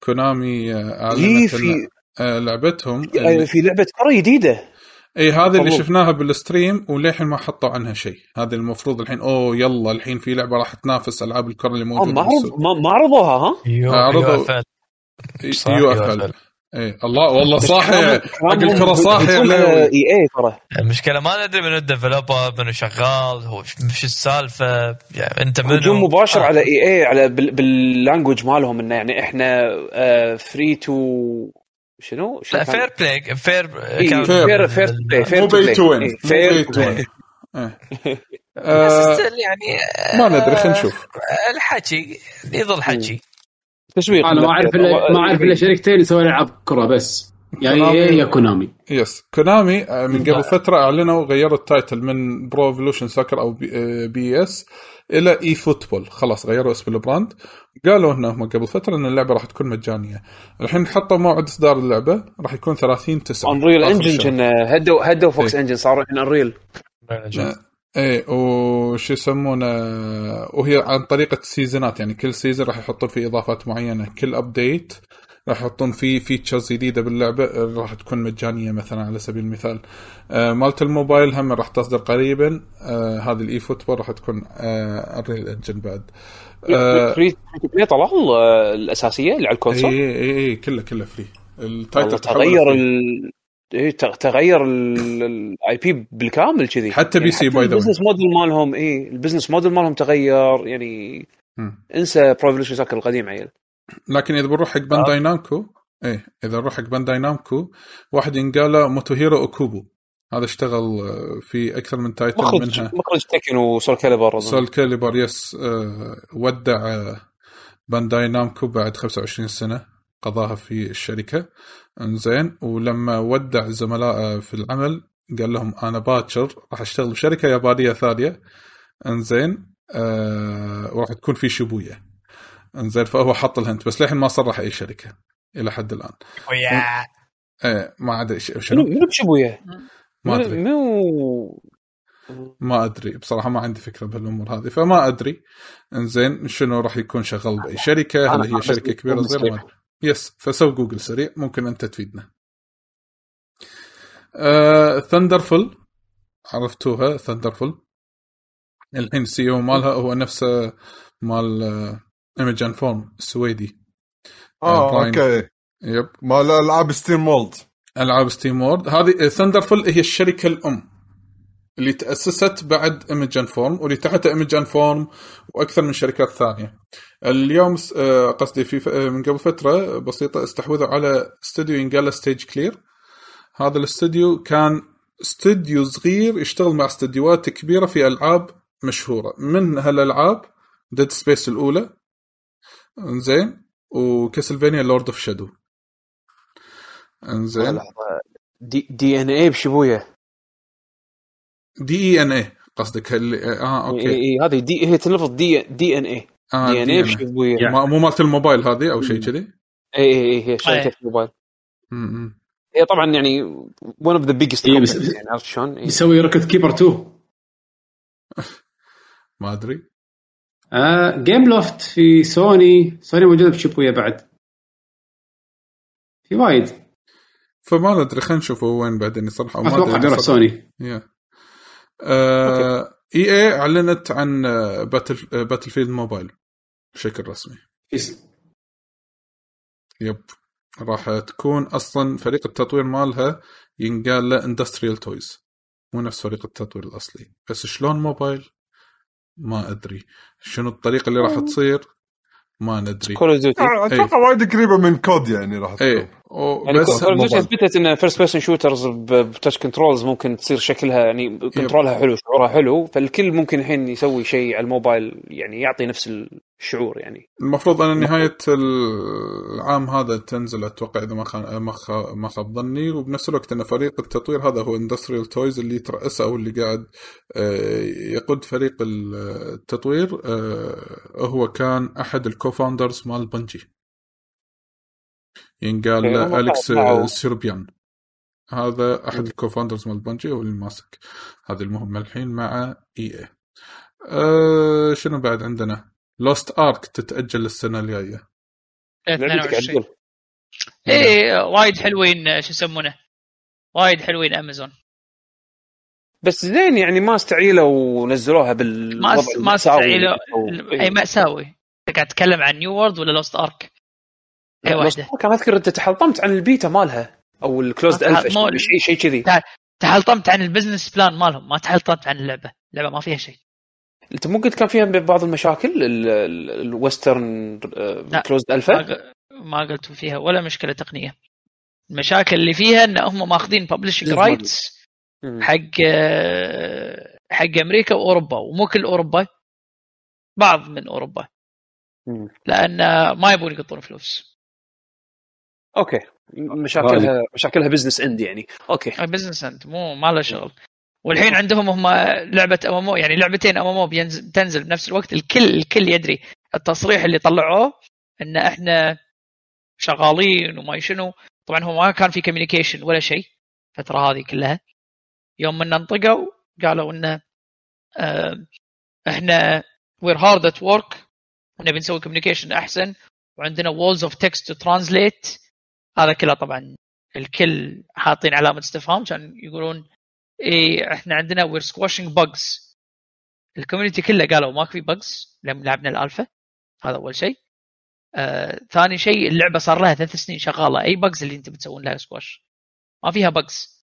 Konami آه، أعلنت في إن- آه، لعبتهم في, في لعبة كرة جديدة. اي هذه اللي. شفناها بال stream وللحين ما حطوا عنها شيء. هذه المفروض الحين أوه يلا الحين في لعبة راح تنافس ألعاب الكره اللي آه، موجودة ما ما ما عرضوها ها؟ يو عرضوا- UFL. إي الله والله صاحي. حق الكرة صاحي. إي إي ترى. المشكلة ما ندري منو ال developer منو شغال هو شو السالفة؟ يعني أنت منو؟ هجوم مباشر آه. على إي إي على بال- بال language مالهم إنه يعني إحنا free to شنو؟ شنو لا؟ fair play fair إيه، fair fair play fair مو to pay to win play fair to play win إيه. بس آه، يعني ما ندري خلينا نشوف. آه، الحكي يظل حكي. تسويق أنا ما أعرف الا ما أعرف إلا شركتين يسوون العاب كرة بس. يا Konami. اي يا Konami yes Konami آه، من قبل فترة أعلنوا غيروا ال title من Pro Evolution Soccer أو PES إلى eFootball خلاص غيروا اسم ال brand. قالوا إنهم قبل فترة إن اللعبة راح تكون مجانية. الحين حطوا موعد إصدار اللعبة. راح يكون 30 9 Unreal Engine كنا هدوا هدوا Fox. Engine صاروا الحين Unreal إيه وش يسمونه؟ وهي عن طريقه سيزونات يعني كل season راح يحطون فيه إضافات معينة. كل update راح يحطون فيه features جديده باللعبة راح تكون مجانية مثلا على سبيل المثال. آه مالت الموبايل هم راح تصدر قريبا. آه هذه ال eFootball راح تكون آه Unreal Engine بعد. آه free طلعوا آه، الأساسية اللي على اي ال console اي اي كله كله free ال title تغير. ال إيه، تغ- تغير ال IP بالكامل كذي. حتى يعني PC by the way. ال business model مالهم اي ال business model مالهم تغير يعني. انسى soccer القديم عيل. لكن إذا بنروح حق Bandai Namco إيه إذا نروح حق Bandai Namco واحد ينقال موتوهيرو اوكوبو هذا اشتغل آه، في أكثر من title مخرج منها. مخرج Tekken و Soul Calibur. Soul Calibur yes آه، ودع آه، Bandai Namco بعد 25 سنة قضاها في الشركة. إنزين ولما ودع زملائه في العمل قال لهم أنا باكر راح أشتغل بشركة يابانية ثانية. إنزين آه وراح تكون في شبويه. انزين فهو حط الهنت بس للحين ما صرح أي شركة إلى حد الآن. ويا. إيه ما أدري شنو. منو بشبويه؟ ما أدري. منو ما أدري بصراحة ما عندي فكرة بهالأمور هذه فما أدري. انزين شنو راح يكون شغال بأي شركة؟ هل هي شركة كبيرة صغيرة؟ ما أدري. yes فسوي جوجل سريع ممكن أنت تفيدنا. آه، Thunderful عرفتوها؟ Thunderful الحين ال CEO مالها هو نفسه مال آه، Image & Form السويدي آه. okay yep مال العاب SteamWorld العاب SteamWorld هذه Thunderful هي الشركة الأم اللي تأسست بعد Image & Form واللي تحتها Image & Form وأكثر من شركات ثانية. اليوم آه، قصدي في آه، من قبل فترة بسيطة استحوذوا على استوديو ينقال Stage Clear هذا الاستوديو كان استوديو صغير يشتغل مع استديوهات كبيرة في ألعاب مشهورة. من هالألعاب؟ Dead Space الأولى انزين. و Castlevania Lords of Shadow انزين. دي, دي إن اي بشبويه. دي إي إن اي قصدك. اللي آه اي أوكي. إي هذه دي هي تلفظ دي دي إن اي آه دي إن اي بشبويه. يعني. ما- مو مالت الموبايل هذه أو شيء كذي؟ إي إي إي هي شركه أي. موبايل. هي طبعا يعني ون اوف ذا بيجست إيه، يعني عرفت شلون؟ إيه. يسوي ركض كيبر 2 ما أدري. آه جيم لوفت في سوني سوني موجودة بشيبويا بعد. في وايد. فما ندري خلينا نشوف وين بعدين صراحة ما أتوقع بيروح. سوني يا آه EA أعلنت عن Battle Battlefield Mobile بشكل رسمي. yep راح تكون أصلا فريق التطوير مالها ينقال له Industrial Toys مو نفس فريق التطوير الأصلي. بس شلون موبايل ما أدري. شنو الطريقة اللي راح تصير؟ ما ندري. Call of Duty أتوقع وايد قريبة من COD يعني راح تكون. اي و- يعني بس Call. اثبتت إن first person shooters ب touch controls ممكن تصير شكلها يعني كنترولها حلو شعورها حلو فالكل ممكن الحين يسوي شيء على الموبايل يعني يعطي نفس الشعور يعني. المفروض أن نهاية العام هذا تنزل أتوقع إذا ما خان ما خاب ظني وبنفس الوقت أن فريق التطوير هذا هو Industrial Toys اللي يترأسه أو اللي قاعد آه، يقود فريق التطوير آه، هو كان أحد ال co-founders مال Bungie ينقال له Alex Seropian. هذا أحد ال co-founders مال Bungie هو اللي ماسك هذه المهمة الحين مع EA أه شنو بعد عندنا؟ Lost Ark تتأجل السنة الجاية. لعبتك 22 عدل اي وايد حلوين شو يسمونه؟ وايد حلوين امازون بس زين يعني ما استعيلوا ونزلوها بال ما ما استعيلوا أي اي مأساوي. أنت قاعد تتكلم عن New World ولا Lost Ark؟ اي واحدة. كان أذكر إنت تحلطمت عن البيتا مالها أو ال closed alpha شيء شيء كذي. تحلطمت عن ال business plan مالهم ما تحلطمت عن اللعبة. اللعبة ما فيها شيء. أنت مو قلت كان فيها بعض المشاكل ال- ال- ال western. closed alpha ما قلت فيها ولا مشكلة تقنية. المشاكل اللي فيها إن هم ماخذين publishing rights. حق آه، حق أمريكا وأوروبا ومو كل أوروبا بعض من أوروبا. لأن ما يبون يقطون فلوس. okay. مشاكلها مشاكلها business and يعني. okay. business انت مو ما له شغل. والحين عندهم هم لعبة ام يعني لعبتين ام تنزل بنفس الوقت. الكل الكل يدري التصريح اللي طلعوه إن إحنا شغالين وما شنو. طبعا هو ما كان في communication ولا شيء الفترة هذه كلها. يوم من انطقوا قالوا انه آه، إحنا we're hard at work ونبي نسوي communication أحسن. وعندنا walls of text to translate هذا كله طبعا الكل حاطين علامة استفهام كان يقولون إيه إحنا عندنا we're squashing bugs ال community كله قالوا ماكو في bugs لما لعبنا الالفا هذا أول شيء. آه، ثاني شيء اللعبة صار لها ثلاث سنين شغالة. أي bugs اللي انت بتسوون لها سكواش ما فيها bugs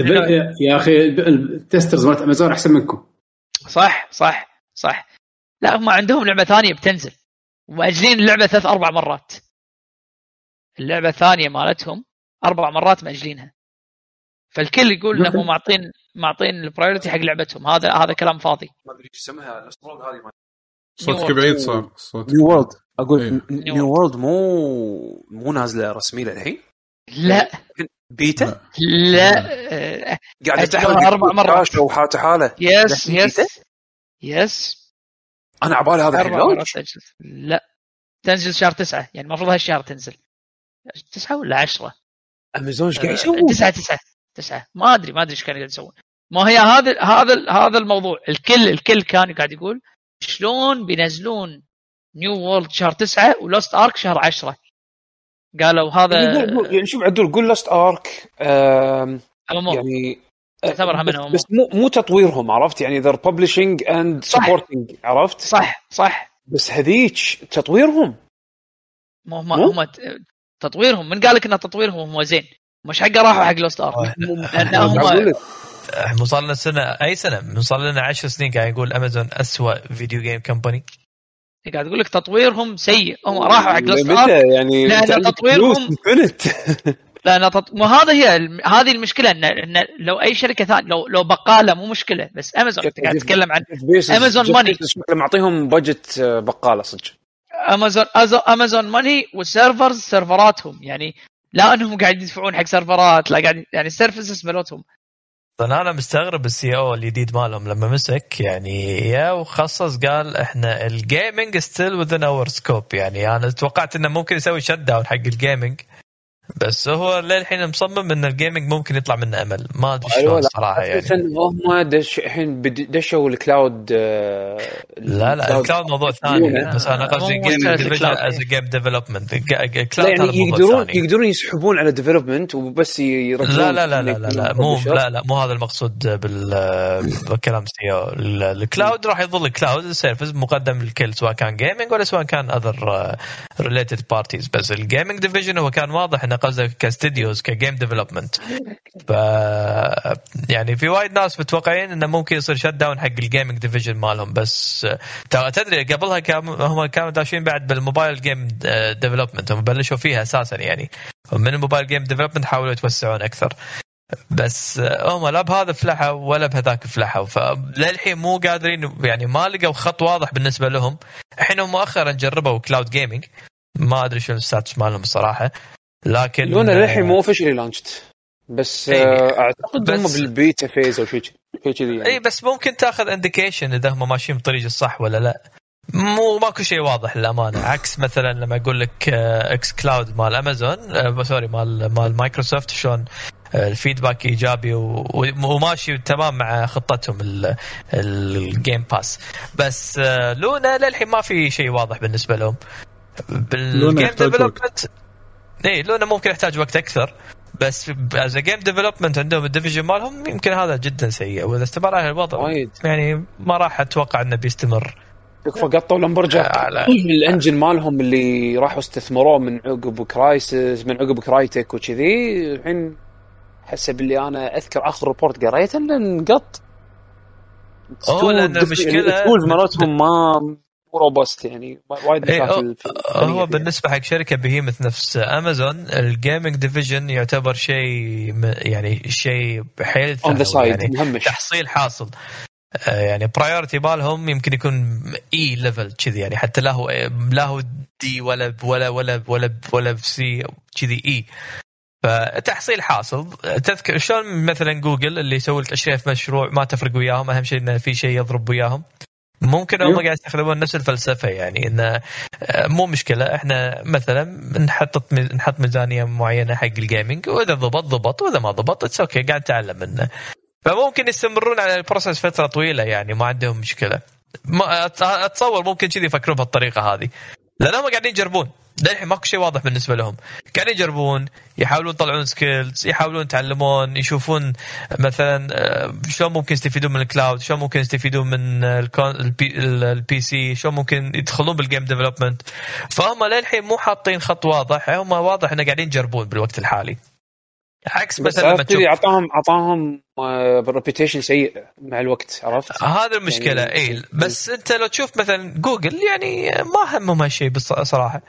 الدب- يا أخي ال testers مالت امازون أحسن منكم. صح صح صح. لا هم عندهم لعبة ثانية بتنزل. ومأجلين اللعبة ثلاث أربع مرات. اللعبة الثانية مالتهم أربع مرات مأجلينها. فالكل يقول انهم معطين معطين ال priority حق لعبتهم. هذا هذا كلام فاضي. ما أدري إيش اسمها. هذه صوتك بعيد صار صوتك. New World أقول إيه. New World مو مو نازلة رسمية للحين؟ لا. بيتا؟ لا. أجلوها تحرق أربع مرات. وحاته حالة yes yes yes أنا عبالي هذا الحين أربع لا. تنزل شهر تسعة. يعني المفروض هالشهر تنزل. تسعة ولا عشرة امازون إيش قاعد آه، يسوون؟ تسعة تسعة تسعة ما أدري ما أدري إيش كانوا قاعد يسوون ما هي هذا هذا هذا الموضوع الكل الكل كان قاعد يقول شلون بينزلون New World شهر تسعة و Lost Ark شهر عشرة قالوا هذا يعني يعني شوف عدول قول Lost Ark. يعني تعتبرها بس, من MMO. بس مو مو تطويرهم عرفت يعني the publishing and. supporting عرفت صح صح بس هذيك تطويرهم ما هم مو؟ هم ت- تطويرهم من قال لك إن تطويرهم هو زين؟ مش حقه راحوا حق Lost Ark. لأن هم. مو صار لنا سنة أي سنة؟ مو صار لنا 10 سنين قاعد يقول امازون اسوء video game company قاعد أقول لك تطويرهم سيء. هم راحوا حق Lost Ark. متى يعني عندك تطويرهم- فلوس infinite. لا لا تط... وهذا هي الم- هذه المشكلة ان إن لو أي شركة ثانية لو لو بقالة مو مشكلة بس امازون انت قاعد تتكلم عن Amazon money. معطيهم budget بقالة صدق. Amazon Amazon money وال servers سيرفراتهم يعني لا انهم قاعد يدفعون حق سيرفرات لا قاعد يعني ال services مالتهم. طبعا أنا مستغرب ال CEO الجديد مالهم لما مسك يعني يا وخصص قال إحنا ال gaming still within our scope يعني أنا توقعت إنه ممكن يسوي shut down حق ال gaming بس هو للحين مصمم إن ال gaming ممكن يطلع منه أمل. ما أدري أيوة، شلون لا، صراحة يعني. هم دش الحين دشوا ال cloud آه، لا لا ال cloud موضوع ثاني. بس أنا قصدي game. as game development لا ال cloud يعني هذا موضوع يقدرون ثاني. يقدرون يسحبون على development وبس يركزون لا لا لا لا لا, لا مو. لا لا مو هذا المقصود بال بالكلام CEO ال cloud راح يظل cloud service مقدم للكل سواء كان gaming ولا سواء كان other related parties بس ال gaming division هو كان واضح إنه قصده ك studios ك game development ف يعني في وايد ناس متوقعين إنه ممكن يصير shut down حق ال gaming division مالهم بس ترى تدري قبلها هم كانوا داشين بعد بال mobile game development هم بلشوا فيها أساسا يعني. من ال mobile game development حاولوا يتوسعون أكثر. بس هم لا بهذا فلحوا ولا بهذاك فلحوا فللحين مو قادرين يعني ما لقوا خط واضح بالنسبة لهم. الحين هم مؤخرا جربوا cloud gaming ما أدري شو ال status مالهم الصراحه لكن Luna للحين مو officially launched. بس إيه. آه، أعتقد هم بال beta phase أو شيء شيء كذي اي يعني بس ممكن تاخذ indication إذا هم ماشيين بالطريق الصح ولا لا. مو ماكو شيء واضح للأمانة. عكس مثلا لما أقول لك آه، xCloud مال امازون آه، sorry مال مال مايكروسوفت شلون آه، ال feedback إيجابي وماشي تمام مع خطتهم ال- ال Game Pass بس آه، Luna للحين ما في شيء واضح بالنسبة لهم. Luna بال game. development اي Luna ممكن يحتاج وقت أكثر بس as game development عندهم ال division مالهم يمكن هذا جدا سيء وإذا استمر على الوضع وايد. يعني ما راح أتوقع إنه بيستمر. تكفى قطوا Lumberyard على- ال engine مالهم اللي راحوا استثمروه من عقب Crysis من عقب Crytek وكذي الحين حسب اللي أنا أذكر آخر report قريته إنه انقط. أوه، لأن المشكلة- ال tools مالتهم ما مو robust يعني وايد إيه، مشاكل هو في- بالنسبة حق شركة behemoth نفس Amazon ال gaming division يعتبر شيء يعني شيء حيل اون ذا ثانوي side يعني مهمش. تحصيل حاصل. آه، يعني priority مالهم يمكن يكون A level كذي يعني حتى لا هو لا هو D ولا ولا ولا ولا ولا C كذي اي فتحصيل حاصل. تذكر شلون مثلا جوجل اللي يسوي لك 20000 مشروع ما تفرق وياهم أهم شيء إنه في شيء يضرب وياهم. ممكن هم أيوه. قاعد يستخدمون نفس الفلسفة يعني انه آه، مو مشكلة إحنا مثلا نحط نحط ميزانية معينة حق ال gaming وإذا ضبط ضبط وإذا ما ضبط it's okay قاعد نتعلم منه فممكن يستمرون على ال process فترة طويلة يعني ما عندهم مشكلة. ما أتصور ممكن كذي يفكرون بهالطريقة هذه. لأن هم قاعدين يجربون. للحين ماكو شيء واضح بالنسبة لهم. قاعدين يجربون يحاولون يطلعون skills يحاولون يتعلمون يشوفون مثلا آه، شلون ممكن يستفيدون من ال cloud شلون ممكن يستفيدون من ال PC شلون ممكن يدخلون بال game development فهم للحين مو حاطين خط واضح هم واضح إنه قاعدين يجربون بالوقت الحالي. عكس مثلا لما تشوف اعطاهم أعطاهم reputation سيء مع الوقت عرفت؟ هذا المشكلة يعني- اي بس أنت لو تشوف مثلا جوجل يعني ما همهم هالشيء بصراحه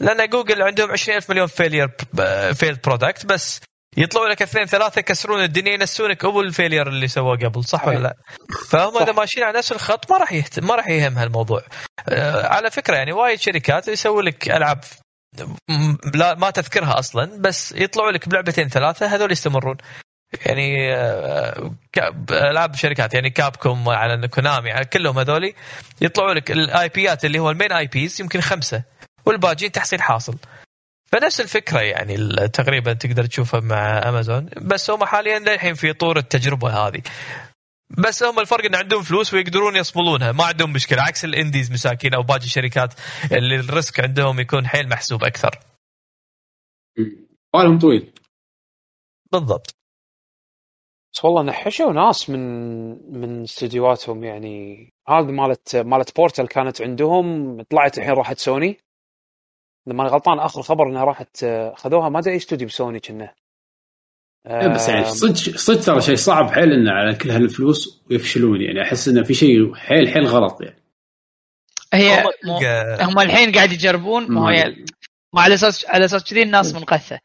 لأن جوجل عندهم 20000 مليون failure failed product بس يطلعوا لك اثنين ثلاثة يكسرون الدنيا ينسونك أبو ال failure اللي سووه قبل صح ولا لا؟ فهم إذا ماشيين على نفس الخط ما راح يهت... ما راح يهم هالموضوع. آه على فكرة يعني وايد شركات يسوي لك ألعاب لا ما تذكرها أصلا بس يطلعوا لك بلعبتين ثلاثة هذول يستمرون. يعني آه، ألعاب شركات يعني كابكوم على كونامي على كلهم هذول يطلعوا لك ال IP ات اللي هو ال main IPs يمكن خمسة والباقيين تحصيل حاصل. فنفس الفكرة يعني تقريبا تقدر تشوفها مع أمازون بس هم حاليا للحين في طور التجربة هذه. بس هم الفرق إن عندهم فلوس ويقدرون يصملونها. ما عندهم مشكلة. عكس ال indies مساكين أو باقي الشركات اللي ال risk عندهم يكون حيل محسوب أكثر. بالهم طويل. بالضبط. بس والله نحشوا ناس من من استديوهاتهم يعني. هذه مالت مالت بورتال كانت عندهم طلعت الحين راحت سوني. لما غلطان آخر خبر إنها راحت خذوها. ما أدري اي استوديو بسوني كنا. بس يعني صدق صدق ترى شيء صعب حيل إنه على كل هالفلوس ويفشلون يعني أحس إنه في شيء حيل حيل غلط يعني. هي هم- مو- هم الحين قاعد يجربون ما هو ما هي- ما على أساس على أساس كذي الناس منقثه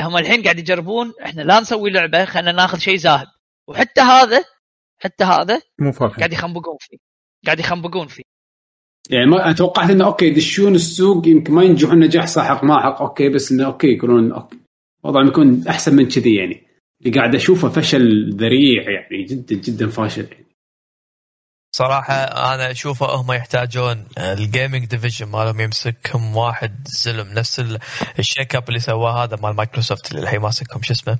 هم الحين قاعد يجربون إحنا لا نسوي لعبة خلينا ناخذ شيء زاهد وحتى هذا حتى هذا مو فاهم قاعد يخنبقون فيه. قاعد يخنبقون فيه. يعني ما توقعت إنه okay يدشون السوق يمكن ما ينجحون نجاح ساحق ماحق okay بس إنه okay يكونون okay. وضعهم يكون أحسن من كذي يعني. اللي قاعد أشوفه فشل ذريع يعني جدا جدا فاشل يعني. صراحة أنا أشوفه هم يحتاجون ال gaming division مالهم يمسكهم واحد زلم نفس ال- ال shake up اللي سواه هذا مال مايكروسوفت اللي الحين ماسكهم شو اسمه؟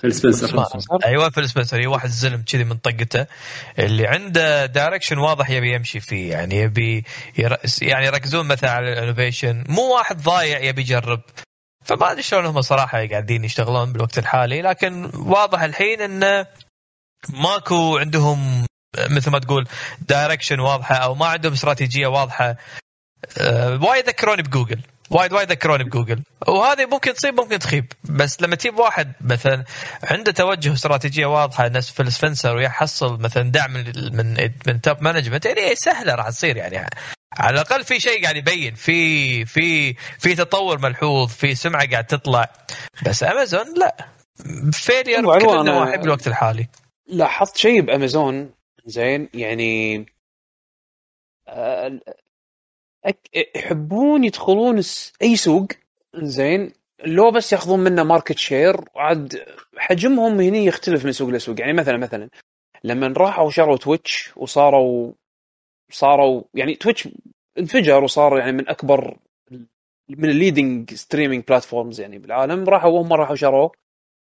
فيل سبنسر. أيوه فيل سبنسر. واحد زلم كذي من طقته. اللي عنده direction واضح يبي يمشي فيه يعني يبي يعني يركزون مثلا على ال innovation مو واحد ضايع يبي يجرب. فما أدري شلون هم صراحة قاعدين يشتغلون بالوقت الحالي لكن واضح الحين انه ماكو عندهم مثل ما تقول direction واضحة أو ما عندهم استراتيجية واضحة. أه وايد ذكروني بجوجل. وايد وايد ذكروني بجوجل. وهذه ممكن تصيب ممكن تخيب. بس لما تجيب واحد مثلا عنده توجه استراتيجية واضحة نفس فيل سبنسر ويحصل مثلا دعم من, من top management يعني سهلة راح تصير يعني. على الأقل في شيء قاعد يبين في في في تطور ملحوظ في سمعة قاعد تطلع. بس امازون لا. failure بكل عنوان- النواحي بالوقت الحالي. لاحظت شيء بأمازون زين يعني آه، يحبون يدخلون أي سوق زين لو بس ياخذون منه market share عاد حجمهم هني يختلف من سوق لسوق. يعني مثلا مثلا لما راحوا شروا تويتش وصاروا صاروا يعني تويتش انفجر وصار يعني من أكبر من ال leading streaming platforms يعني بالعالم. راحوا هم راحوا شروه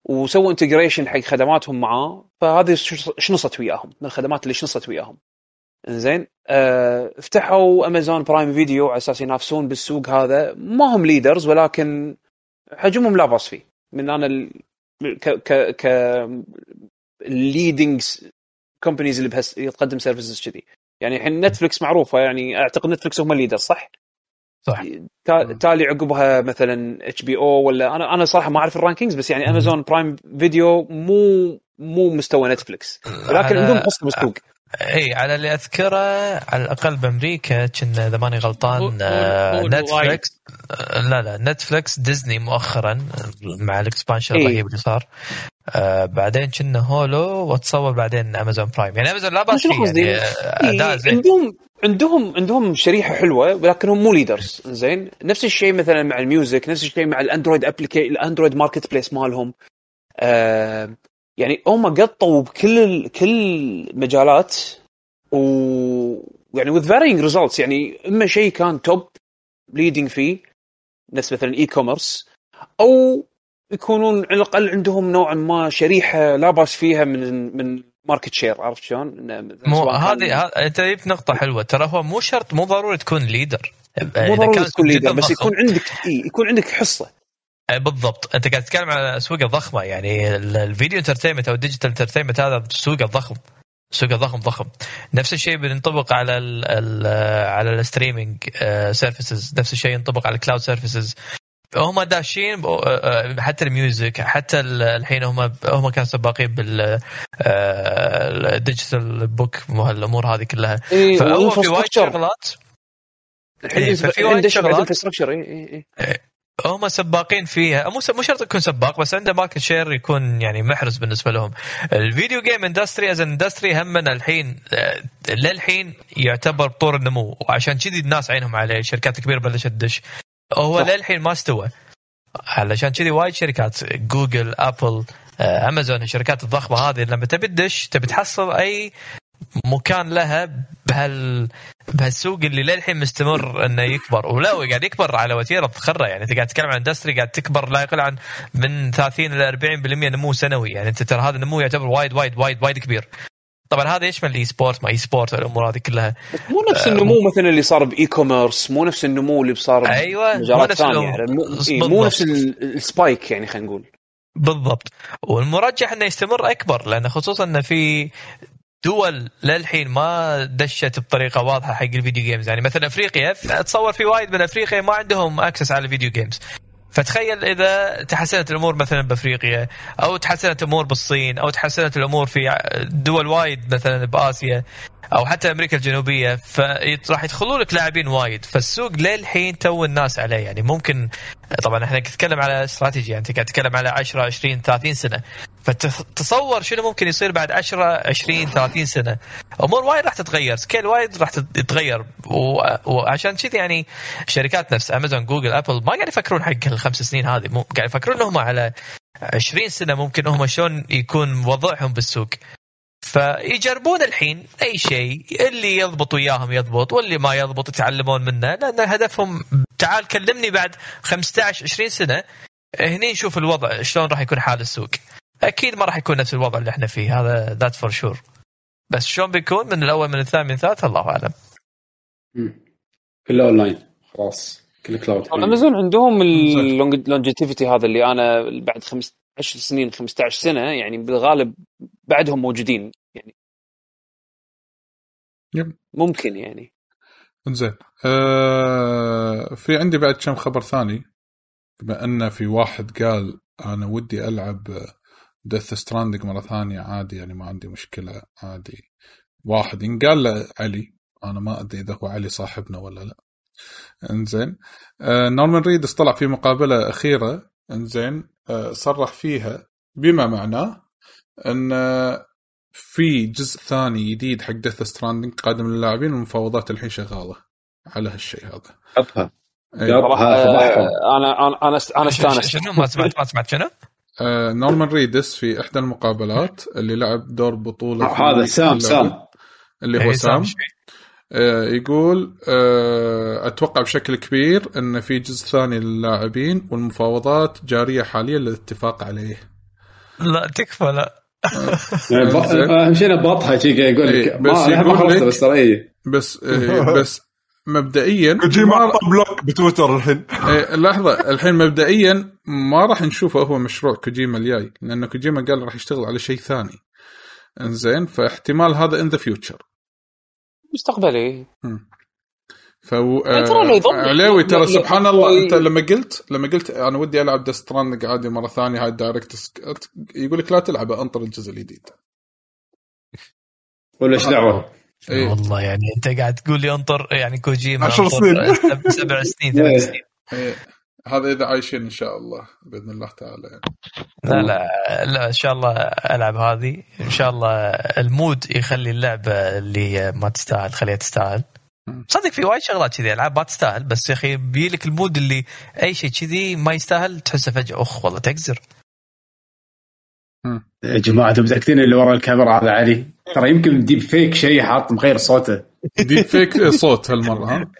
وسووا integration حق خدماتهم معاه. فهذه شنصت وياهم؟ من الخدمات اللي شنصت وياهم؟ زين آه فتحوا امازون برايم فيديو على أساس ينافسون بالسوق هذا. ما هم leaders ولكن حجمهم لا بأس فيه. من أنا ال... ك ك ك ال leading companies اللي بس تقدم services كذي. يعني الحين نتفلكس معروفة يعني أعتقد نتفلكس هم ال leader صح؟ صح تا- تالي عقبها مثلا اتش بي أو ولا أنا أنا صراحة ما أعرف ال rankings بس يعني امازون برايم فيديو مو مو مستوى نتفلكس ولكن عندهم حصه بالسوق إي على اللي أذكره على الأقل بأمريكا كنا إذا ماني غلطان قول- آه،. نتفلكس آه، لا لا نتفلكس ديزني مؤخرا مع ال expansion. الرهيب اللي صار آه بعدين كنا هولو واتصور بعدين امازون برايم يعني امازون لا بأس فيه؟ يعني اداء إيه، زين. عندهم عندهم عندهم شريحة حلوة ولكنهم مو leaders زين؟ نفس الشيء مثلا مع ال music نفس الشيء مع الأندرويد ابليكي ال Android marketplace مالهم. آه يعني هم قطوا بكل ال... كل مجالات و يعني with varying results. يعني إما شيء كان top leading فيه نفس مثلا e-commerce أو يكونون على الأقل عندهم نوعا ما شريحة لا باس فيها من من market share عرفت شلون؟ مو هذه أنت جبت نقطة حلوة. ترى هو مو شرط مو ضروري تكون leader مو ضروري تكون سوق leader بس. يكون عندك إيه يكون عندك حصة. آه، بالضبط. أنت قاعد تتكلم على اسواق ضخمه يعني ال- ال video entertainment أو ال digital entertainment هذا سوقه ضخم سوقه ضخم ضخم. نفس الشيء بينطبق على ال ال على ال streaming services نفس الشيء ينطبق على ال cloud services هم داشين حتى ال music حتى ال- الحين هم هم كانوا سباقين بال ال digital book وهالامور هذه كلها. إيه فهو في وايد شغلات. الحين الحين وايد شغلات. infrastructure إي إي هم سباقين فيها. مو مو شرط يكون سباق بس عنده market share يكون يعني محرز بالنسبة لهم. ال video game industry as industry همنا الحين للحين يعتبر بطور النمو. وعشان كذي الناس عينهم عليه الشركات الكبيره بلشت تدش. هو. للحين ما استوى. علشان كذي وايد شركات جوجل ابل امازون الشركات الضخمة هذه لما تبي تدش تبي تحصل أي مكان لها بهال بهالسوق اللي للحين مستمر إنه يكبر. ولا قاعد يكبر على وتيرة تخرع يعني انت قاعد تتكلم عن industry قاعد تكبر لا يقل عن من 30 إلى 40% نمو سنوي. يعني أنت ترى هذا النمو يعتبر وايد وايد وايد وايد كبير. طبعا هذا يشمل ال e-sport ما e-sport الأمور هذه كلها. مو نفس النمو مثلا اللي صار ب e-commerce مو نفس النمو اللي صار أيوة، مو نفس. يعني مو, إيه مو. نفس ال- ال spike يعني خلينا نقول. بالضبط. والمرجح إنه يستمر أكبر لأن خصوصا انه في دول للحين ما دشت بطريقة واضحة حق ال video games يعني مثلا أفريقيا اتصور في وايد من أفريقيا ما عندهم access على ال video games فتخيل إذا تحسنت الأمور مثلا بأفريقيا أو تحسنت الأمور بالصين أو تحسنت الأمور في دول وايد مثلا بآسيا أو حتى أمريكا الجنوبية فراح يدخلون لك لاعبين وايد. فالسوق للحين تو الناس عليه. يعني ممكن طبعا إحنا نتكلم على استراتيجي انت قاعد تتكلم على 10 20 30 سنة. فتصور شنو ممكن يصير بعد 10 20 30 سنة. أمور وايد راح تتغير scale وايد راح تتغير. وعشان كذي يعني الشركات نفس امازون جوجل ابل ما قاعد يفكرون حق الخمس سنين هذه. قاعد يفكرون إنهم على 20 سنة ممكن هم شلون يكون وضعهم بالسوق. فيجربون الحين أي شيء اللي يضبط وياهم يضبط واللي ما يضبط يتعلمون منه لأن هدفهم تعال كلمني بعد 15 20 سنة هني نشوف الوضع شلون راح يكون حال السوق. أكيد ما راح يكون نفس الوضع اللي إحنا فيه هذا that's for sure بس شلون بيكون؟ من الأول من الثاني من الثالث؟ الله أعلم. كله اونلاين خلاص. كل cloud أمازون عندهم ال longevity هذا اللي أنا بعد خمس 10 سنين 15 سنة يعني بالغالب بعدهم موجودين يعني. yep. ممكن يعني. زين آه في عندي بعد كم خبر ثاني. بما أن في واحد قال أنا ودي ألعب ديث ستراندنج مرة ثانية عادي يعني ما عندي مشكلة عادي. واحد ينقال له علي. أنا ما أدري إذا هو علي صاحبنا ولا لا. إنزين. آه نورمان ريدس طلع في مقابلة أخيرة. إنزين. آه صرح فيها بما معناه إن في جزء ثاني جديد حق ديث ستراندنج قادم للاعبين والمفاوضات الحين شغالة على هالشيء هذا. أبها. أنا أنا أنا أنا استانست. شنو؟ ما سمعت ما سمعت شنو؟ آه نورمان ريدس في إحدى المقابلات اللي لعب دور بطولة هذا سام سام. اللي هو سام آه يقول آه أتوقع بشكل كبير إن في جزء ثاني للاعبين والمفاوضات جارية حاليا للاتفاق عليه. لا تكفى لا. أهم شيء بطها شيء يقول لك بس ما خلصت بس ترى بس بس مبدئيا كوجيما block بتويتر الحين. إيه لحظة الحين مبدئيا ما راح نشوفه هو مشروع كوجيما الجاي لأن كوجيما قال راح يشتغل على شيء ثاني. إنزين فاحتمال هذا in the future مستقبلي. فو علاوي ترى سبحان الله أنت لما قلت لما قلت أنا ودي ألعب ديث ستراندنج عادي مرة ثانية هاي ال direct يقول لك لا تلعبه أنطر الجزء الجديد. ولا إيش دعوة؟ إيه. والله يعني أنت قاعد تقول لي انطر يعني كوجيما 10 سنين. سبع سنين ثمان سنين. إيه. هذا إذا عايشين إن شاء الله بإذن الله تعالى. يعني. لا لا لا إن شاء الله ألعب هذه. إن شاء الله ال mood يخلي اللعبه اللي ما تستاهل خليها تستاهل. صدق في وايد شغلات كذي ألعاب ما تستاهل بس يا أخي بيلك ال mood اللي أي شيء كذي ما يستاهل تحسه فجأة اخ والله تقزر يا جماعة أنتم متأكدين اللي ورا الكاميرا هذا علي؟ ترى يمكن deep fake شيء حاط مغير صوته. deep fake صوت هالمرة ها؟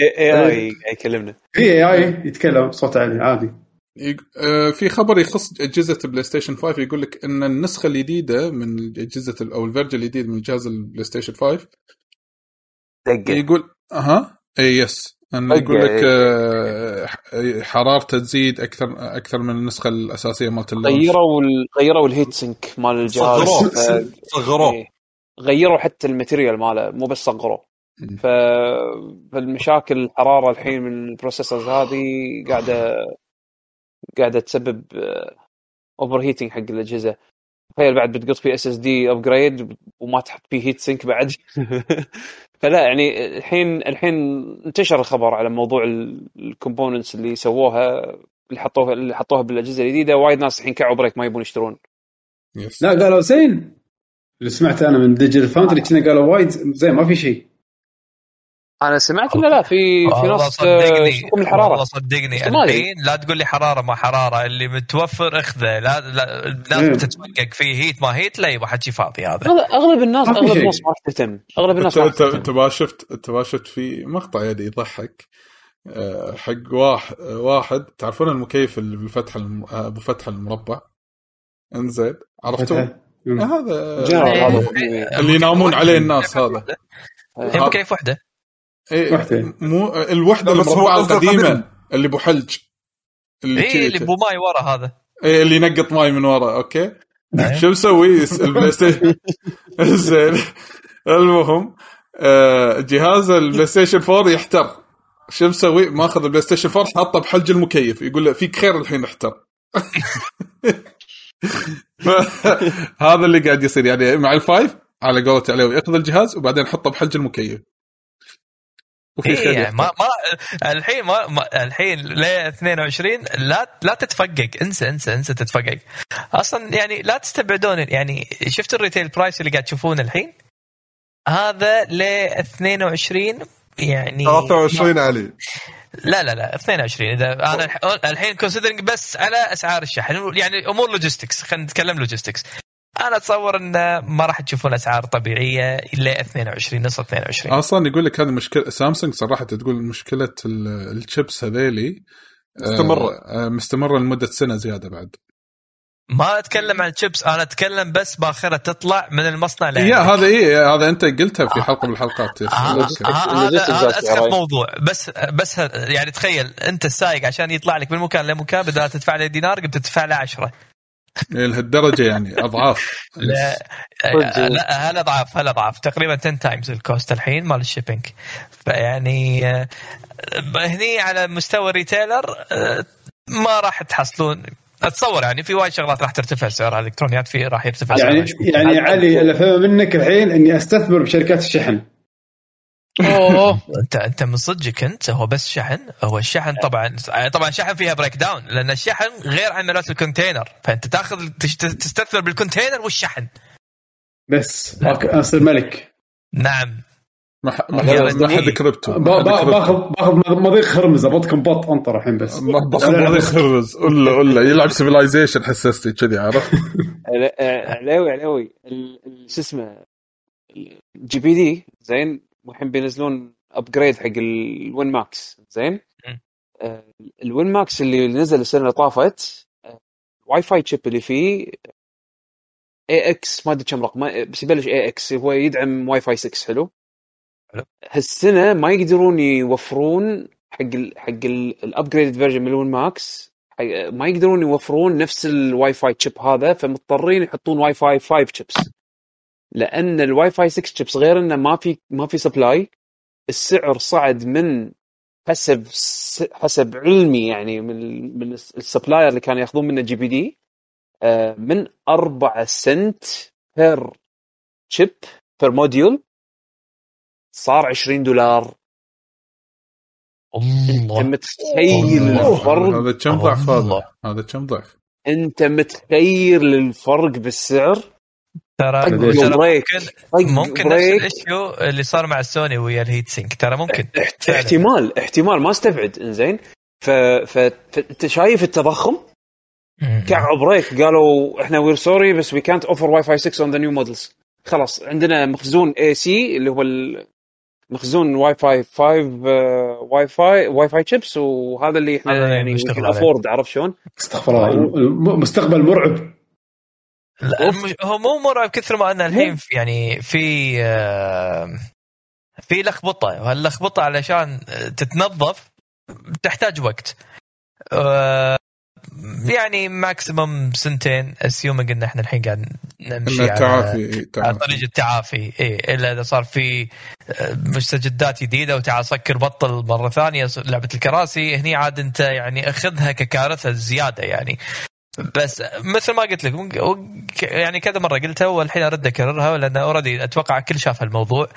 AI يكلمنا. في AI يتكلم صوت علي عادي. في خبر يخص أجهزة البلاي ستيشن 5 يقول لك إن النسخة الجديدة من اجهزه أو ال version الجديد من جهاز البلاي ستيشن 5 دقة. يقول أها؟ اي yes انه يقول لك آه حرارته تزيد أكثر أكثر من النسخة الأساسية مالت غيروا غيروا ال heat sink مال الجهاز. صغروه. صغروه. إيه. غيروا حتى ال material ماله مو بس صغروه. ف... فالمشاكل الحرارة الحين من ال processors هذه قاعدة قاعدة تسبب overheating حق الأجهزة. تخيل بعد بتقط فيه SSD upgrade وما تحط فيه heat sink بعد. فلا يعني الحين الحين انتشر الخبر على موضوع ال components اللي سووها اللي حطوها اللي حطوها بالأجهزة الجديدة. وايد ناس الحين كعوا brake ما يبون يشترون. لا قالوا زين. اللي سمعت أنا من ديجيتال فاوندري كنا قالوا وايد زين ما في شيء. أنا سمعت إنه لا في في ناس صدقني الحرارة. والله صدقني. الحين لا تقول لي حرارة ما حرارة اللي متوفر أخذه. لا لا الناس بتتوهق فيه heat ما heat لا يبغى حكي فاضي هذا. اغلب الناس أغلب الناس ما تهتم. أغلب الناس انت انت ما شفت أنت ما شفت في مقطع يعني يضحك حق واحد واحد. تعرفون المكيف اللي بالفتحه ابو فتحه المربع؟ إنزين. عرفتوه؟ هذا اللي ينامون عليه الناس هذا. مكيف وحده وحده مو الوحدة المربعه القديمة اللي أبو حلج اللي إيه اللي أبو ماي ورا هذا. إيه اللي ينقط ماي من ورا أوكي؟ شو مسوي؟ البلاي ستيشن زين. المهم آه جهاز البلاي ستيشن 4 يحتر. شو مسوي؟ ماخذ البلاي ستيشن 4 حاطه بحلج المكيف. يقول له فيك خير الحين احتر. هذا اللي قاعد يصير. يعني مع ال five على قولة عليوي ياخذ الجهاز وبعدين حطه بحلج المكيف. وفي إيه يعني ما. ما الحين ما, ما الحين ل 22 لا لا تتفقق. انسى انسى انسى تتفقق. أصلا يعني لا تستبعدون. يعني شفت ال retail price اللي قاعد تشوفونه الحين؟ هذا ل 22 يعني 23 علي. لا لا لا 22 إذا أنا الح- الحين considering بس على أسعار الشحن. يعني أمور logistics خلينا نتكلم logistics أنا أتصور إن ما راح تشوفون أسعار طبيعية إلا 22 نص 22 أصلا يقول لك هذه مشكلة سامسونج صراحة تقول مشكلة ال- الشيبس هذيلي آه، مستمرة. آه، مستمرة لمدة سنة زيادة بعد ما أتكلم عن الشيبس أنا أتكلم بس باخرة تطلع من المصنع هي لعندك. هذا إيه هذا أنت قلتها في حلقة من الحلقات ه- ه- Logistics- هذا أسخف. موضوع بس بس ه- يعني تخيل أنت السايق عشان يطلع لك من مكان لمكان بدل لا تدفع له دينار قمت تدفع له 10 إيه، لهالدرجة يعني أضعاف. لا هل أضعاف؟ هل أضعاف؟ تقريبا 10 times ال cost الحين مال ال shipping. فيعني آه، هني على مستوى ال retailer آه، ما راح تحصلون. أتصور يعني في وايد شغلات راح ترتفع سعرها الإلكترونيات في راح يرتفع يعني سعرها شوي. يعني علي اللي افهمه منك الحين إني أستثمر بشركات الشحن. أوه. أنت أنت من صدقك أنت هو بس شحن؟ هو الشحن طبعا طبعا شحن فيها breakdown لأن الشحن غير عمليات ال container. فأنت تأخذ تش- تستثمر بال container والشحن. بس. أوكي، اصير ملك. نعم. ما حد- كريبتو. باخذ باخذ مضيق خرمز ابطكم بط أنطر الحين بس. باخذ مضيق خرز ولا ولا يلعب سيفلايزيشن حسستي كذي عرفت؟ علاوي علاوي شو اسمه؟ الجي بي دي زين؟ والحين بينزلون ابجريد حق الوين ماكس زين؟ الوين ماكس اللي نزل السنة اللي طافت WiFi chip اللي فيه AX ما أدري كم رقم بس يبلش AX هو يدعم واي فاي 6 حلو. هالسنة ما يقدرون يوفرون حق ال حق ال upgraded version من ال Win Max ما يقدرون يوفرون نفس ال WiFi chip هذا فمضطرين يحطون واي فاي 5 تشيبس لأن الواي فاي 6 تشيبس غير إنه ما في ما في supply السعر صعد من حسب حسب علمي يعني من من الس- ال supplier اللي كانوا ياخذون منه GPD من 4 cent per chip per module صار 20 دولار. أنت الله متخيل الله. الفرق؟ هذا كم ضعف. هذا؟ هذا كم ضعف؟ أنت متخيل الفرق بالسعر؟ ترى ممكن ممكن نفس ال issue اللي صار مع السوني ويا الهيت سينك. ترى ممكن. احتمال احتمال. ما استبعد. إنزين. ف... ف... فانت شايف التضخم. كعوا بريك قالوا إحنا وير سوري بس وي كانت اوفر واي فاي 6 اون ذا نيو مودلز خلاص. عندنا مخزون اي سي اللي هو مخزون واي فاي 5 آه، واي فاي واي فاي شيبس وهذا اللي إحنا يعني نشتغل عليه. افورد عرفت شلون؟ استغفر الله. الم- مستقبل مرعب. هو مو مرعب كثر ما انه الحين يعني في آه، في لخبطة وهاللخبطه علشان تتنظف تحتاج وقت. آه، يعني maximum سنتين assuming إن إحنا الحين قاعد نمشي على تعافي على طريق التعافي إي إلا إذا صار في آه، مستجدات جديدة وتعال سكر بطل مرة ثانية لعبة الكراسي هني عاد أنت يعني أخذها ككارثة زيادة يعني. بس مثل ما قلت لك يعني كذا مرة قلتها والحين أرد أكررها لأن already أتوقع كل شاف هالموضوع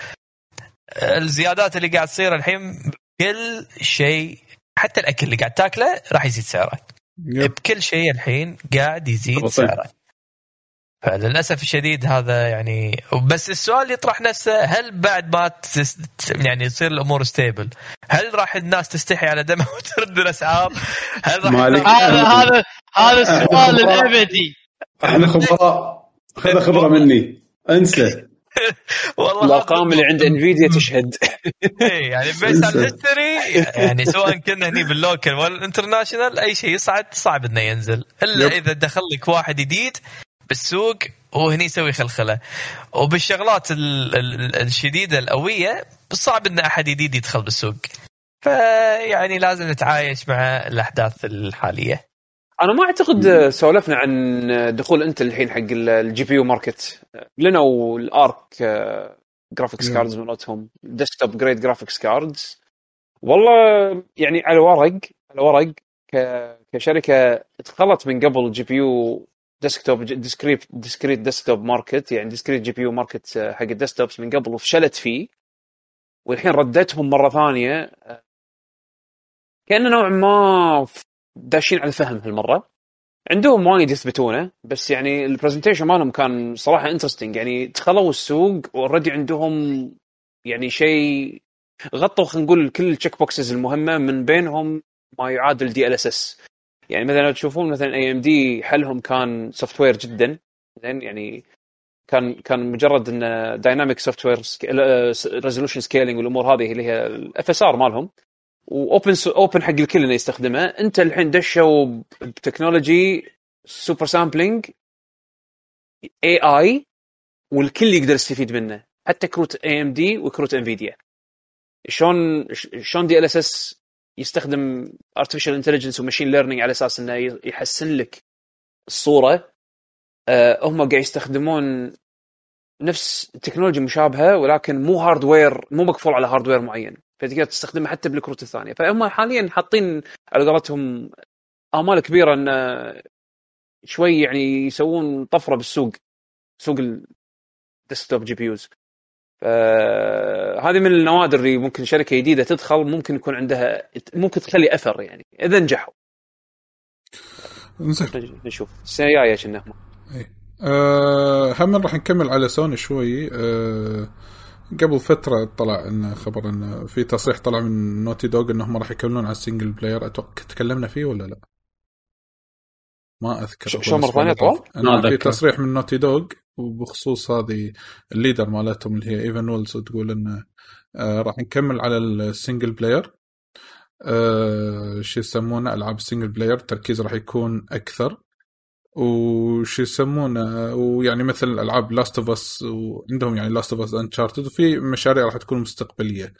الزيادات اللي قاعد تصير الحين كل شيء حتى الأكل اللي قاعد تاكله راح يزيد سعره. بكل شيء الحين قاعد يزيد. سعره فللأسف الشديد هذا يعني بس السؤال اللي يطرح نفسه هل بعد ما تس يعني يصير الأمور stable هل راح الناس تستحي على دمها وترد الأسعار؟ هل راح. هذا هذا هذا السؤال الأبدي إحنا خبراء خذ خبرة مني انسى والله الارقام اللي عند Nvidia تشهد إيه، يعني base على ال history يعني سواء كنا هني بال local ولا ال international أي شيء يصعد صعب إنه ينزل إلا yep. إذا دخل لك واحد جديد بالسوق وهني يسوي خلخلة. وبالشغلات ال- ال- الشديدة القوية صعب إن أحد جديد يدخل بالسوق. فيعني لازم نتعايش مع الأحداث الحالية. أنا ما أعتقد سولفنا عن دخول Intel الحين حق ال GPU market. لنا وال Arc graphics مم. cards مالتهم. desktop grade graphics cards والله يعني على ورق على ورق كشركة دخلت من قبل GPU desktop discrete discrete desktop market يعني discrete GPU market حق ال desktops من قبل وفشلت فيه. والحين ردتهم مرة ثانية كانه نوعا ما داشين على الفهم هالمرة. عندهم وايد يثبتونه بس يعني ال presentation مالهم كان صراحة interesting يعني دخلوا السوق و already عندهم يعني شيء غطوا خلينا نقول كل ال check boxes المهمة من بينهم ما يعادل DLSS يعني مثلا تشوفون مثلا AMD حلهم كان software جدا زين؟ يعني كان كان مجرد انه dynamic software resolution scaling والأمور هذه اللي هي ال FSR مالهم و open open حق الكل إنه يستخدمه. أنت الحين دشوا ب technology super sampling AI والكل يقدر يستفيد منه. حتى كروت AMD وكروت Nvidia شلون شلون DLSS يستخدم artificial intelligence و machine learning على أساس إنه يحسن لك الصورة. أه هم قاعد يستخدمون نفس تكنولوجيا مشابهة ولكن مو hardware مو مقفول على hardware معين. فتقدر تستخدمها حتى بالكروت الثانية. فهم حاليا حاطين على قولتهم آمال كبيرة إن شوي يعني يسوون طفرة بالسوق سوق ال desktop GPUs فهذه من النوادر اللي ممكن شركة جديدة تدخل ممكن يكون عندها ممكن تخلي أثر يعني إذا نجحوا. نشوف. السنة الجاية كنا أه هم راح نكمل على سوني شوي. أه قبل فترة طلع إن خبر إن في تصريح طلع من Naughty Dog إنهم راح يكملون على ال single player أتوقع تكلمنا فيه ولا لا؟ ما أذكر. شو مرة ثانية طول؟ في تصريح من Naughty Dog وبخصوص هذه ال leader مالتهم اللي هي Evan Wells تقول انه آه راح نكمل على ال single player آه شو يسمونه؟ ألعاب ال single player التركيز راح يكون أكثر. وش يسمونه؟ ويعني مثل ألعاب Last of Us وعندهم يعني Last of Us Uncharted وفي مشاريع راح تكون مستقبلية.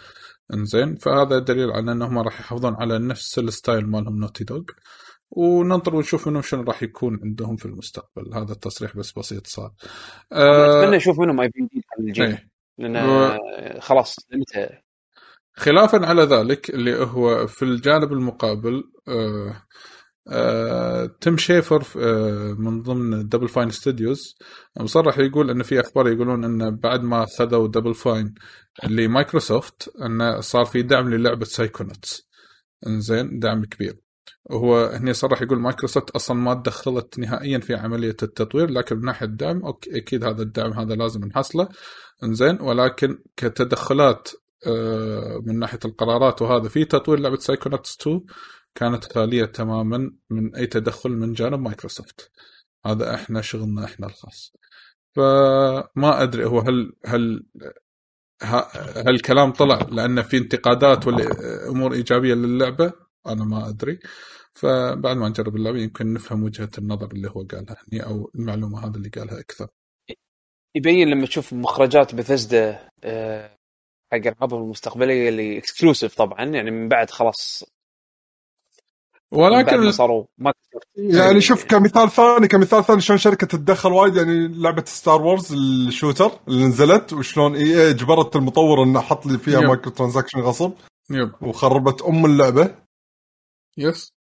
إنزين فهذا دليل على انهم راح يحافظون على نفس ال style مالهم Naughty Dog وننطر ونشوف منهم شنو راح يكون عندهم في المستقبل. هذا التصريح بس بسيط صار. أه أتمنى أشوف منهم IP جديد على الجيل إيه. لأن و... خلاص انتهى خلافا على ذلك اللي هو في الجانب المقابل آه آه، Tim Schafer آه، من ضمن Double Fine Studios مصرح يقول انه في أخبار يقولون انه بعد ما خذوا Double Fine لمايكروسوفت انه صار في دعم للعبة Psychonauts إنزين دعم كبير. وهو هنا صرح يقول مايكروسوفت أصلا ما تدخلت نهائيا في عملية التطوير لكن من ناحية الدعم okay أكيد هذا الدعم هذا لازم نحصله. إنزين ولكن كتدخلات آه، من ناحية القرارات وهذا في تطوير لعبة Psychonauts 2 كانت خاليه تماما من أي تدخل من جانب مايكروسوفت. هذا إحنا شغلنا إحنا الخاص. فما أدري هو هل هل هل الكلام طلع لأن في انتقادات ولا أمور إيجابية للعبة؟ أنا ما أدري. فبعد ما نجرب اللعبة يمكن نفهم وجهة النظر اللي هو قالها هني أو المعلومة هذا اللي قالها أكثر. يبين لما تشوف مخرجات بثزدا آه، حق العابهم المستقبلية اللي exclusive طبعا يعني من بعد خلاص ولكن صاروا ما يعني شوف كمثال ثاني كمثال ثاني شلون شركة تتدخل وايد يعني لعبة Star Wars ال shooter اللي نزلت وشلون إي إي اجبرت المطور إنه حط لي فيها micro transaction غصب yep. وخربت أم اللعبة. yes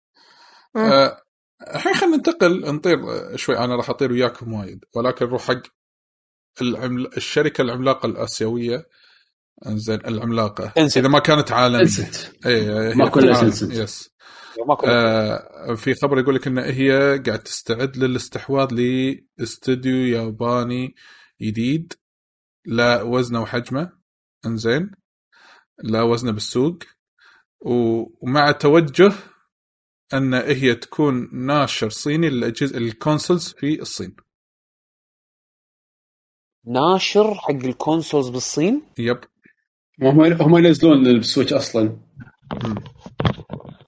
الحين آه. خلينا ننتقل نطير شوي. أنا راح أطير وياكم وايد ولكن نروح حق العمل... الشركة العملاقة الآسيوية. زين العملاقة. انسد. إذا ما كانت عالمية. اي ما كلها يس آه في خبر يقول لك إن هي قاعد تستعد للاستحواذ لاستوديو ياباني جديد. لا وزنه وحجمه. إنزين. لا وزنه بالسوق. ومع توجه أن هي تكون ناشر صيني للاجهزه ال consoles في الصين. ناشر حق ال consoles بالصين؟ yep. هم هم ينزلون بال Switch أصلا.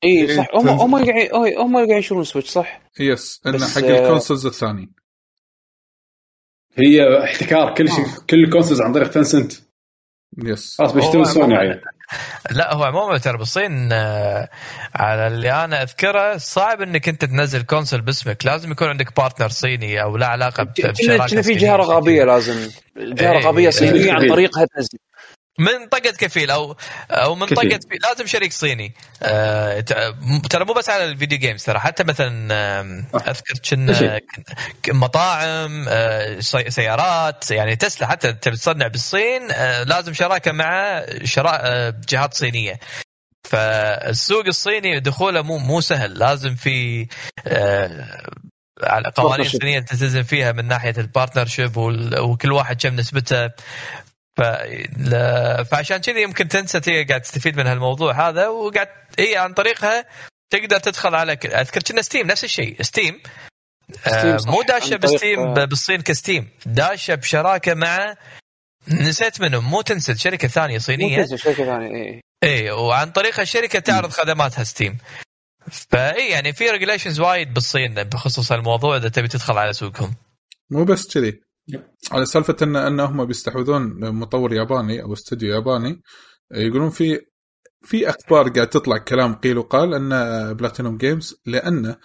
اي صح. هم هم قاعد هم قاعد ينشرون Switch صح؟ yes انه حق ال consoles الثانيين هي احتكار كل شيء آه. كل ال consoles عن طريق Tencent yes خلاص بيشترون سوني يعني لا هو عموما ترى بالصين آه، على اللي أنا أذكره صعب إنك أنت تنزل console باسمك. لازم يكون عندك partner صيني أو له علاقة بشراكة في جهة رقابيه لازم. جهة إيه، رقابيه صينية عن طريقها تنزل من طقه كفيل أو أو من كفيل. طقه كفيل لازم شريك صيني آه ترى مو بس على ال video games ترى حتى مثلا صح. أذكر كنا مطاعم آه سي- سيارات يعني تسلا حتى تبي تصنع بالصين آه لازم شراكة مع شراء آه جهات صينية فالسوق الصيني دخوله مو مو سهل لازم في آه على قوانين. صينية تلتزم فيها من ناحية ال partnership وكل واحد كم نسبته ف... ل- فعشان كذي يمكن Tencent هي قاعد تستفيد من هالموضوع هذا وقاعد هي عن طريقها تقدر تدخل على ك... أذكر كنا Steam نفس الشيء Steam آه صح، مو داشه عن طريق- ب Steam ب- بالصين ك Steam. داشه بشراكة مع نسيت منهم مو Tencent شركة ثانية صينية. ممكن شركة ثانية إي. إي وعن طريقها الشركة تعرض خدماتها Steam فاي يعني في regulations وايد بالصين بخصوص الموضوع إذا تبي تدخل على سوقهم. مو بس كذي. على سالفة ان إن هم بيستحوذون مطور ياباني أو استوديو ياباني يقولون في في أخبار قاعد تطلع كلام قيل وقال إن Platinum Games لأن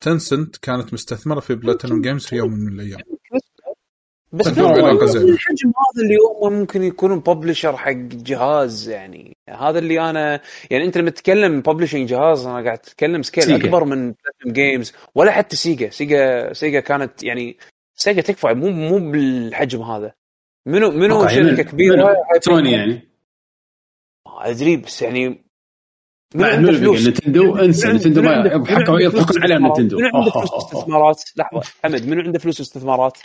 Tencent كانت مستثمرة في Platinum Games في يوم من الأيام بس زينة. الحجم هذا اللي هم ممكن يكونون publisher حق جهاز يعني هذا اللي أنا يعني أنت لما تتكلم publishing جهاز أنا قاعد أتكلم scale سيجا. أكبر من Platinum Games ولا حتى سيجا سيجا سيجا كانت يعني سيجا تكفى مو مو بالحجم هذا. منو منو شركة من- كبيرة؟ سوني يعني. ما أدري بس يعني منو فلوس بقى؟ Nintendo؟ أنسى Nintendo فلوس يضحكون واستثمارات؟ نتندو. منو عنده فلوس. واستثمارات لحظة حمد منو عنده فلوس واستثمارات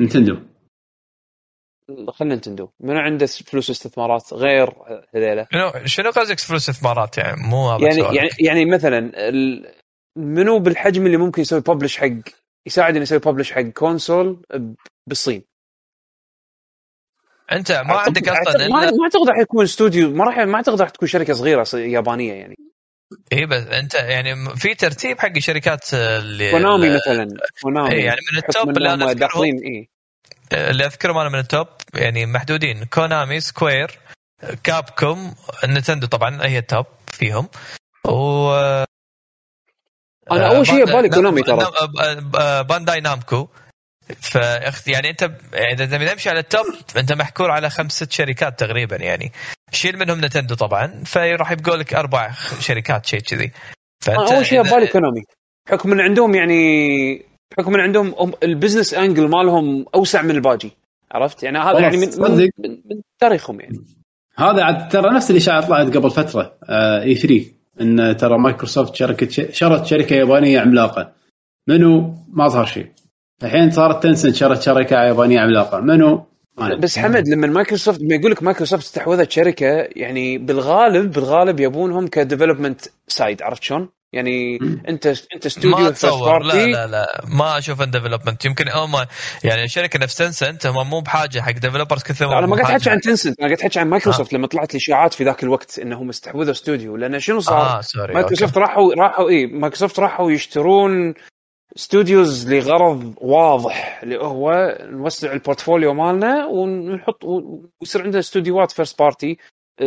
نتندو. خلينا نتندو. منو عنده فلوس واستثمارات غير هذيلا؟ شنو شنو قصدك فلوس استثمارات؟ يعني مو يعني سؤالك. يعني يعني مثلا ال- منو بالحجم اللي ممكن يسوي publish حق يساعد انه يسوي publish حق console بالصين. أنت ما عندك أصلا ما ما أعتقد راح يكون استوديو ما راح ما أعتقد راح تكون شركة صغيرة يابانية يعني. اي بس أنت يعني في ترتيب حق الشركات اللي كونامي مثلا. كونامي إيه، يعني من ال top اللي أذكرهم. داخلين اي اللي أذكرهم أنا من ال top يعني محدودين. كونامي سكوير كابكوم نتندو طبعا هي ال top فيهم. و أنا آه، أول شيء بانداي- ببالي كونامي ترى. ب- بانداي نامكو. ف يعني أنت إذا تبي تمشي على ال top أنت محكور على خمس ست شركات تقريبا يعني. شيل منهم نتندو طبعا فراح يبقوا لك أربع شركات شيء كذي. فأنت أول شيء ببالي كونامي. بحكم ان عندهم يعني بحكم ان عندهم هم- ال business angle مالهم أوسع من الباجي عرفت؟ يعني هذا يعني من, من. من, من تاريخهم يعني. هذا عاد ترى نفس الإشاعة طلعت قبل فترة E3 إن ترى مايكروسوفت شركة شرت شركة يابانية عملاقة. منو؟ ما ظهر شيء. الحين صارت تنسنت شرت شركة يابانية عملاقة. منو؟ ما ندري. بس حمد لما مايكروسوفت لما يقول لك مايكروسوفت استحوذت شركة يعني بالغالب بالغالب يبونهم ك development side عرفت شلون؟ يعني انت انت استوديو ما اتصور لا لا لا ما أشوف إن development يمكن هم يعني الشركة نفس تنسنت هم مو بحاجة حق developers كثر أنا ما قاعد أحكي عن تنسنت أنا قاعد أحكي عن مايكروسوفت لما طلعت لي اشاعات في ذاك الوقت إنهم استحوذوا استوديو لأن شنو صار؟ آه sorry مايكروسوفت راحوا راحوا اي مايكروسوفت راحوا يشترون studios لغرض واضح اللي هو نوسع ال portfolio مالنا ونحط ويصير عندنا استوديوهات first party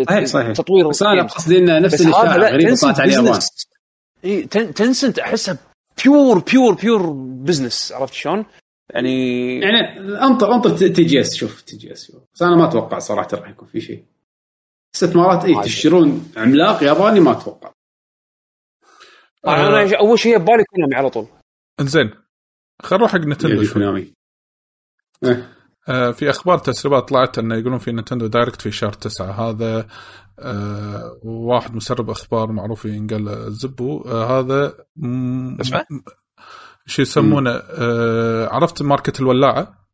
صحيح صحيح. تطوير بس أنا. قصدي انه نفس الاشاعه لا غريبه طلعت business إي تن- تنسنت أحسها pure pure pure business عرفت شلون؟ يعني يعني أنطر أنطر تي جي اس شوف تي جي اس بس أنا ما أتوقع صراحة راح يكون في شيء. استثمارات إي. تشترون عملاق ياباني ما أتوقع. أنا آه، أول شيء ببالي كونامي على طول. إنزين خلينا نروح حق نتندو شوي. كونامي. آه، في أخبار تسريبات طلعت إنه يقولون في Nintendo Direct في شهر تسعة. هذا آه واحد مسرب أخبار معروف ينقال له Zippo. آه هذا اسمه؟ شو يسمونه؟ آه عرفت ماركة الولاعة؟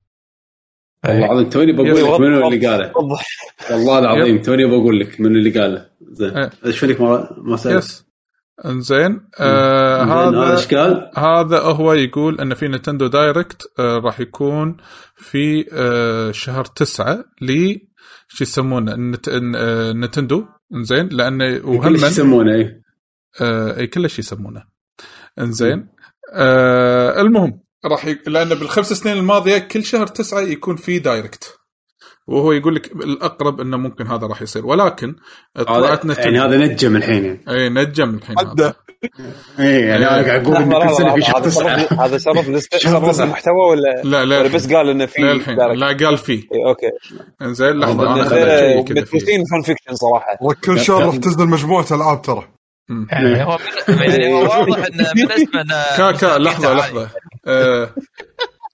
والله إيه. العظيم توني بقول. لك منو اللي قاله. والله العظيم توني بقول لك منو اللي قاله. زين. إيه. إيش فيك ما ما سألت؟ yes. إنزين. آه زين، هذا قال؟ هذا هو يقول إن في Nintendo Direct آه راح يكون في آه شهر تسعة ل شو يسمونه؟ النت- آه، نتندو؟ إنزين لأنه وهم يسمونه إيه. آه إي كل شيء يسمونه. إنزين. آه المهم راح ي... لأن بالخمس سنين الماضية كل شهر تسعة يكون في Direct. وهو يقول لك الأقرب إنه ممكن هذا راح يصير. ولكن طلعت هذا نتندو يعني هذا نجم الحين يعني. إي نجم الحين هذا. اي يعني أنا قاعد أقول إن كل سنة في شهر هذا تسعه هذا صرف تسعة. المحتوى ولا لا لا ولا بس قال إنه في للحين دايركت؟ لا قال فيه إي، أوكي. إنزين لحظة أنا متروسين فان فيكشن صراحة. وكل شهر راح تنزل مجموعة ألعاب ترى. يعني هو يعني هو واضح انه بالنسبة إنه كا كا لحظة. لحظة. آه،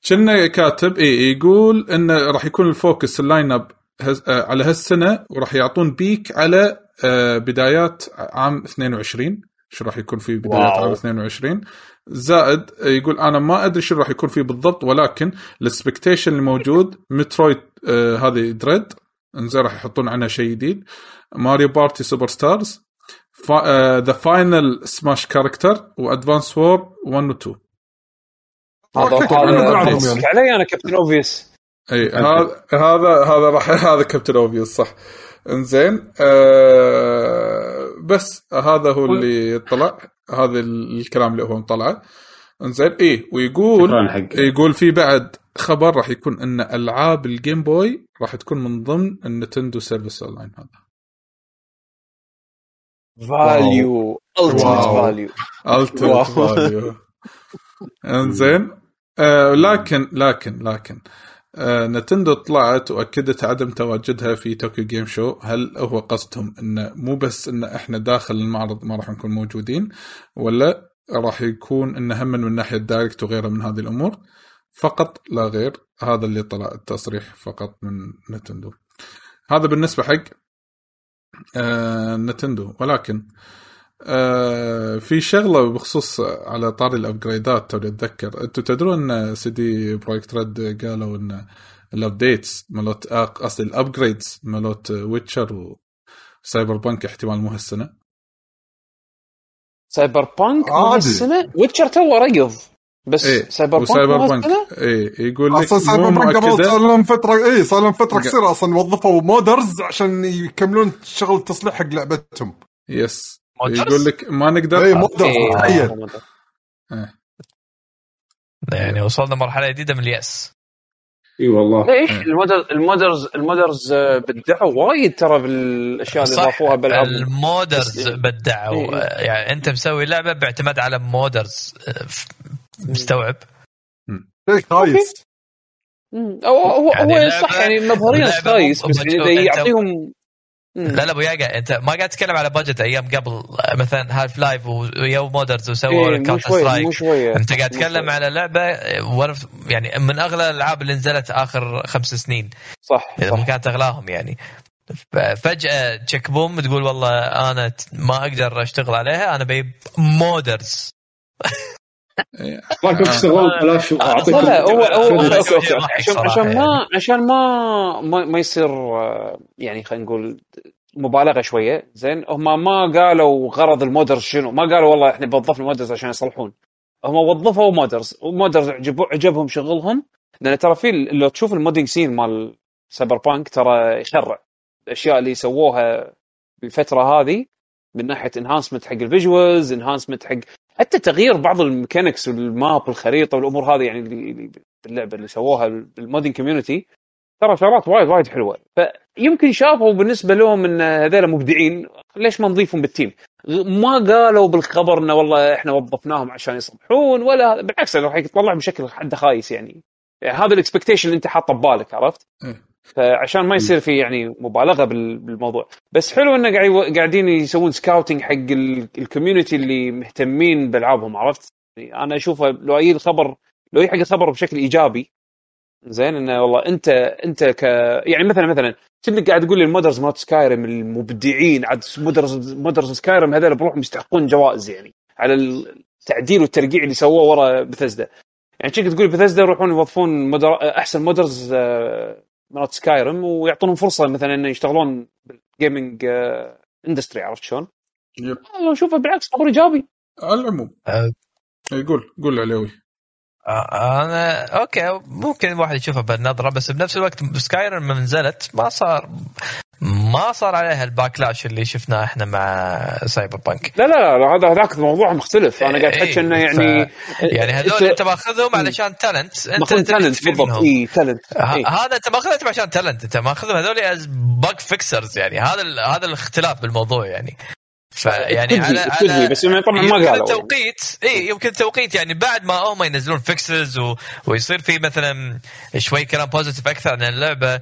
كنا كاتب اي يقول انه راح يكون الفوكس اللاين اب هز- آه، على هالسنة وراح يعطون peek على آه، بدايات عام 22 شو راح يكون في بدايات wow. عام 22 زائد يقول أنا ما أدري شو راح يكون فيه بالضبط ولكن ال expectation اللي موجود Metroid آه، هذه Dread إنزين راح يحطون عنها شيء جديد. Mario Party Superstars the final Smash character و Advance Wars 1 و 2 هذا أوكي، هذا كلنا نلعبهم قصدك يعني. علي أنا Captain Obvious إي هذا هذا هذا راح هذا Captain Obvious صح. انزين آه بس هذا هو اللي طلع هذا ال- الكلام اللي هو مطلعه انزين اي ويقول يقول في بعد خبر راح يكون إن ألعاب ال Game Boy راح تكون من ضمن النتندو service online هذا value ultimate wow. value ultimate wow. value انزين آه لكن لكن لكن آه نتندو طلعت وأكدت عدم تواجدها في Tokyo Game Show. هل هو قصدهم انه مو بس إن إحنا داخل المعرض ما راح نكون موجودين ولا راح يكون انه هم من ناحية Direct وغيره من هذه الأمور؟ فقط لا غير هذا اللي طلع التصريح فقط من نتندو. هذا بالنسبة حق آه نتندو. ولكن آه في شغلة بخصوص على طاري ال upgrade ات توني أتذكر. أنتم تدرون إن CD Projekt Red قالوا إن ال updates مالوت آه، قصدي ال upgrades مالوت Witcher و Cyberpunk احتمال مو هالسنة؟ Cyberpunk مو. هالسنة؟ Witcher تو ريض بس إيه Cyberpunk و Cyberpunk هالسنة؟ إيه يقول لك أصلا Cyberpunk قبل صار لهم فتره اي صار لهم فترة قصيرة أصلا وظفوا modders عشان يكملون شغل التصليح حق لعبتهم. yes؟ يقول لك ما نقدر؟ اي modders إيه، تخيل يعني وصلنا مرحلة جديدة من اليأس. إي والله. ليش إيه. ال modders ال modders ال modders آه، بدعوا وايد ترى بالأشياء اللي ضافوها بالالعاب ال modders بدعوا. إيه. آه، يعني أنت مسوي لعبة باعتماد على modders آه، مستوعب. خايس. هو هو يعني صح يعني مظهريا خايس مو- بس يعطيهم. لا لا أبو ياقا أنت ما قاعد تتكلم على بادجت أيام قبل مثلا هالف لايف ويو مودرز وسووا إيه، كاونتر سترايك أنت قاعد تتكلم. على لعبة يعني من أغلى الألعاب اللي نزلت آخر خمس سنين. صح إذا صح. كانت أغلاهم يعني. فجأة تشيك بوم تقول والله أنا ما أقدر أشتغل عليها أنا بجيب مودرز. ما كنت تشتغلون بلاش لا هو هو عشان عشان يعني. ما عشان ما ما, ما يصير آه، يعني خلينا نقول مبالغة شوية. زين هم ما قالوا غرض ال modders شنو. ما قالوا والله إحنا بنضيف ال modders عشان يصلحون. هم وظفوا modders. و modders عجبهم شغلهم. لأن ترى في لو تشوف ال modding scene مال Cyberpunk ترى يخرع. الأشياء اللي سووها بالفترة هذه من ناحية enhancement حق ال visuals enhancement حق حتى تغيير بعض ال mechanics وال map والخريطه والأمور هذه يعني اللي باللعبه اللي سووها بال modding community ترى شغلات وايد وايد حلوة فيمكن شافوا بالنسبة لهم إن هذول مبدعين ليش ما نضيفهم بال team ما قالوا بالخبر إنه والله إحنا وظفناهم عشان يصلحون ولا. بالعكس راح يطلع بشكل جدا خايس يعني. يعني هذا ال expectation اللي أنت حاطه ببالك عرفت؟ فعشان ما يصير في يعني مبالغة بال- بالموضوع. بس حلو إنه قاعدين يسوون scouting حق ال- ال community اللي مهتمين بألعابهم عرفت؟ يعني أنا أشوفه لو اي الخبر لو ياخذ الخبر بشكل إيجابي زين إنه والله أنت أنت ك يعني مثلا مثلا كنت قاعد تقول لي ال modders مالت Skyrim المبدعين عاد modders modders Skyrim هذول بروحهم يستحقون جوائز يعني على التعديل والترقيع اللي سووه ورا بثزدا يعني كنت تقول بثزدا يروحون يوظفون modder... أحسن modders آه، مالت سكايرم ويعطونهم فرصة مثلا إنه يشتغلون بال gaming industry عرفت شلون؟ أشوفه بالعكس خبر إيجابي على العموم أه. يقول قول عليوي آه، أنا okay ممكن الواحد يشوفها بالنظره بس بنفس الوقت Skyrim من نزلت ما صار ما صار عليها ال backlash اللي شفناه إحنا مع Cyberpunk لا لا لا هذا هذاك موضوع مختلف. أنا قاعد احكي إيه، إنه ف- يعني يعني هذول انت ماخذهم علشان talent انت talent بالضبط. اي talent ه- هذا أنت ماخذهم عشان talent أنت ماخذهم هذول از bug fixers يعني. هذا ال- هذا الاختلاف بالموضوع يعني. فيعني على على بس طبعاً ما يمكن قالوا. ال توقيت اي يمكن التوقيت يعني بعد ما هم ينزلون fixes و... ويصير في مثلا شوي كلام positive أكثر عن اللعبة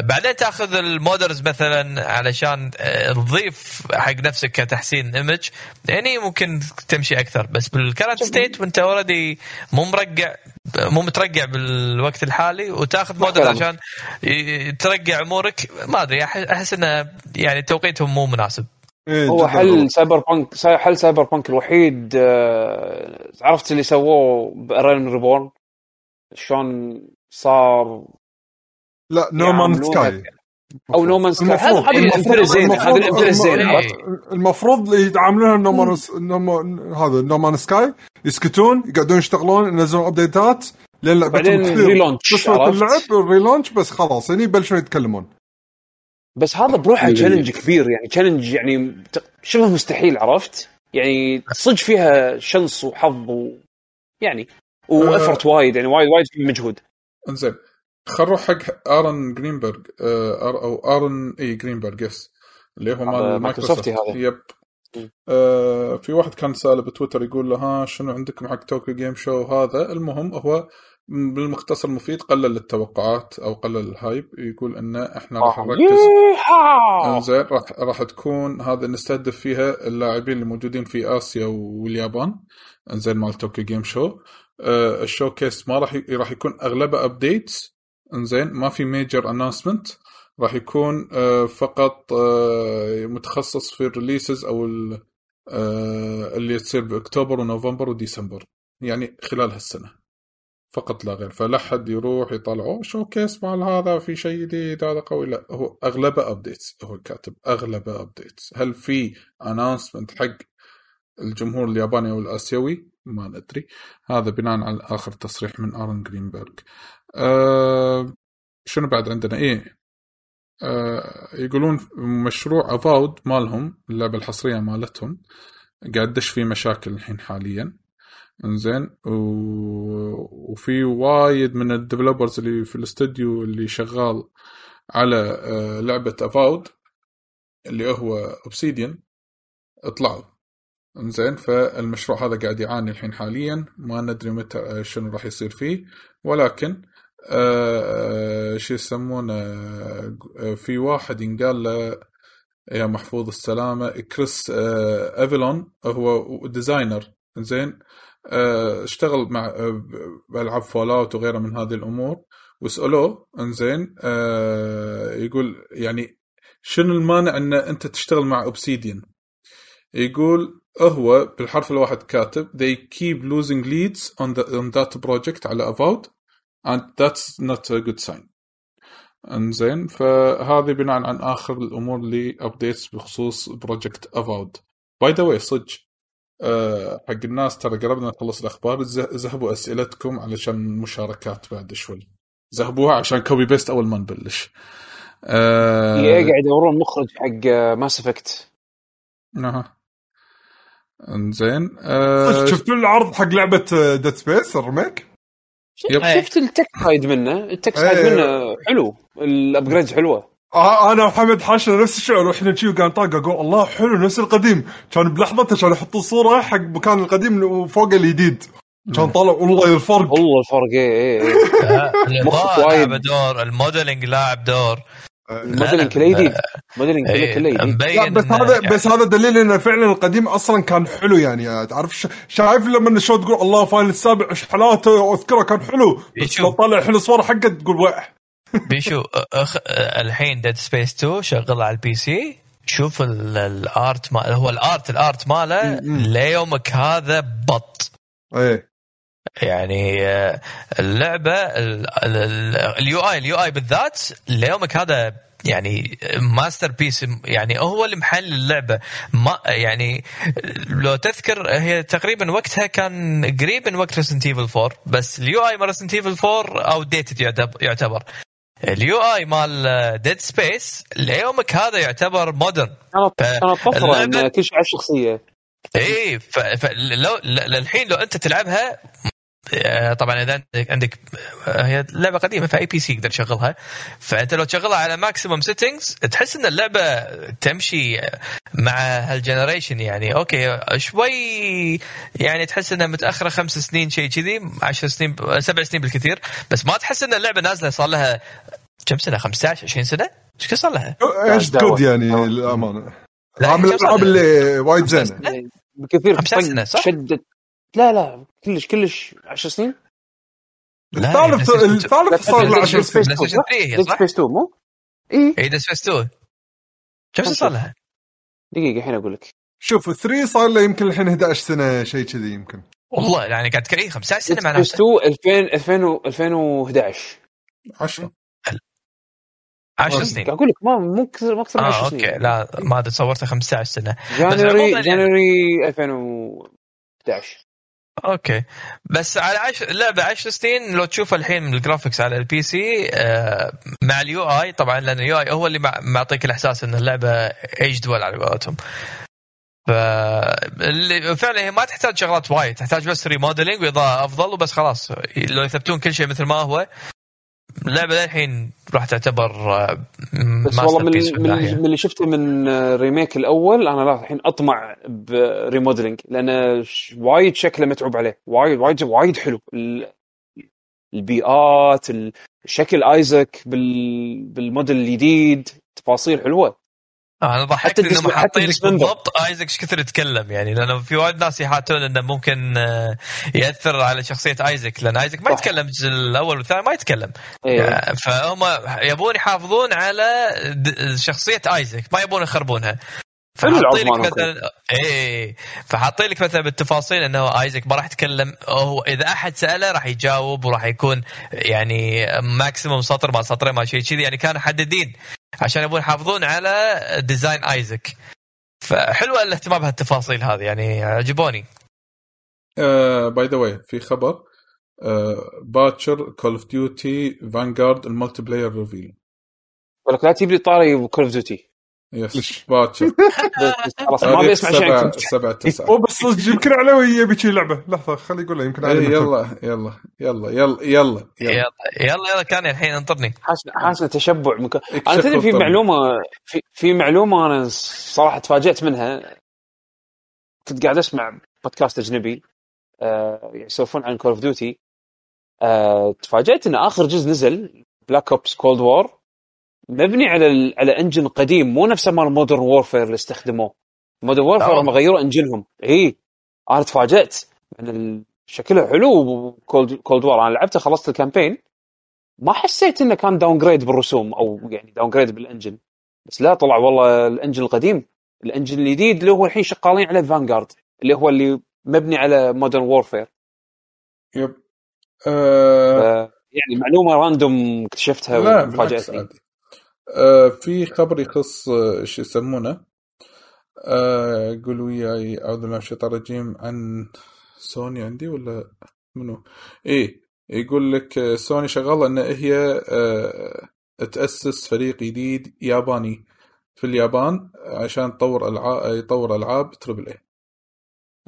بعدين تاخذ ال modders مثلا علشان آه، تضيف حق نفسك كتحسين image يعني ممكن تمشي أكثر بس بال current state وأنت already مو مرقع مو مترقع بالوقت الحالي وتاخذ modder كلامك. عشان ترقع أمورك ما أدري أحس إنه يعني توقيتهم مو مناسب إيه، هو حل. Cyberpunk حل Cyberpunk الوحيد آه، عرفت اللي سووه A Realm Reborn شلون صار لا No Man's Sky أو No Man's Sky هذا الامثله الزينه هذه الامثله الزينه عرفت؟ المفروض يتعاملونها No Man No Man- هذا No Man's Sky يسكتون يقعدون يشتغلون ينزلون update ات لين لعبتهم relaunch، عرفت؟ اللعب relaunch بس خلاص هني يبلشون يتكلمون بس هذا بروحه. challenge كبير يعني challenge يعني شبه مستحيل عرفت؟ يعني صدق فيها chance وحظ و يعني و effort وايد يعني وايد وايد في مجهود انزين خل نروح حق Aaron Greenberg آه، أر- أو Aaron إي Greenberg yes اللي هو مال مايكروسوفت. yep. آه في واحد كان سأله بتويتر يقول له ها شنو عندكم حق Tokyo Game Show هذا المهم هو بالمختصر المفيد قلل التوقعات أو قلل ال hype يقول إنه إحنا راح آه. نركز! انزين راح راح تكون هذا نستهدف فيها اللاعبين اللي موجودين في اسيا واليابان انزين مال Tokyo Game Show آه ال showcase ما راح راح يكون اغلبه updates إنزين ما في major announcement راح يكون آه فقط آه متخصص في ال releases أو آه اللي تصير بأكتوبر ونوفمبر وديسمبر. يعني خلال هالسنة. فقط لا غير. فلا حد يروح يطلع "أوه، showcase مال هذا؟ في شيء جديد؟ هذا قوي. لا هو أغلبه updates هو كاتب أغلبه updates هل في announcement حق الجمهور الياباني أو الآسيوي؟ ما ندري. هذا بناء على آخر تصريح من Aaron Greenberg أه شنو بعد عندنا؟ إيه. أه يقولون مشروع Avowed مالهم اللعبة الحصرية مالتهم قاعد دش فيه مشاكل الحين حاليا. إنزين و... وفي وايد من ال developers اللي في الاستوديو اللي شغال على آه، لعبة Avowed اللي هو Obsidian طلعوا إنزين فالمشروع هذا قاعد يعاني الحين حاليا. ما ندري متى آه، شنو راح يصير فيه. ولكن آه، آه، شو يسمونه آه، في واحد ينقال له يا محفوظ السلامة Chris Avellone هو designer زين اشتغل مع بالعاب Fallout وغيرها من هذه الأمور وسألوه إنزين آه، يقول يعني شنو المانع إن أنت تشتغل مع Obsidian؟ يقول هو بالحرف الواحد كاتب they keep losing leads on, the, on that project على Avowed and that's not a good sign. انزين فهذه بناء عن آخر الأمور اللي updates بخصوص project Avowed by the way صدق أه حق الناس ترى قربنا نخلص الأخبار ذهبوا أسئلتكم علشان المشاركات بعد شوي. ذهبوها عشان copy paste أول ما نبلش. أه قاعد يدورون مخرج حق Mass Effect أها. انزين أه شفت العرض حق لعبة Dead Space ال remake؟ Yep. إيه. شفت ال tech side منه التك سايد إيه. منه حلو ال upgrade حلوة آه أنا وحمد حاشنا نفس الشعور وإحنا شي وقاعد نطاق أقول الله حلو نفس القديم كان بلحظته كان يحطوا صوره حق مكان القديم وفوق الجديد كان طالع والله الفرق والله الفرق إيه إيه إيه. الإضاءة وايد. لعب دور ال modeling لاعب دور ال modeling كله جديد ال modeling كله جديد بس هذا يعني- بس هذا دليل إنه فعلا القديم أصلا كان حلو يعني تعرف ش- شايف لما الشو تقول الله Final السابع إيش حالاته أذكره كان حلو بس. لو طالع الحين الصور حقه تقول وح. بيشو أخ... الحين Dead Space 2 شغل على ال PC شوف ال- ال art مال هو ال art ال art ماله ليومك هذا بط. إيه. يعني آه، اللعبه ال UI ال UI بالذات ليومك هذا يعني masterpiece يعني هو اللي محل اللعبه ما يعني لو تذكر هي تقريبا وقتها كان قريب من وقت Resident Evil 4 بس ال UI مال Resident Evil 4 outdated يعتبر ال UI مال Dead Space ليومك هذا يعتبر modern كانت طفره كل شيء على الشخصيه اي فلو للحين لو انت تلعبها آه، طبعا إذا عندك عندك آه، هي لعبة قديمة في اي PC يقدر يشغلها فأنت لو تشغلها على maximum settings تحس إن اللعبة تمشي مع هال generation يعني okay شوي يعني تحس إنها متأخرة خمس سنين شيء كذي 10 سنين سبع سنين بالكثير بس ما تحس إن اللعبة نازلة صار لها كم سنة 15 20 سنة؟ إيش كثر صار لها؟ إيش جود يعني للأمانة لا، عامل الالعاب؟ اللي وايد زينه؟ بكثير 15 سنة، صح؟ شدت لا لا كلش كلش 10 سنين. هي الثالث صار له 10 سنين PlayStation 3 هي Dead? Space 2 مو؟ اي اي Dead Space 2 كم صار لها؟ دقيقة الحين أقول لك. شوف 3 صار له يمكن الحين 11 سنة شيء كذي يمكن. والله يعني قاعد تكري 15 سنه Dead معناته Space 2 2000 2000 و- 2011 10 10 سنين. أقول لك ما مو كثر ما أكثر من 10 آه سنين. Okay لا ما تصورته 15 سنة. January January 2011 okay. بس على عش... لعبه 10 سنين لو تشوف الحين من ال graphics على ال PC آه مع ال UI طبعا لأن ال UI هو اللي مع- معطيك الإحساس إن اللعبة aged well على قولتهم. ف فعلا هي ما تحتاج شغلات وايد تحتاج بس remodeling وإضاءة أفضل وبس خلاص. لو يثبتون كل شيء مثل ما هو اللعبه للحين راح تعتبر آه، بس والله من, من. من اللي شفته من remake الأول أنا لا الحين أطمع ب remodeling لأن وايد شكله متعوب عليه. وايد وايد وايد حلو. ال- البيئات ال- شكل Isaac بال بالموديل الجديد تفاصيل حلوة. أنا ضحكت انهم حاطين. بالضبط. Isaac إيش كثر يتكلم؟ يعني لأنه في وايد ناس يحاتون إنه ممكن آه، يأثر على شخصية Isaac لأن Isaac ما. يتكلم الجزء الأول والثاني ما يتكلم. إيه. فهم يبون يحافظون على شخصية Isaac ما يبون يخربونها. فحاطين لك مثلا إيه فحاطين لك مثلا بالتفاصيل إنه Isaac ما راح يتكلم. هو إذا أحد سأله راح يجاوب وراح يكون يعني maximum سطر ما سطرين ما شيء كذي. يعني كانوا محددين عشان يبون يحافظون على design Isaac فحلوة الاهتمام بهالتفاصيل هذه يعني عجبوني. By the way في خبر. باكر Call of Duty Vanguard ال multiplayer reveal. ولك لا تجيب لي طاري Call of Duty بس باكر. خلاص ما بيسمع شيء. سبعة تسعة. أو بس صدق يمكن علوي يبي شي لعبة. لحظة خلي يقول يمكن علوي إيه، يلا يلا يلا يلا يلا يلا. يلا كان الحين انطرني. حاسه تشبع. أنا تدري في معلومة في, في معلومة أنا صراحة تفاجأت منها. كنت قاعد أسمع بودكاست أجنبي آه، يعني يسولفون عن Call of Duty تفاجأت إن آخر جزء نزل Black Ops Cold War مبني على ال... على engine قديم مو نفسه مال Modern Warfare اللي استخدموه. Modern Warfare آه. هم غيروا engine هم إي أنا تفاجأت. ان ال- شكله حلو Cold Cold War أنا لعبته خلصت ال campaign ما حسيت إنه كان downgrade بالرسوم أو يعني downgrade بال engine بس لا طلع والله ال engine القديم. ال engine الجديد اللي هو الحين شغالين عليه Vanguard اللي هو اللي مبني على مودرن وورفير يب. آه. يعني معلومة random اكتشفتها لا بالعكس عادي. آه في خبر يخص آه، شو يسمونه؟ آه قول وياي أعوذ بالله من الشيطان الرجيم عن سوني عندي ولا منو؟ إيه يقول لك آه، سوني شغاله إن هي آه تأسس فريق جديد ياباني في اليابان عشان تطور العاب يطور ألعاب تربل اي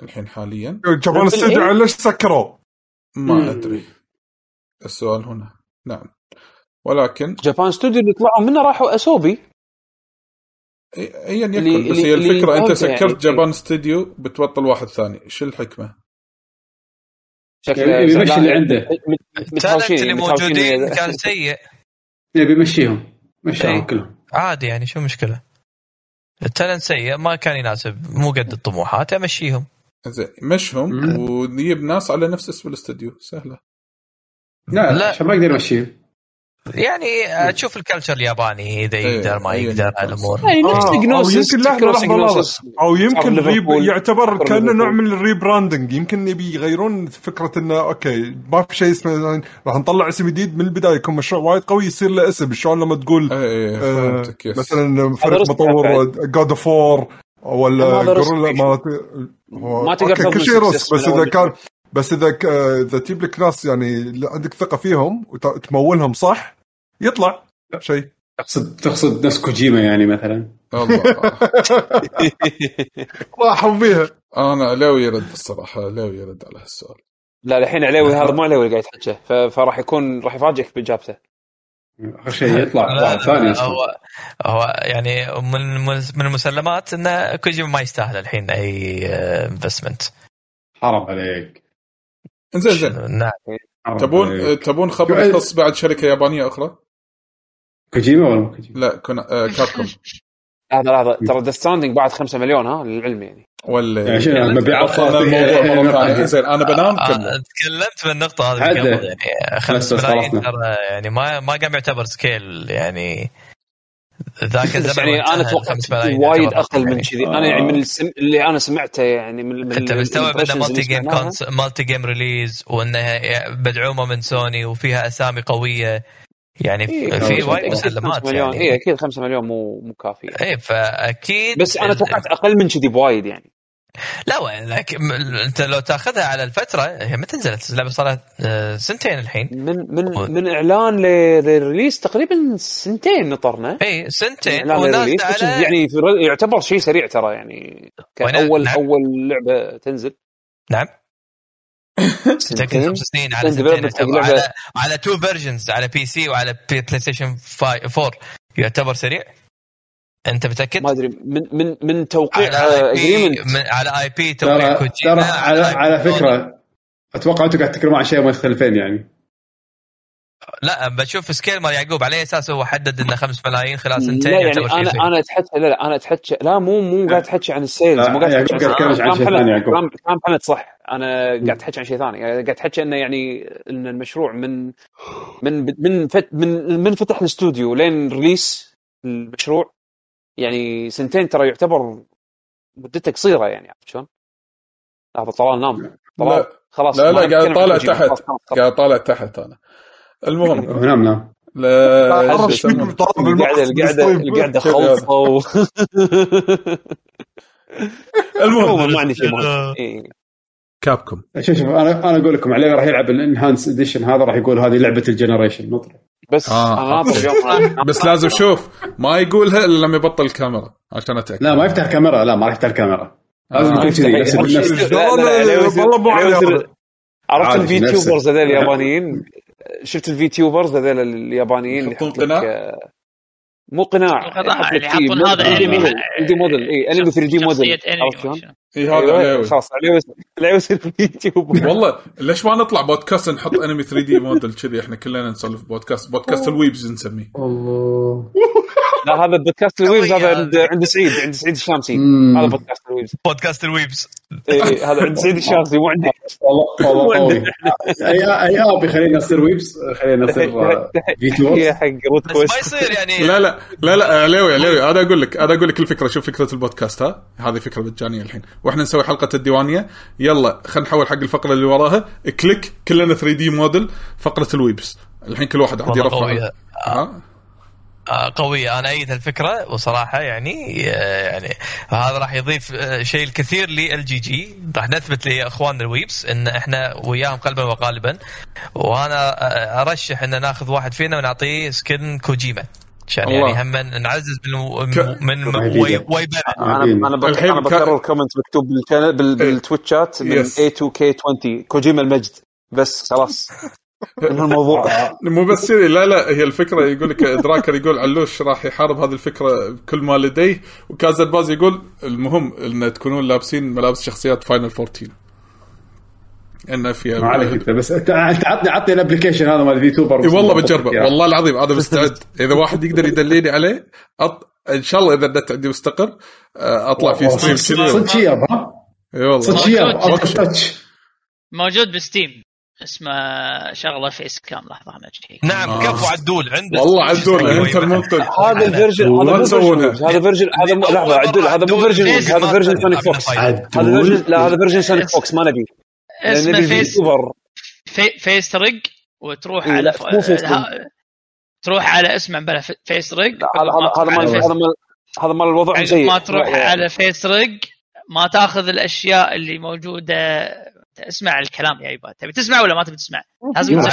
الحين حاليا. جابون الاستوديو على ليش سكروا؟ ما مم. أدري. السؤال هنا. نعم. ولكن Japan Studio اللي طلعوا منه راحوا Asobi ايا يكن بس هي الفكرة أنت يعني. سكرت Japan Studio بتبطل واحد ثاني شو الحكمة؟ شكله يبي يمشي لا، اللي عنده. ال talent متهاوشين اللي موجودين كان سيء يبي يمشيهم مشاهم إيه. كلهم عادي يعني شو المشكلة؟ ال talent سيء ما كان يناسب مو قد الطموحات أمشيهم زين مشهم. ونجيب ناس على نفس اسم الاستوديو سهلة لا لا. لا عشان ما يقدر يمشيهم يعني تشوف ال culture الياباني إذا إيه، يقدر ما أياً يقدر يكن. هالامور أي نفس آه، أو genesis يمكن لحظه أو يمكن ريب. يعتبر كأنه. نوع من ال rebranding يمكن يبي يغيرون فكرة إنه okay ما في شيء اسمه يعني راح نطلع اسم جديد من البداية يكون مشروع وايد قوي يصير له اسم شلون لما تقول آه، فهمتك yes مثلا فريق رسم مطور. God of War ولا رسم جوريلا ما تقدر كل شيء success رس من بس إذا كان. بس إذا ك- إذا تجيب لك ناس يعني عندك ثقة فيهم وتمولهم صح يطلع. شيء. تقصد تقصد نفس كوجيما يعني مثلا؟ الله. راحوا فيها. أنا لو يرد الصراحة لو يرد على هالسؤال. لا الحين عليوي هذا مو عليوي اللي قاعد يتحكى ف- فراح يكون راح يفاجئك بإجابته. آخر شيء يطلع واحد ثاني أصلا هو هو يعني من من المسلمات إن كوجيما ما يستاهل الحين أي investment حرام عليك. زين زين نعم. تبون. تبون خبر يخص بعد شركة يابانية أخرى؟ كوجيما ولا مو كوجيما؟ لا كنا آه Capcom هذا هذا ترى Death Stranding بعد 5 مليون ها؟ للعلم يعني. ولا يعني شنو؟ مبيعات الموضوع مرة ثانية زين أنا بنام آه، كمل تكلمت في النقطة هذه. من قبل يعني 5 بس ملايين. ترى يعني ما ما قام يعتبر scale يعني ذاك الزمن يعني أنا وانتهى توقعت 5 ملايين وايد أقل من يعني. كذي. أنا يعني من السم... اللي أنا سمعته يعني من, من انت مستوعب انه multi game. consoles multi game release وانها مدعومه من سوني وفيها أسامي قوية. يعني إيه، في وايد أكيد مسلمات 5 مليون. يعني. اي أكيد 5 مليون مو مو كافي يعني. إيه فأكيد بس أنا توقعت أقل من كذي بوايد يعني. لا وين لك م- أنت لو تأخذها على الفترة هي متى نزلت؟ اللعبه صار لها آه، سنتين الحين. من من و- من إعلان ل- لل release تقريبا سنتين نطرنا. اي سنتين. is على يعني يعتبر شيء سريع ترى يعني. وين- كاول نعم. أول لعبة تنزل. نعم. سنتين خمس سنين على سنتين. على على two versions على PC وعلى بي PlayStation 4 يعتبر سريع؟ أنت متأكد؟ ما أدري. من من من توقيع على IP agreement من- على IP توقيع ترى ترى على على فكرة أتوقع أنتم قاعد تتكلمون عن شيء مختلفين يعني. لا بشوف scale مال يعقوب على أساس هو حدد إنه 5 ملايين خلال سنتين لا يعني يعتبر شيء أنا. أنا أتحكى لا لا أنا أتحكى لا مو مو قاعد أتحكى عن ال sales مو قاعد أتحكى عن شيء ثاني،. كلام كلام حمد صح أنا قاعد أتحكى عن شيء ثاني قاعد أتحكى إنه يعني إن المشروع من من من فت من من فتح الاستوديو لين release المشروع يعني سنتين ترى يعتبر مدته قصيرة يعني عرفت شلون؟ لحظه طلال نام طلال لا خلاص لا لا قاعد طالع. تحت. قاعد طالع تحت أنا المهم نعم نعم لا القعده القعده. القعده و... عموما المهم ما عندي شيء مهم إيه. Capcom شوف شوف أنا أنا أقول لكم عليه راح يلعب ال enhanced edition هذا راح يقول هذه لعبة ال generation نطر بس آه. اليوم بس لازم شوف ما يقولها الا لما يبطل الكاميرا عشان أتأكد لا ما يفتح الكاميرا لا ما راح يفتح الكاميرا لازم آه. يكون كذي بس يقول نفس والله مو. عرفت ال VTubers نفسه. هذول اليابانيين شفت ال VTubers هذول اليابانيين اللي يحطون يحط لك، قناع؟ مو قناع يحط لك يحطون هذا 3D أنمي. موديل 3D موديل اي انمي 3 دي موديل عرفت شلون؟ اي هذا أيوة، عليوي. خلاص عليه يصير- يصير VTuber والله ليش ما نطلع بودكاست نحط انمي 3 دي موديل كذي؟ إحنا كلنا نسولف بودكاست. بودكاست ال weebs نسميه. الله. لا هذا بودكاست ال weebs هذا عند. عند سعيد عند سعيد الشامسي. هذا بودكاست ال weebs بودكاست ال weebs إيه، هذا عند سعيد الشامسي مو عندي. والله أي أي اب يخلينا نصير weebs خلينا نصير آه، VTubers حق روت بس كويست ما يصير يعني. لا لا لا لا عليوي عليوي أنا أقول لك أنا أقول لك الفكرة. شوف فكرة البودكاست ها؟ هذه فكرة مجانيه الحين. وإحنا نسوي حلقة الديوانية. يلا خلينا نحول حق الفقرة اللي وراها. click كلنا 3 دي موديل فقرة ال weebs. الحين كل واحد عاد والله يرفع قوية. ها؟ آه، قوية. أنا أيد الفكرة وصراحة يعني آه، يعني هذا راح يضيف آه، شيء الكثير لل GG. راح نثبت لإخواننا ال weebs إن إحنا وياهم قلبا وقالبا. وأنا آه، أرشح إن ناخذ واحد فينا ونعطيه skin كوجيما. عشان الله. يعني هم نعزز من ك- من ويبان. أنا أنا بك- الحين أنا بكرر comment مكتوب بال channel بال- بال Twitch chat من yes. A2K20 كوجيما المجد. بس خلاص. إنه الموضوع مو بس كذي. لا لا هي الفكرة يقول لك دراكر يقول علوش راح يحارب هذه الفكرة بكل ما لديه. وكازا باز يقول المهم إن تكونون لابسين ملابس شخصيات Final 14 انه في ما عليك أنت بس أنت عطني عطني ال application هذا مال ال VTuber إي والله بجربه. والله العظيم أنا مستعد. إذا واحد يقدر يدليني عليه أط... إن شاء الله إذا النت عندي مستقر آه، أطلع في ستريم صدق شياب ها؟ إي والله. صدق شياب موجود. ألترا تاتش موجود بستيم. اسمه شغلة فيس كام. لحظة خلنا نشيك نعم آه. كفو عدول عنده والله عدول أنت. المنقذ هذا الفيرجن هذا. فيرجن هذا فيرجن هذا مو- لحظة عدول هذا مو فيرجن هذا فيرجن سونيك فوكس هذا فيرجن لا هذا فيرجن سونيك فوكس ما نبي. اسمه فيس في فيس رق وتروح إيه، على مو face تروح على اسمه بلا FaceRig هذا هذا هذا مال هذا مال هذا مال الوضع عقب سيء. ما تروح على FaceRig ما تاخذ الأشياء اللي موجودة. اسمع الكلام يا يبا تبي تسمع ولا ما تبي تسمع؟ لازم لا،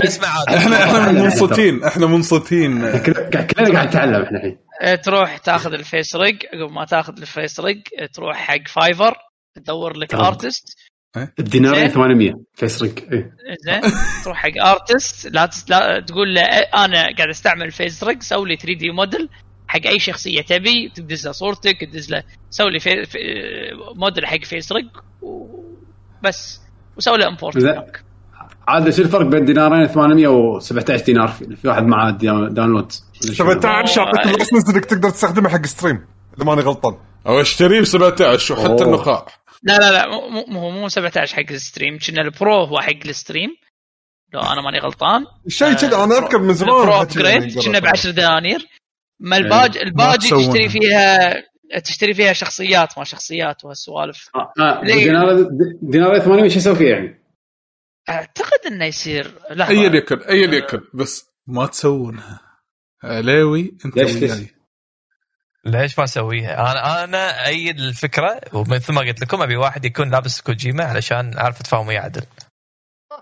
تسمع. يعني. إحنا إحنا منصتين. إحنا منصتين. كلنا قاعد نتعلم إحنا الحين. آه، تروح تاخذ ال FaceRig عقب ما تاخذ ال FaceRig تروح حق Fiverr تدور لك. artist بدينارين زين. 800 FaceRig إيه. زين. تروح حق artist لا, تس... لا تقول له أنا قاعد أستعمل face سوي لي 3 دي موديل حق أي شخصية تبي. تدز له صورتك تدز له سوي لي في... في... موديل حق face وبس وسوي له import عاد شو الفرق بين دينارين 800 و17 دينار في في واحد معاه download 17 يعطيك ال license انك تقدر تستخدمه حق stream إذا ماني غلطان. أو اشتريه ب 17 وحتى. النخاع. لا لا لا مو مو- مو مو 17 حق ال stream. كنا ال Pro هو حق الستريم. لو أنا ماني غلطان. شيء كذا أنا اذكر من زمان ال Pro يعني upgrade. كنا ب 10 دنانير. ما الباج الباج تسوونها. تشتري فيها تشتري فيها شخصيات ما شخصيات وهالسوالف. آه، آه،؟ دينار دينارين 800 شو يسوي فيه يعني؟ أعتقد إنه يصير. لحظة. ايا يكن ايا يكن بس ما تسوونها. علاوي أنت؟ وياي. ليش ما اسويها؟ أنا أنا ايد الفكرة ومثل ما قلت لكم أبي واحد يكون لابس كوجيما علشان أعرف أتفاهم وياه عدل.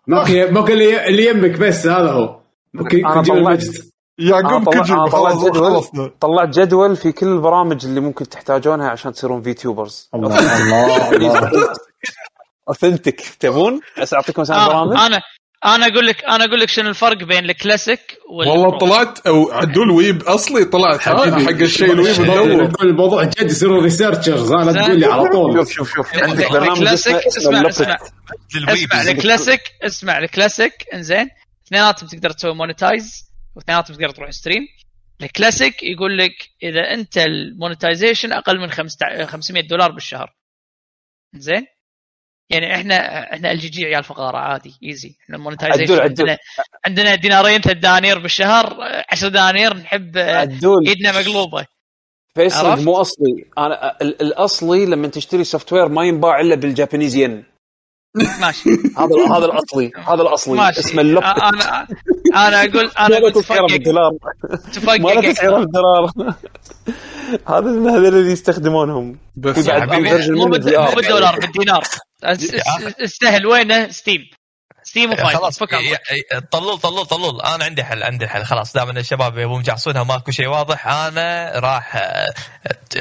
ممكن ممكن اللي اللي يمك بس هذا هو ممكن كوجيما المجد يعقوب طلعت خلاص جدول. خلصنا طلعت جدول في كل البرامج اللي ممكن تحتاجونها عشان تصيرون VTubers الله الله الله authentic تبون؟ بس أعطيكم اسامي آه برامج أنا أنا أقول لك أنا أقول لك شنو الفرق بين الكلاسيك وال والله طلعت أو عدول ويب أصلي طلعت حبيبي. حق الشيء الويب الموضوع جد يصيرون ريسيرشرز زين. تقول لي على طول. شوف شوف شوف. عندك برنامج اسمع اسمع. للويب اسمع الكلاسيك اسمع الكلاسيك. إنزين. اثنيناتهم تقدر تسوي مونتايز واثنيناتهم تقدر تروح ستريم الكلاسيك يقول لك إذا أنت المونتايزيشن أقل من 15 500 دولار بالشهر. زين يعني إحنا إحنا ال GG عيال فقاره عادي easy إحنا ال monetization. عندنا عندنا دينارين ثلاث دنانير بالشهر 10 دنانير نحب عدول. إيدنا مقلوبة. فيصل؟ مو أصلي. أنا ال- الأصلي لما تشتري software ما ينباع إلا بال Japanese yen. ماشي. هذا هذا الأصلي هذا الأصلي. ماشي. اسمه اللوبت أنا أنا أقول أنا أقول تفقق بالدولار ما تسعيره بالدولار هذا هذول اللي يستخدمونهم. بس مو بالدولار بالدينار. اس- اس- استاهل وينه؟ Steam. Steam و fine خلاص. ي- ي- طلول طلول طلول. أنا عندي حل عندي حل. خلاص دام إن الشباب يبون يجعصونها وماكو شيء واضح أنا راح آه،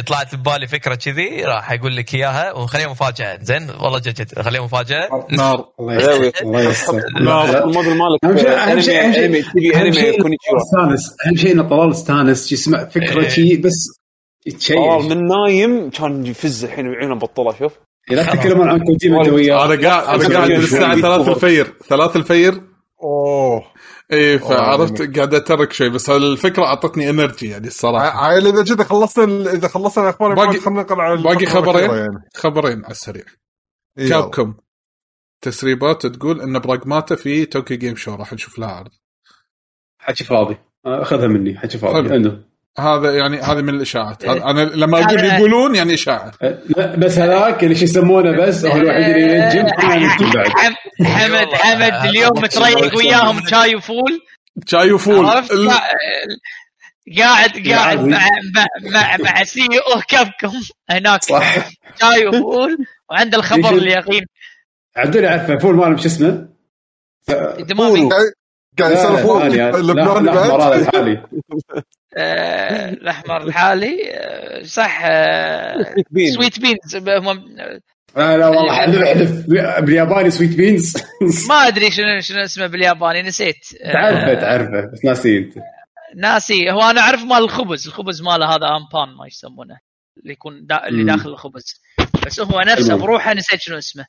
طلعت ببالي فكرة كذي راح أقول لك إياها ونخليها مفاجأة. زين؟ والله جد جد. خليها مفاجأة. نار. الله الموديل مالك أهم شيء أهم شيء أهم شيء أهم شيء استانس أهم شيء إن طلال استانس يسمع فكرة إيه. شيء بس طلال من نايم كان يفز الحين وعيونه مبطله شوف. لا تتكلمون عن كوجيما انت وياه أنا قاعد أنا قاعد من الساعة فيديو 3 خبر. الفير. 3 الفير. أوه. اي فعرفت. قاعد أترك شوي بس الفكرة أعطتني energy يعني الصراحة. عيل إذا كذا خلصنا إذا خلصنا الأخبار باقي- خلينا نقرأ على باقي خبرين؟ يعني. خبرين على السريع. إيه، Capcom تسريبات تقول إن Pragmata في Tokyo Game Show راح نشوف لها عرض. حكي فاضي. أخذها مني حكي. فاضي. عنده هذا يعني هذه من الإشاعات. هذا- أنا لما أقول يقولون يعني اشاعه لا بس هذاك اللي شو يسمونه بس هو الوحيد اللي ينجم حمد حمد اليوم متريق وياهم شاي وفول. شاي وفول. قاعد قاعد. مع مع مع, مع سي أو كابكم هناك. صح. شاي وفول. وعند الخبر اليقين. عبدول يعرفه فول ماله شو اسمه؟ دمامي قاعد- يسولفون اللبناني الحالي آه، الأحمر الحالي صح آه، بين. سويت بينز لا لا والله احلف بالياباني سويت بينز ما أدري شنو شنو اسمه بالياباني نسيت. آه، تعرفه تعرفه بس ناسي انت ناسي هو أنا أعرف مال الخبز. الخبز ماله هذا امبان ما يسمونه. اللي يكون دا اللي. داخل الخبز. بس هو نفسه. بروحه نسيت شنو اسمه.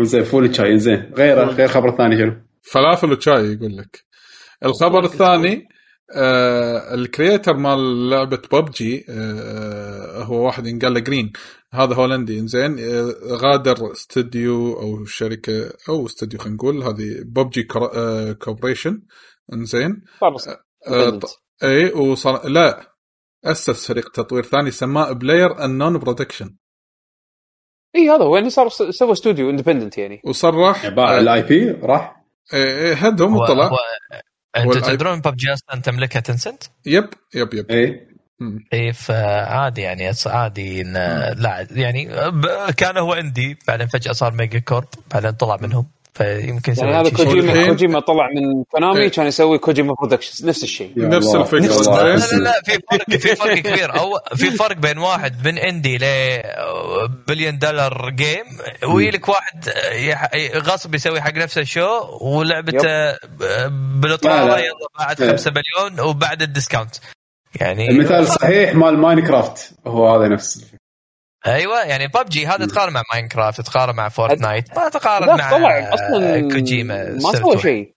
زين فول شاي زين. غيره غير خبر ثاني شنو؟ فلافل وشاي يقول لك. الخبر الثاني آه ال creator مال لعبة ببجي آه هو واحد ينقال له جرين هذا هولندي انزين آه غادر استوديو أو شركة أو استوديو خلينا نقول هذه ببجي آه corporation انزين خلاص آه ط- اي وصار لا. أسس فريق تطوير ثاني سماه PlayerUnknown Productions اي هذا هو يعني صار سوى استوديو independent يعني. وصرح باع ال IP راح؟ إيه، إيه، هدهم هو- وطلع. والآي- تدرون ببجي أصلا تملكها Tencent؟ yep yep yep اي. اي فعادي يعني عادي ان لا يعني كان هو عندي بعدين فجأة صار mega corp بعدين طلع منهم فيمكن يسوي يعني هذا. كوجيما كوجيما طلع من Konami إيه. كان يسوي Kojima Productions نفس الشيء. نفس الله. لا لا لا في فرق في فرق كبير. أو في فرق بين واحد من اندي ل بليون دولار جيم ويلك واحد يح- غصب يسوي حق نفسه شو ولعبته بالاطلاله لا، لا. يلا بعد إيه. 5 مليون وبعد الديسكاونت. يعني المثال الصحيح مال ماينكرافت هو هذا نفس أيوه يعني ببجي هذا تقارن مع ماينكرافت تقارن مع فورتنايت ما تقارن لا مع طلع أصلا كوجيما ما سوى شيء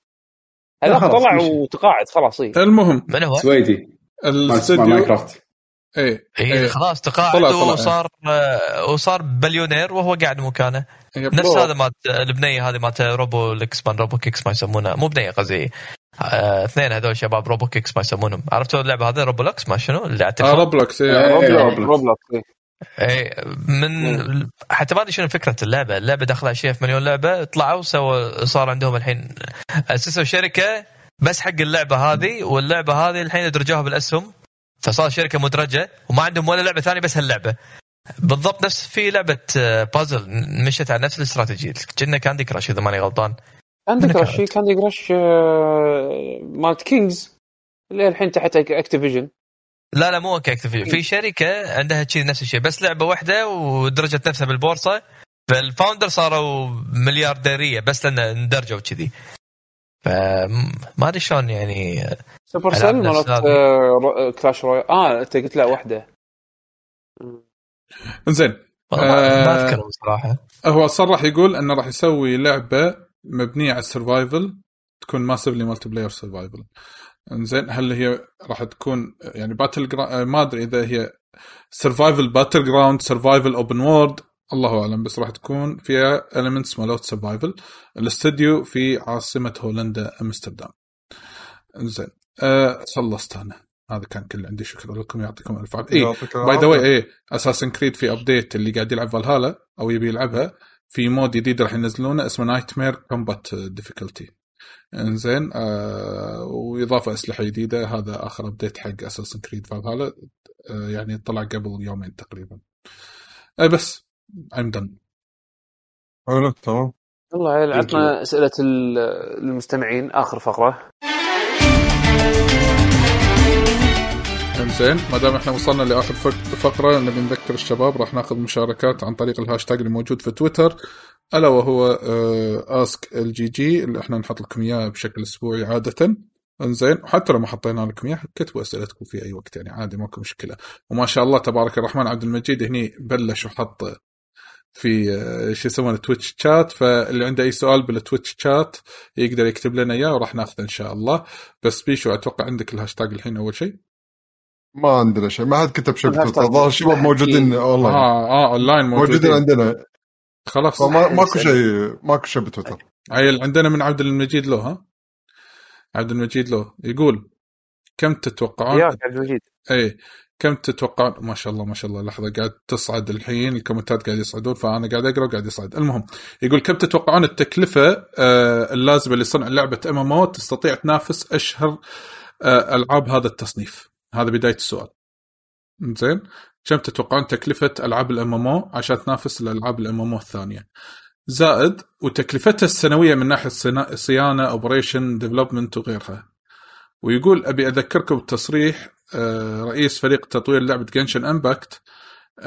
هذا طلع. وتقاعد خلاص إيه. المهم من هو؟ سويدي الاستوديو ماينكرافت اي اي إيه. خلاص تقاعد طلع- طلع. وصار آه، وصار بليونير وهو قاعد مكانه. نفس. هذا مالت البنية هذه مالت روبو ليكس مان روبو كيكس ما يسمونها مو بنية قصدي آه، اثنين هذول شباب روبو كيكس ما يسمونهم عرفتوا اللعبة هذه روبو لوكس ما شنو اللي على آه روبلوكس إيه. إيه. روبلوكس روبلوكس. روبلوكس. اي من حتى ما أدري شنو فكرة اللعبة، اللعبة داخلة 20 مليون لعبة طلعوا سووا صار عندهم الحين اسسوا شركه بس حق اللعبة هذه واللعبة هذه الحين ادرجوها بالأسهم. فصار شركة مدرجة وما عندهم ولا لعبة ثانية بس هاللعبة. بالضبط نفس في لعبة آه، بازل مشت على نفس الاستراتيجي كنا Candy Crush إذا ماني غلطان. Candy Crush؟ Candy Crush آه، مالت King's اللي الحين تحت Activision لا لا مو ك Activision في شركة عندها كذي نفس الشيء بس لعبة واحدة ودرجت نفسها بالبورصة. فال founder صاروا مليارديرية بس لأن اندرجوا كذي. فما أدري شلون يعني Supercell هذه. آه، Clash Royale آه أنت قلت لا واحدة. زين والله ما- آه. اذكر بصراحه هو صرح يقول إنه راح يسوي لعبة مبنية على ال survival تكون massively multiplayer survival. انزين هل هي راح تكون يعني battle gra... ما أدري إذا هي survival battleground survival open world الله أعلم بس راح تكون فيها ال elements مالوت survival الاستوديو في عاصمة هولندا أمستردام. انزين أه خلصت أنا. هذا كان كل عندي شكرا لكم يعطيكم ألف عافية. إيه يعطيك by the way. إيه Assassin's Creed في update اللي قاعد يلعب فالهالا أو يبي يلعبها. في mode جديد راح ينزلونه اسمه nightmare combat difficulty إنزين آه وإضافة أسلحة جديدة. هذا آخر update حق Assassin's Creed Valhalla آه يعني طلع قبل يومين تقريبا. آه بس I'm done حلو تمام. والله عيل عطنا أسئلة ال- المستمعين. آخر فقرة. انزين ما دام إحنا وصلنا لآخر فق- فقرة نبي نذكر الشباب راح ناخذ مشاركات عن طريق الهاشتاج اللي موجود في تويتر ألا وهو Ask LGG اللي إحنا نحط لكم إياه بشكل أسبوعي عادة. إنزين. وحتى لو ما حطينا لكم إياه كتبوا أسئلتكم في أي وقت يعني عادي ماكو مشكلة. وما شاء الله تبارك الرحمن عبد المجيد هني بلش وحط في آه، شو يسمونه Twitch chat. فاللي عنده أي سؤال بال Twitch chat يقدر يكتب لنا إياه وراح ناخذه إن شاء الله. بس بيشو أتوقع عندك الهاشتاج الحين أول شيء. ما عندنا شيء ما حد كتب شيء بتويتر الظاهر الشباب موجودين اونلاين آه آه اونلاين موجودين موجودين. عندنا. خلاص. فما ماكو شيء ماكو شيء بتويتر عيل عندنا من عبد المجيد له ها؟ عبد المجيد له. يقول كم تتوقعون؟ وياك عبد المجيد. اي كم تتوقعون؟ ما شاء الله ما شاء الله. لحظة قاعد تصعد الحين ال comment ات قاعد يصعدون فأنا قاعد أقرأ وقاعد يصعد. المهم يقول كم تتوقعون التكلفة آه اللازمة لصنع لعبة MMO تستطيع تنافس أشهر آه ألعاب هذا التصنيف؟ هذا بداية السؤال. زين؟ كم تتوقعون تكلفة ألعاب ال MMO عشان تنافس الالعاب ال MMO الثانية؟ زائد وتكلفتها السنوية من ناحية صيانة operation development وغيرها. ويقول أبي أذكركم بتصريح آه، رئيس فريق تطوير لعبة Genshin Impact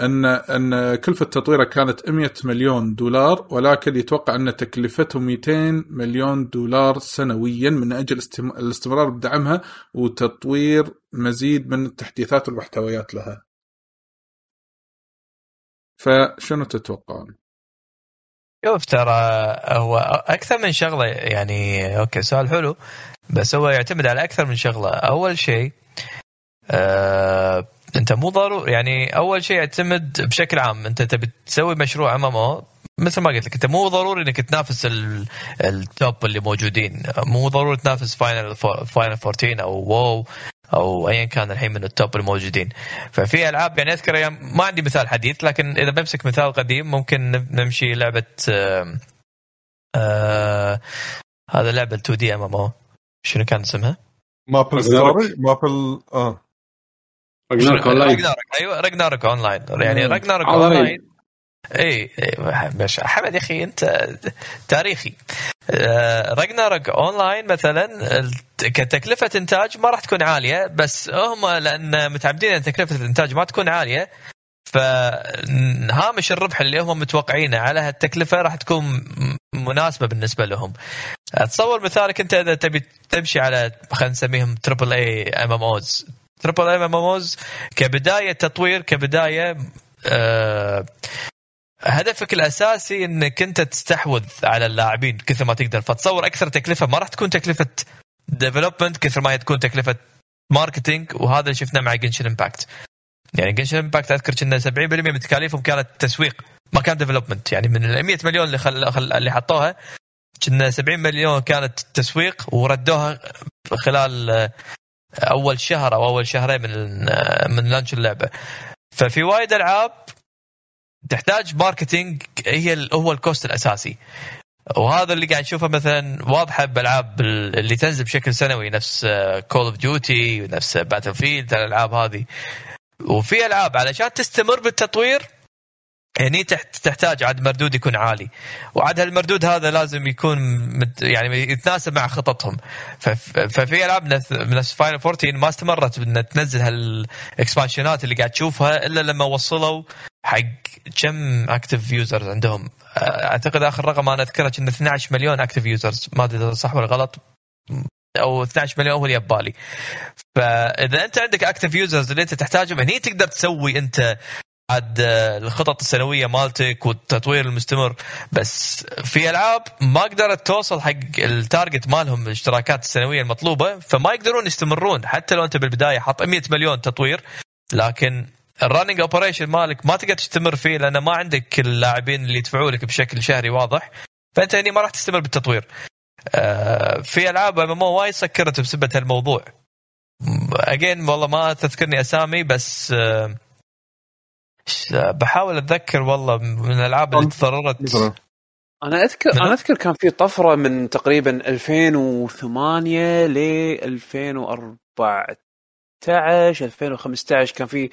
ان أن كلفة تطويرها كانت 100 مليون دولار ولكن يتوقع أن تكلفتهم 200 مليون دولار سنويا من أجل استم- الاستمرار بدعمها وتطوير مزيد من التحديثات والمحتويات لها. فشنو تتوقعون؟ شوف ترى هو أكثر من شغلة يعني okay سؤال حلو بس هو يعتمد على أكثر من شغلة أول شيء آه انت مو ضروري يعني أول شيء يعتمد بشكل عام انت تبي تسوي مشروع MMO مثل ما قلت لك انت مو ضروري انك تنافس ال- ال top اللي موجودين مو ضروري تنافس Final Final 14 أو WoW أو ايا كان الحين من ال top الموجودين ففي ألعاب يعني أذكر أيام ما عندي مثال حديث لكن إذا بمسك مثال قديم ممكن نمشي لعبة آه آه هذا لعبة 2D MMO شنو كان اسمها؟ MapleStory Maple آه. Ragnarok Online Ragnarok أيوه Ragnarok Online يعني مم. Ragnarok Online. Online اي ماشي حمد يا أخي أنت تاريخي Ragnarok Online مثلا كتكلفة إنتاج ما راح تكون عالية بس هم لأن متعمدين إن تكلفة الإنتاج ما تكون عالية فهامش الربح اللي هم متوقعينه على هالتكلفة راح تكون مناسبة بالنسبة لهم. تصور مثالك أنت إذا تبي تمشي على خلينا نسميهم تربل اي ام ام اوز تربل ام ام اوز كبداية تطوير كبداية آه هدفك الأساسي إنك أنت تستحوذ على اللاعبين كثر ما تقدر. فتصور أكثر تكلفة ما راح تكون تكلفة development كثر ما هي تكون تكلفة marketing وهذا اللي شفناه مع Genshin Impact يعني Genshin Impact أذكر كنا 70% من تكاليفهم كانت تسويق ما كان development يعني من ال 100 مليون اللي خل... خل... اللي حطوها كنا 70 مليون كانت تسويق وردوها خلال أول شهر أو أول شهرين من من launch اللعبة. ففي وايد ألعاب تحتاج marketing هي هو ال cost الأساسي. وهذا اللي قاعد نشوفه مثلا واضحة بالالعاب اللي تنزل بشكل سنوي نفس Call of Duty ونفس Battlefield الألعاب هذه. وفي ألعاب علشان تستمر بالتطوير هني تحتاج عاد مردود يكون عالي. وعاد هالمردود هذا لازم يكون يعني يتناسب مع خططهم. ففي ألعاب نفس Final 14 ما استمرت بأن تنزل هال expansionات اللي قاعد تشوفها إلا لما وصلوا حق كم active users عندهم. أعتقد آخر رقم أنا أذكره كنا 12 مليون active users ما أدري صح ولا غلط. أو 12 مليون هو اللي يبالي. فإذا أنت عندك active users اللي أنت تحتاجهم هني تقدر تسوي أنت عاد الخطط السنوية مالتك والتطوير المستمر بس في ألعاب ما قدرت توصل حق ال target مالهم الاشتراكات السنوية المطلوبة فما يقدرون يستمرون حتى لو أنت بالبداية حاط 100 مليون تطوير لكن ال running operation مالك ما تقدر تستمر فيه لأن ما عندك اللاعبين اللي يدفعوا لك بشكل شهري واضح فأنت هني ما راح تستمر بالتطوير. آه، في ألعاب ام وايد سكرت بسبه هالموضوع. again والله ما تذكرني أسامي بس آه، بحاول أتذكر والله من الألعاب اللي تضررت. أنا اذكر أنا أذكر كان في طفرة من تقريبا 2008 ل 2014 2015 كان في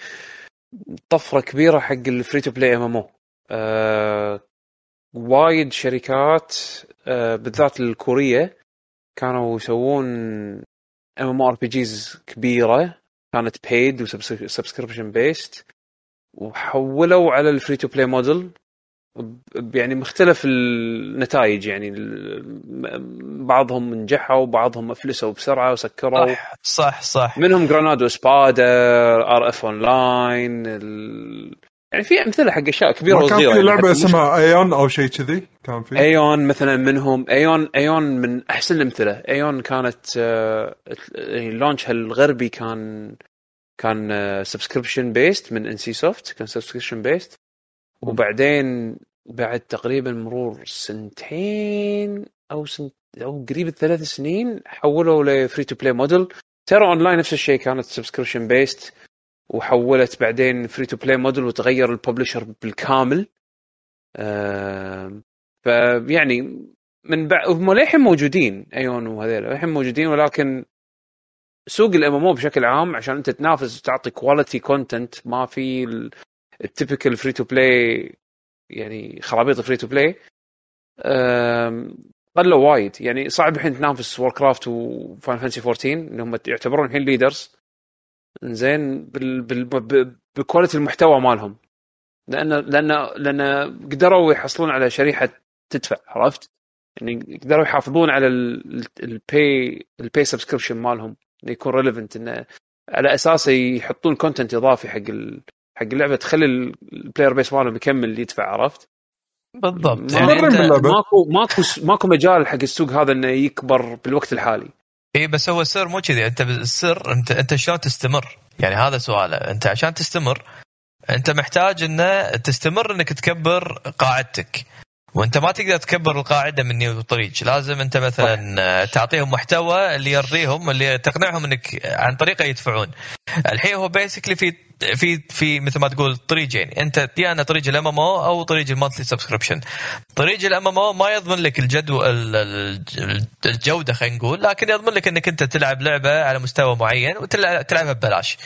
طفرة كبيرة حق ال free to play MMO وايد شركات آه بالذات الكورية كانوا يسوون ام ام ار بي جيز كبيرة كانت paid و subscription based وحولوا على ال free to play model يعني مختلف النتائج يعني بعضهم نجحوا وبعضهم أفلسوا بسرعة وسكروا. صح صح صح. منهم Granado Espada RF Online ال... يعني في أمثلة حق أشياء كبيرة كان وصغيرة. في يعني لعبة حتى اسمها Aion أو شيء كذي؟ كان في. Aion مثلا منهم. Aion Aion من أحسن الأمثلة. Aion كانت آه، يعني launch ها الغربي كان كان subscription based من NCSoft كان subscription based وبعدين بعد تقريبا مرور سنتين أو سنت أو قريب الثلاث سنين حولوا ل free to play model Tera Online نفس الشيء كانت subscription based وحولت بعدين free to play model وتغير ال publisher بالكامل. آه فيعني من بعد هم للحين موجودين Aion وهذيل للحين موجودين ولكن سوق ال MMO بشكل عام عشان انت تنافس وتعطي quality content ما في ال typical free to play يعني خرابيط free to play قلوا وايد. يعني صعب الحين تنافس Warcraft و Final Fantasy 14 اللي هم يعتبرون الحين leaders زين ب quality المحتوى مالهم. لأن لأن لأن قدروا يحصلون على شريحة تدفع عرفت؟ يعني قدروا يحافظون على ال P ال P subscription مالهم. انه يكون relevant انه على اساسه يحطون content إضافي حق ال... حق اللعبة تخلي ال player base مالهم يكمل يدفع عرفت؟ بالضبط يعني يعني. ماكو ماكو ماكو مجال حق السوق هذا إنه يكبر بالوقت الحالي إي بس هو السر مو كذي أنت السر أنت أنت شلون تستمر؟ يعني هذا سؤاله أنت عشان تستمر أنت محتاج إنه تستمر إنك تكبر قاعدتك وانت ما تقدر تكبر القاعدة من دون طريق. لازم انت مثلا تعطيهم محتوى اللي يرضيهم اللي تقنعهم انك عن طريقه يدفعون. الحين هو basically في في في مثل ما تقول طريقين. انت يا أنا طريق ال MMO أو طريق ال monthly subscription. طريق ال MMO ما يضمن لك الجدوى ال- ال- الجودة خلينا نقول لكن يضمن لك انك انت تلعب لعبة على مستوى معين وتلعبها ببلاش.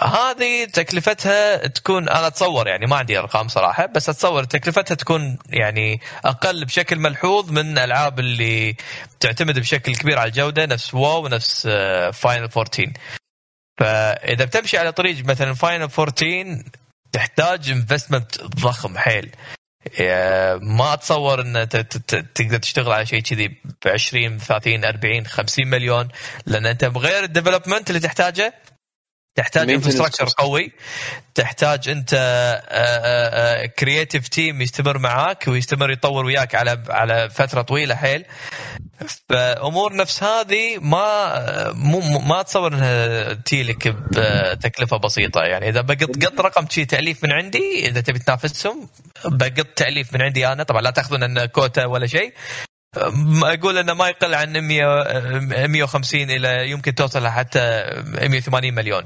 هذه تكلفتها تكون أنا أتصور يعني ما عندي أرقام صراحة بس أتصور تكلفتها تكون يعني أقل بشكل ملحوظ من الالعاب اللي تعتمد بشكل كبير على الجودة نفس WoW ونفس Final 14 فإذا بتمشي على طريق مثلا Final 14 تحتاج investment ضخم حيل. ما أتصور إن تقدر تشتغل على شيء كذي ب 20 30 40 50 مليون لأن أنت بغير ال development اللي تحتاجه تحتاج infrastructure قوي تحتاج انت creative team يستمر معاك ويستمر يطور وياك على على فترة طويلة حيل. فأمور نفس هذه ما مو ما اتصور إنها تجيلك بتكلفه بسيطة. يعني إذا بقط قط رقم شي تأليف من عندي إذا تبي تنافسهم بقط تأليف من عندي أنا. طبعا لا تأخذون انه كوتا ولا شيء. أقول انه ما يقل عن 100 150 إلى يمكن توصل حتى 180 مليون.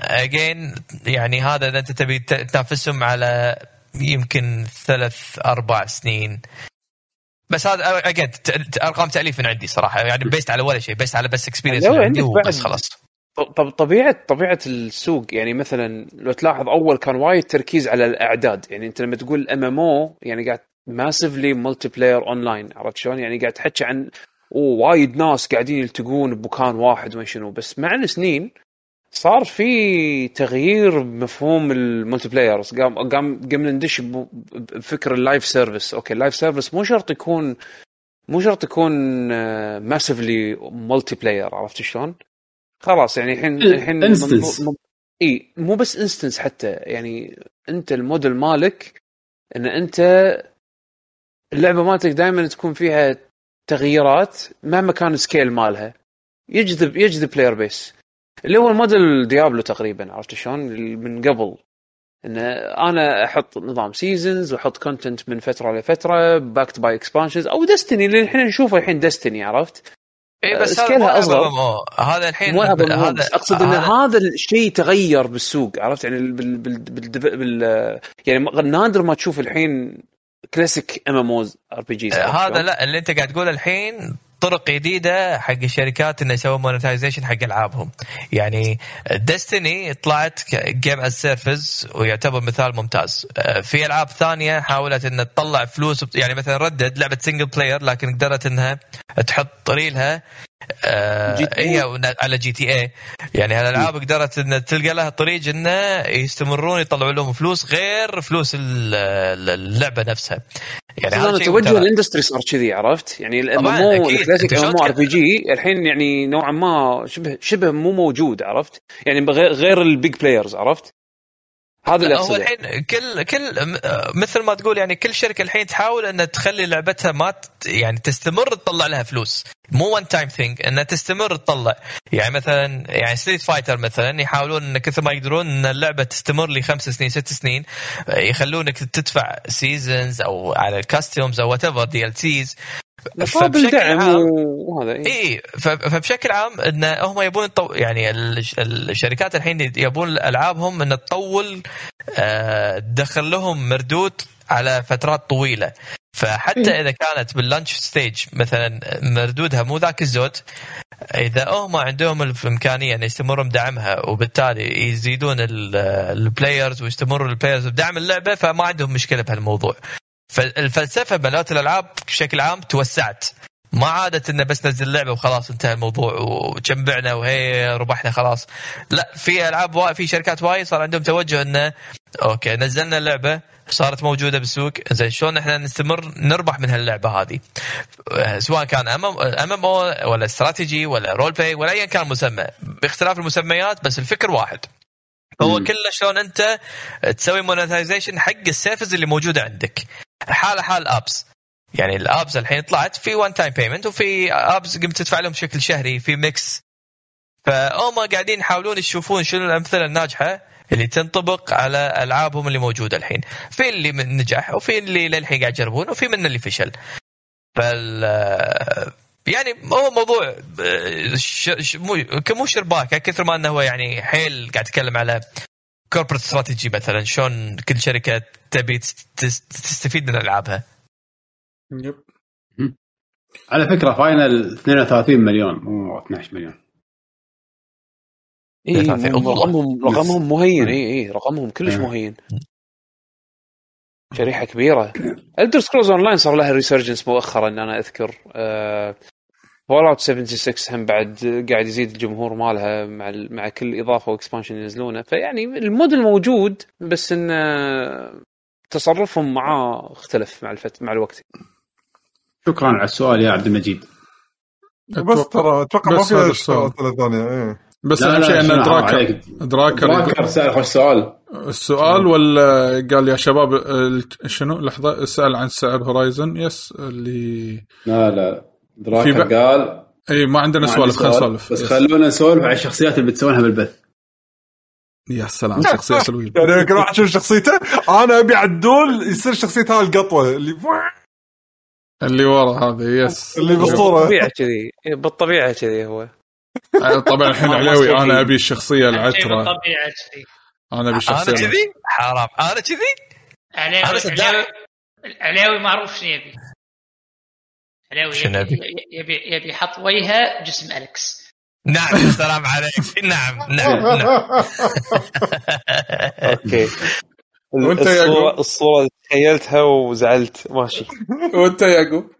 اجين يعني هذا إذا أنت تبي تنافسهم على يمكن ثلاث أربع سنين. بس هذا again أرقام تاليف من عندي صراحة. يعني based على ولا شيء based على بس experience عندي وبس خلاص. طب طبيعة طبيعة السوق يعني مثلا لو تلاحظ أول كان وايد تركيز على الأعداد. يعني أنت لما تقول MMO يعني قاعد massively multiplayer online عرفت شلون؟ يعني قاعد تحكي عن وايد ناس قاعدين يلتقون بمكان واحد وما شنو. بس مع السنين صار في تغيير بمفهوم ال multiplayers قام قام قمنا ندش بفكر ال live service أوكي ال live service مو شرط يكون مو شرط يكون massively multiplayer عرفت شلون؟ خلاص يعني الحين الحين instance إي مو بس instance حتى. يعني أنت الموديل مالك إن أنت اللعبة مالتك دائما تكون فيها تغييرات مهما كان ال scale مالها. يجذب يجذب player base اللي هو ال model Diablo تقريبا عرفت شلون؟ من قبل. إن أنا أحط نظام seasons وأحط content من فترة لفتره backed by expansions أو Destiny اللي الحين نشوفه الحين Destiny عرفت؟ إي بس سكيلها أصغر. هذا الحين هذا أقصد إن هذا الشيء تغير بالسوق عرفت؟ يعني بال, بال, بال, بال يعني نادر ما تشوف الحين كلاسيك ام ام اوز ار بي جي هذا لا اللي انت قاعد تقوله الحين طرق جديدة حق الشركات إنه يسوون monetization حق ألعابهم. يعني Destiny طلعت game as service ويعتبر مثال ممتاز. آه، في ألعاب ثانية حاولت إنها تطلع فلوس يعني مثلا Red Dead لعبة single player لكن قدرت إنها تحط ريلها آه هي على GTA يعني هالالعاب قدرت ان تلقى لها طريق انه يستمرون يطلعوا لهم فلوس غير فلوس اللعبة نفسها. يعني هذا توجه ال industry صار كذي عرفت؟ يعني ال MMO ال classic ال MMO RPG الحين يعني نوعا ما شبه شبه مو موجود عرفت؟ يعني غير ال big players عرفت؟ هذا اللي هو الحين كل كل مثل ما تقول يعني كل شركة الحين تحاول إنها تخلي لعبتها ما يعني تستمر تطلع لها فلوس. مو one time thing إنها تستمر تطلع. يعني مثلا يعني Street Fighter مثلا يحاولون إن كثر ما يقدرون إن اللعبة تستمر لي خمس سنين ست سنين يخلونك تدفع seasons أو على costumes أو whatever DLCs فبشكل عام وهذا اي إيه فبشكل عام إن هم يبون. يعني الشركات الحين يبون ألعابهم إن تطول تدخل لهم مردود على فترات طويلة. فحتى إذا كانت بال launch stage مثلا مردودها مو ذاك الزود إذا هم عندهم الإمكانية إن يستمروا بدعمها وبالتالي يزيدون ال players ويستمروا ال players بدعم اللعبة فما عندهم مشكلة بهالموضوع. فالفلسفه مالت الألعاب بشكل عام توسعت. ما عادت إنه بس نزل لعبة وخلاص انتهى الموضوع وجمعنا وهي ربحنا خلاص. لا في ألعاب في شركات وايد صار عندهم توجه إنه okay نزلنا اللعبة صارت موجودة بالسوق. زين شلون إحنا نستمر نربح من هاللعبة هذه؟ سواء كان MMO ولا استراتيجي ولا role play ولا ايا كان مسمى. باختلاف المسميات بس الفكر واحد. هو كله شلون أنت تسوي monetization حق ال service اللي موجودة عندك. حاله حال apps يعني ال apps الحين طلعت في one time payment وفي apps قمت تدفع لهم بشكل شهري في mix فهم قاعدين يحاولون يشوفون شنو الأمثلة الناجحة اللي تنطبق على ألعابهم اللي موجودة الحين. في اللي من نجح وفي اللي للحين قاعد يجربون وفي من اللي فشل. فال يعني هو موضوع. مو مو شرباكة كثر ما إنه هو يعني حيل قاعد يتكلم على كوربريت استراتيجي مثلا شلون كل شركة تبي تستفيد من ألعابها. يب. على فكرة Final 32 مليون مو 12 مليون. اي. رقمهم رقمهم مهين اي اي رقمهم كلش إيه. مهين شريحة كبيرة Elder Scrolls Online صار لها resurgence مؤخرا أنا أذكر Fallout 76 هم بعد قاعد يزيد الجمهور مالها مع ال- مع كل إضافة و expansion ينزلونه. فيعني الموديل موجود بس إن آه، تصرفهم معاه اختلف مع الفت مع الوقت. شكرا على السؤال يا عبد المجيد. بس ترى أتوقع ما في. اسئله ثانية إيه. بس أهم شيء شنو إن دراكر. دراكر دراكر سأل خوش سؤال السؤال ولا قال يا شباب ال- شنو؟ لحظة اسأل عن سعر Horizon yes اللي لا لا. في بق- قال إي ما عندنا سوالف خلينا سؤال، نسولف. بس. خلونا نسولف على الشخصيات اللي بتسوونها بالبث. يا سلام شخصيه سلوية. يعني كل واحد يشوف شخصيته أنا أبي عدول يصير شخصيته هاي القطوة اللي اللي ورا هذا يس. اللي بالصورة. بالطبيعة كذي بالطبيعة كذي هو. طبعا الحين صار أنا. أبي الشخصية العترة. بالطبيعة كذي. أنا أبي أنا الشخصية كذي؟ حرام. أنا كذي؟ علاوي علاوي معروف شنو يبي. علاوي شنو يبي يبي؟ يبي يبي يحط وجهه جسم الكس نعم السلام عليك. نعم نعم نعم. Okay. وأنت يا الصورة؟ الصورة تخيلتها وزعلت. ماشي. وأنت يا يعقوب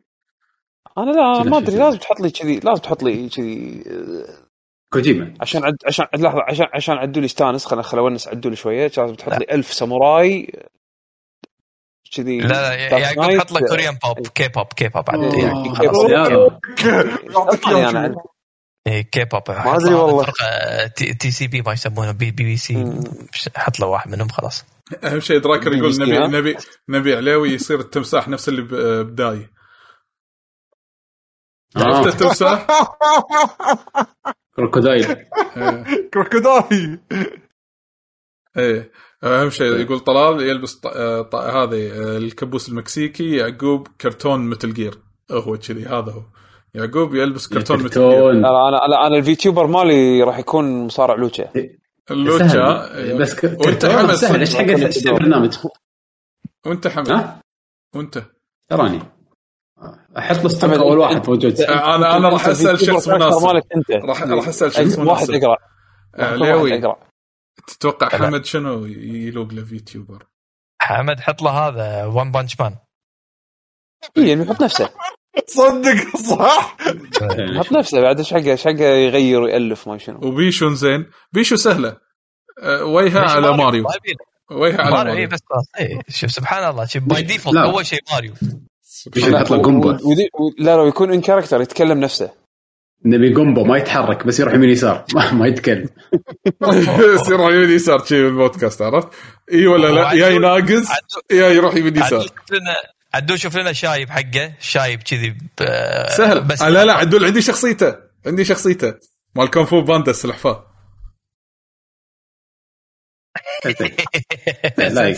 أنا لا ما أدري؟ لازم تحط لي كذي لازم تحط لي كذي آه، كوجيما. عشان عد عشان لحظة عشان عشان عدول يستانس خلينا خل أونس عدول شوية. لازم تحط لي ألف ساموراي. كذي. لا لا يعقوب نايت. حط لك Korean pop K-pop K-pop عاد يعني يعني إيه، كي بوب ما أدري والله. تي, سي بي ما يسمونه بي بي بي سي. حط له واحد منهم خلاص. أهم شيء دراكر يقول نبي؟ نبي نبي علاوي يصير التمساح نفس اللي ب- بداي. عرفت آه. التمساح؟ كروكودايل. إيه. كروكوداي إيه. أهم شيء يقول طلال يلبس ط... آه، ط... هذه آه، الكبوس المكسيكي يعقوب كرتون مثل جير هو كذي هذا هو. يعقوب يلبس كرتون مثل جير أنا أنا أنا ال VTuber مالي راح يكون مصارع لوتشا. اللوتشا سهل. بس ك- وأنت حمد. سهل. إيش حق إيش برنامج وأنت حمد. وأنت. تراني. أحط له اول واحد موجود. آه، أنا أنا راح أسأل شخص مناسب. راح راح أسأل شخص واحد مناسب. علاوي واحد اقرا تتوقع حمد شنو يلوق له VTuber؟ حمد حط له هذا ون بانش مان اي يعني يحط نفسه. صدق صح؟ يحط نفسه بعد إيش حقه إيش حقه يغير ويألف ما شنو. وبيشو زين. بيشو سهلة. أه، وجهها على ماريو. وجهها على ماريو اي بس خلاص إيه، شوف سبحان الله شوف باي ديفولت. أول شيء ماريو. له قنبه لا لا يكون ان كاركتر يتكلم نفسه. نبي قنبة ما يتحرك بس يروح يمين يسار ما, ما يتكلم يصير يمين يسار شي بالبودكاست عرفت؟ إي ولا لا يا يناقز يا يروح يمين يسار عدول شوف لنا شايب حقه شايب كذي سهل بس بس لا لا عدول عندي شخصيته عندي شخصيته مال كونغ فو باندا السلحفاة لا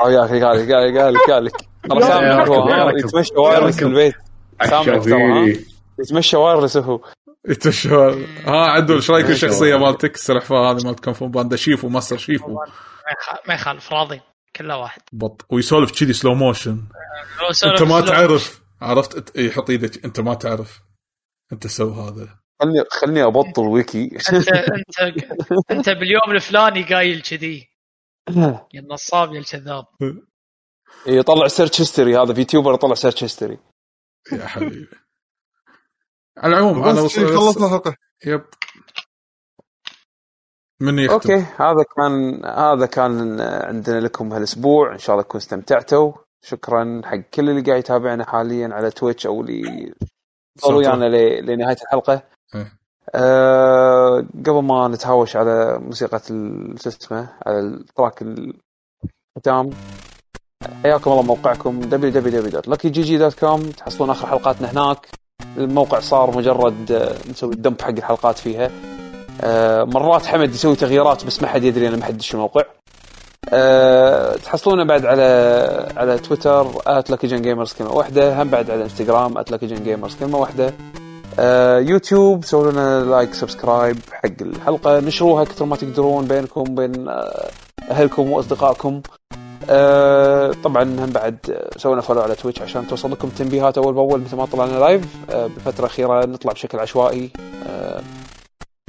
آه يا أخي قال قال قال قال ترى؟ ركب. يتمشى وايرلس في. البيت ترى؟ عشافيري. يتمشى وايرلس هو يتمشى ها عدول إيش رأيك الله. مالتك؟ السلحفاه هذه مالت Kung Fu Panda. شيفو ماستر شيفو ما يخ- ما يخالف راضي كله واحد. بط ويسولف كذي slow motion لو سولف أنت ما تعرف. عرفت؟ يحط إيدك. أنت ما تعرف. أنت سو هذا. خلني خلني أبطل ويكي. انت انت أنت باليوم الفلاني قايل كذي. يا النصاب يا الكذاب. يطلع search history هذا VTuber يطلع search history يا حبيبي. على العموم أنا بس خلصنا الحلقة. yep. من يختم؟ okay هذا كان هذا كان عندنا لكم هالأسبوع. إن شاء الله تكونوا استمتعتوا. شكرا حق كل اللي قاعد يتابعنا حاليا على تويتش أو اللي ضلوا ويانا ل- لنهاية الحلقة. إيه. أه قبل ما نتهاوش على موسيقى شو اسمه على ال track الختام حياكم الله موقعكم www.luckygg.com تحصلون آخر حلقاتنا هناك. الموقع صار مجرد آه، نسوي ال dump حق الحلقات فيها. آه، مرات حمد يسوي تغييرات بس ما حد يدري أنا ما حد شو الموقع أه تحصلونه بعد على على تويتر @luckygen gamers كلمة واحدة هم بعد على إنستغرام @luckygen gamers كلمة واحدة. يوتيوب سووا لنا like subscribe حق الحلقة. نشروها كثر ما تقدرون بينكم بين آه، أهلكم وأصدقائكم. أه طبعا هم بعد سوينا follow على تويتش عشان توصل لكم تنبيهات أول بأول مثل ما طلعنا live أه بالفترة الاخيره نطلع بشكل عشوائي. أه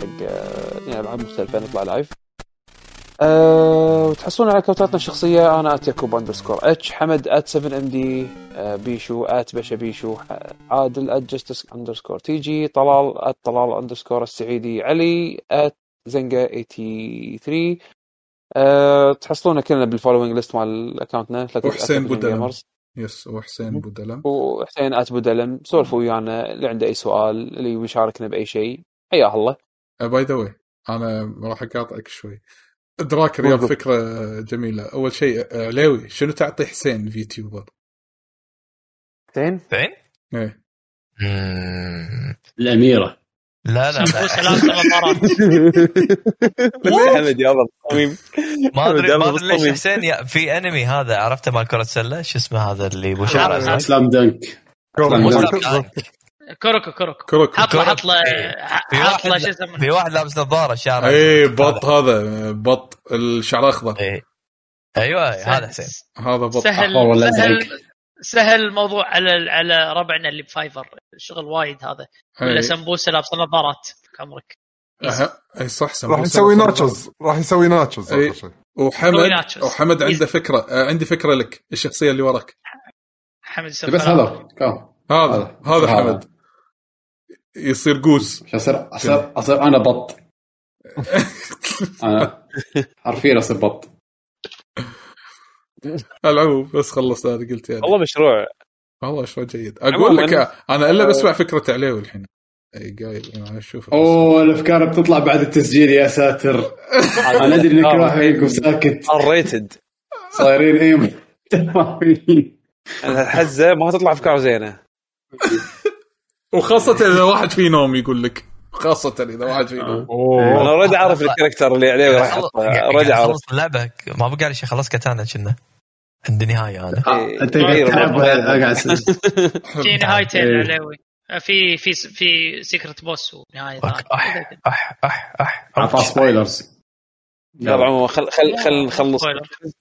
حق آه، يعني العاب مختلفة نطلع live وتحصلون على account اتنا الشخصية. أنا at يعقوب underscore H حمد at 7 M D بيشو at بشا بيشو عادل at justice underscore TJ طلال at طلال underscore السعيدي علي at زنقة 83 أه تحصلونا كلنا بال following list مال account نا وحسين بودلم. yes وحسين بودلم. وحسين at بودلم. سولفوا ويانا اللي عنده أي سؤال اللي يشاركنا بأي شيء حياه الله. by the way أنا راح أقاطعك شوي. دراك اليوم فكرة جميلة. أول شيء عليوي شنو تعطي حسين VTuber؟ حسين؟ حسين؟ إيه. الأميرة. لا لا ثلاث مرات حمد يا صميم ما أدري ما أدري ليش حسين في انمي هذا. عرفته مال كرة السله شو اسمه هذا اللي ابو شعر؟ سلام دنك. كوروكو كوروكو كوروكو حط له حط له حط له شو اسمه؟ في واحد لابس نظارة شعره اي بط هذا بط الشعر الأخضر. إيه. أيوه هذا حسين. هذا بط سهل ولا سهل. سهل الموضوع على على ربعنا اللي ب Fiverr. الشغل وايد هذا. ولا سمبوسة لابس نظارات عمرك. إي صح سمبوسة راح يسوي nachos راح يسوي nachos إيه. اخر شيء. وحمد وحمد عنده فكرة آه، عندي فكرة لك الشخصية اللي وراك. حمد بس هذا هذا هذا حمد. يصير قوس. أصير؟ أصير أصير أنا بط. أنا حرفيا أصير بط. العموم بس خلصت هذا قلت يعني. والله مشروع. والله مشروع جيد. أقول لك أنا إلا بسمع فكرة عليوي الحين إي قايل أنا أشوف أوه الأفكار بتطلع بعد التسجيل يا ساتر. أنا أدري ان كل واحد فيكم ساكت ريتد صايرين إيه الحزه ما تطلع أفكار زينة. وخاصة إذا واحد فيه نوم يقول لك. خاصة إذا واحد فيه نوم أنا already اعرف ال character اللي عليه راح already اعرف خلص اللعبة ما بقى لي شيء خلص Katana كنا. عند نهاية أنا أنت قاعد تلعب قاعد في نهايتين عليوي. في في في secret boss ونهايه أح أح أح أح. اعطى spoilers يلا. عموما خل خل خل نخلص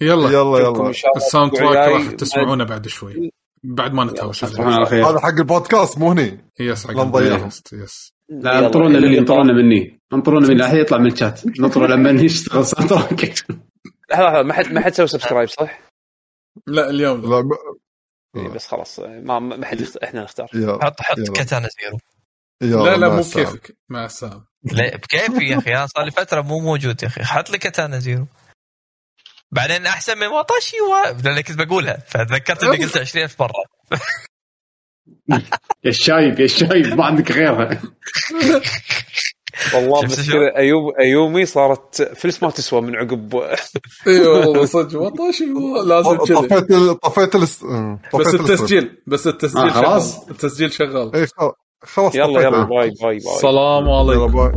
يلا. يلا يلا. ال sound track راح تسمعونه بعد شوي. بعد ما نتهاوش. هذا حق البودكاست مو هني. yes حق. البودكاست yes. لا انطرونا مني انطرونا مني. انطرونا مني. الحين يطلع من الشات. نطر لما نشتغل sound لحظة لحظة. ما حد ما حد سوى subscribe صح؟ لا اليوم. لا. ب... إيه بس خلاص. ما ما حد يخت... إحنا نختار. حط حط. Katana Zero. لا لا مو. بكيفك مع السلامة. لا بكيفي يا أخي. أنا صار لي فترة مو موجود يا أخي. حط لي Katana Zero. بعدين أحسن من واطاشي و... لأن كنت بقولها. فتذكرت اني قلت 20000 مرة. يا الشايب يا الشايب ما عندك غيرها والله بس ايوب أيومي صارت فلس ما تسوى من عقب. اي والله صدق. وطاشي لازم كذا طفيت طفيت بس. التسجيل بس التسجيل آه، خلاص. التسجيل شغال. اي خلاص يلا. يلا bye bye bye. يلا عليكم. bye.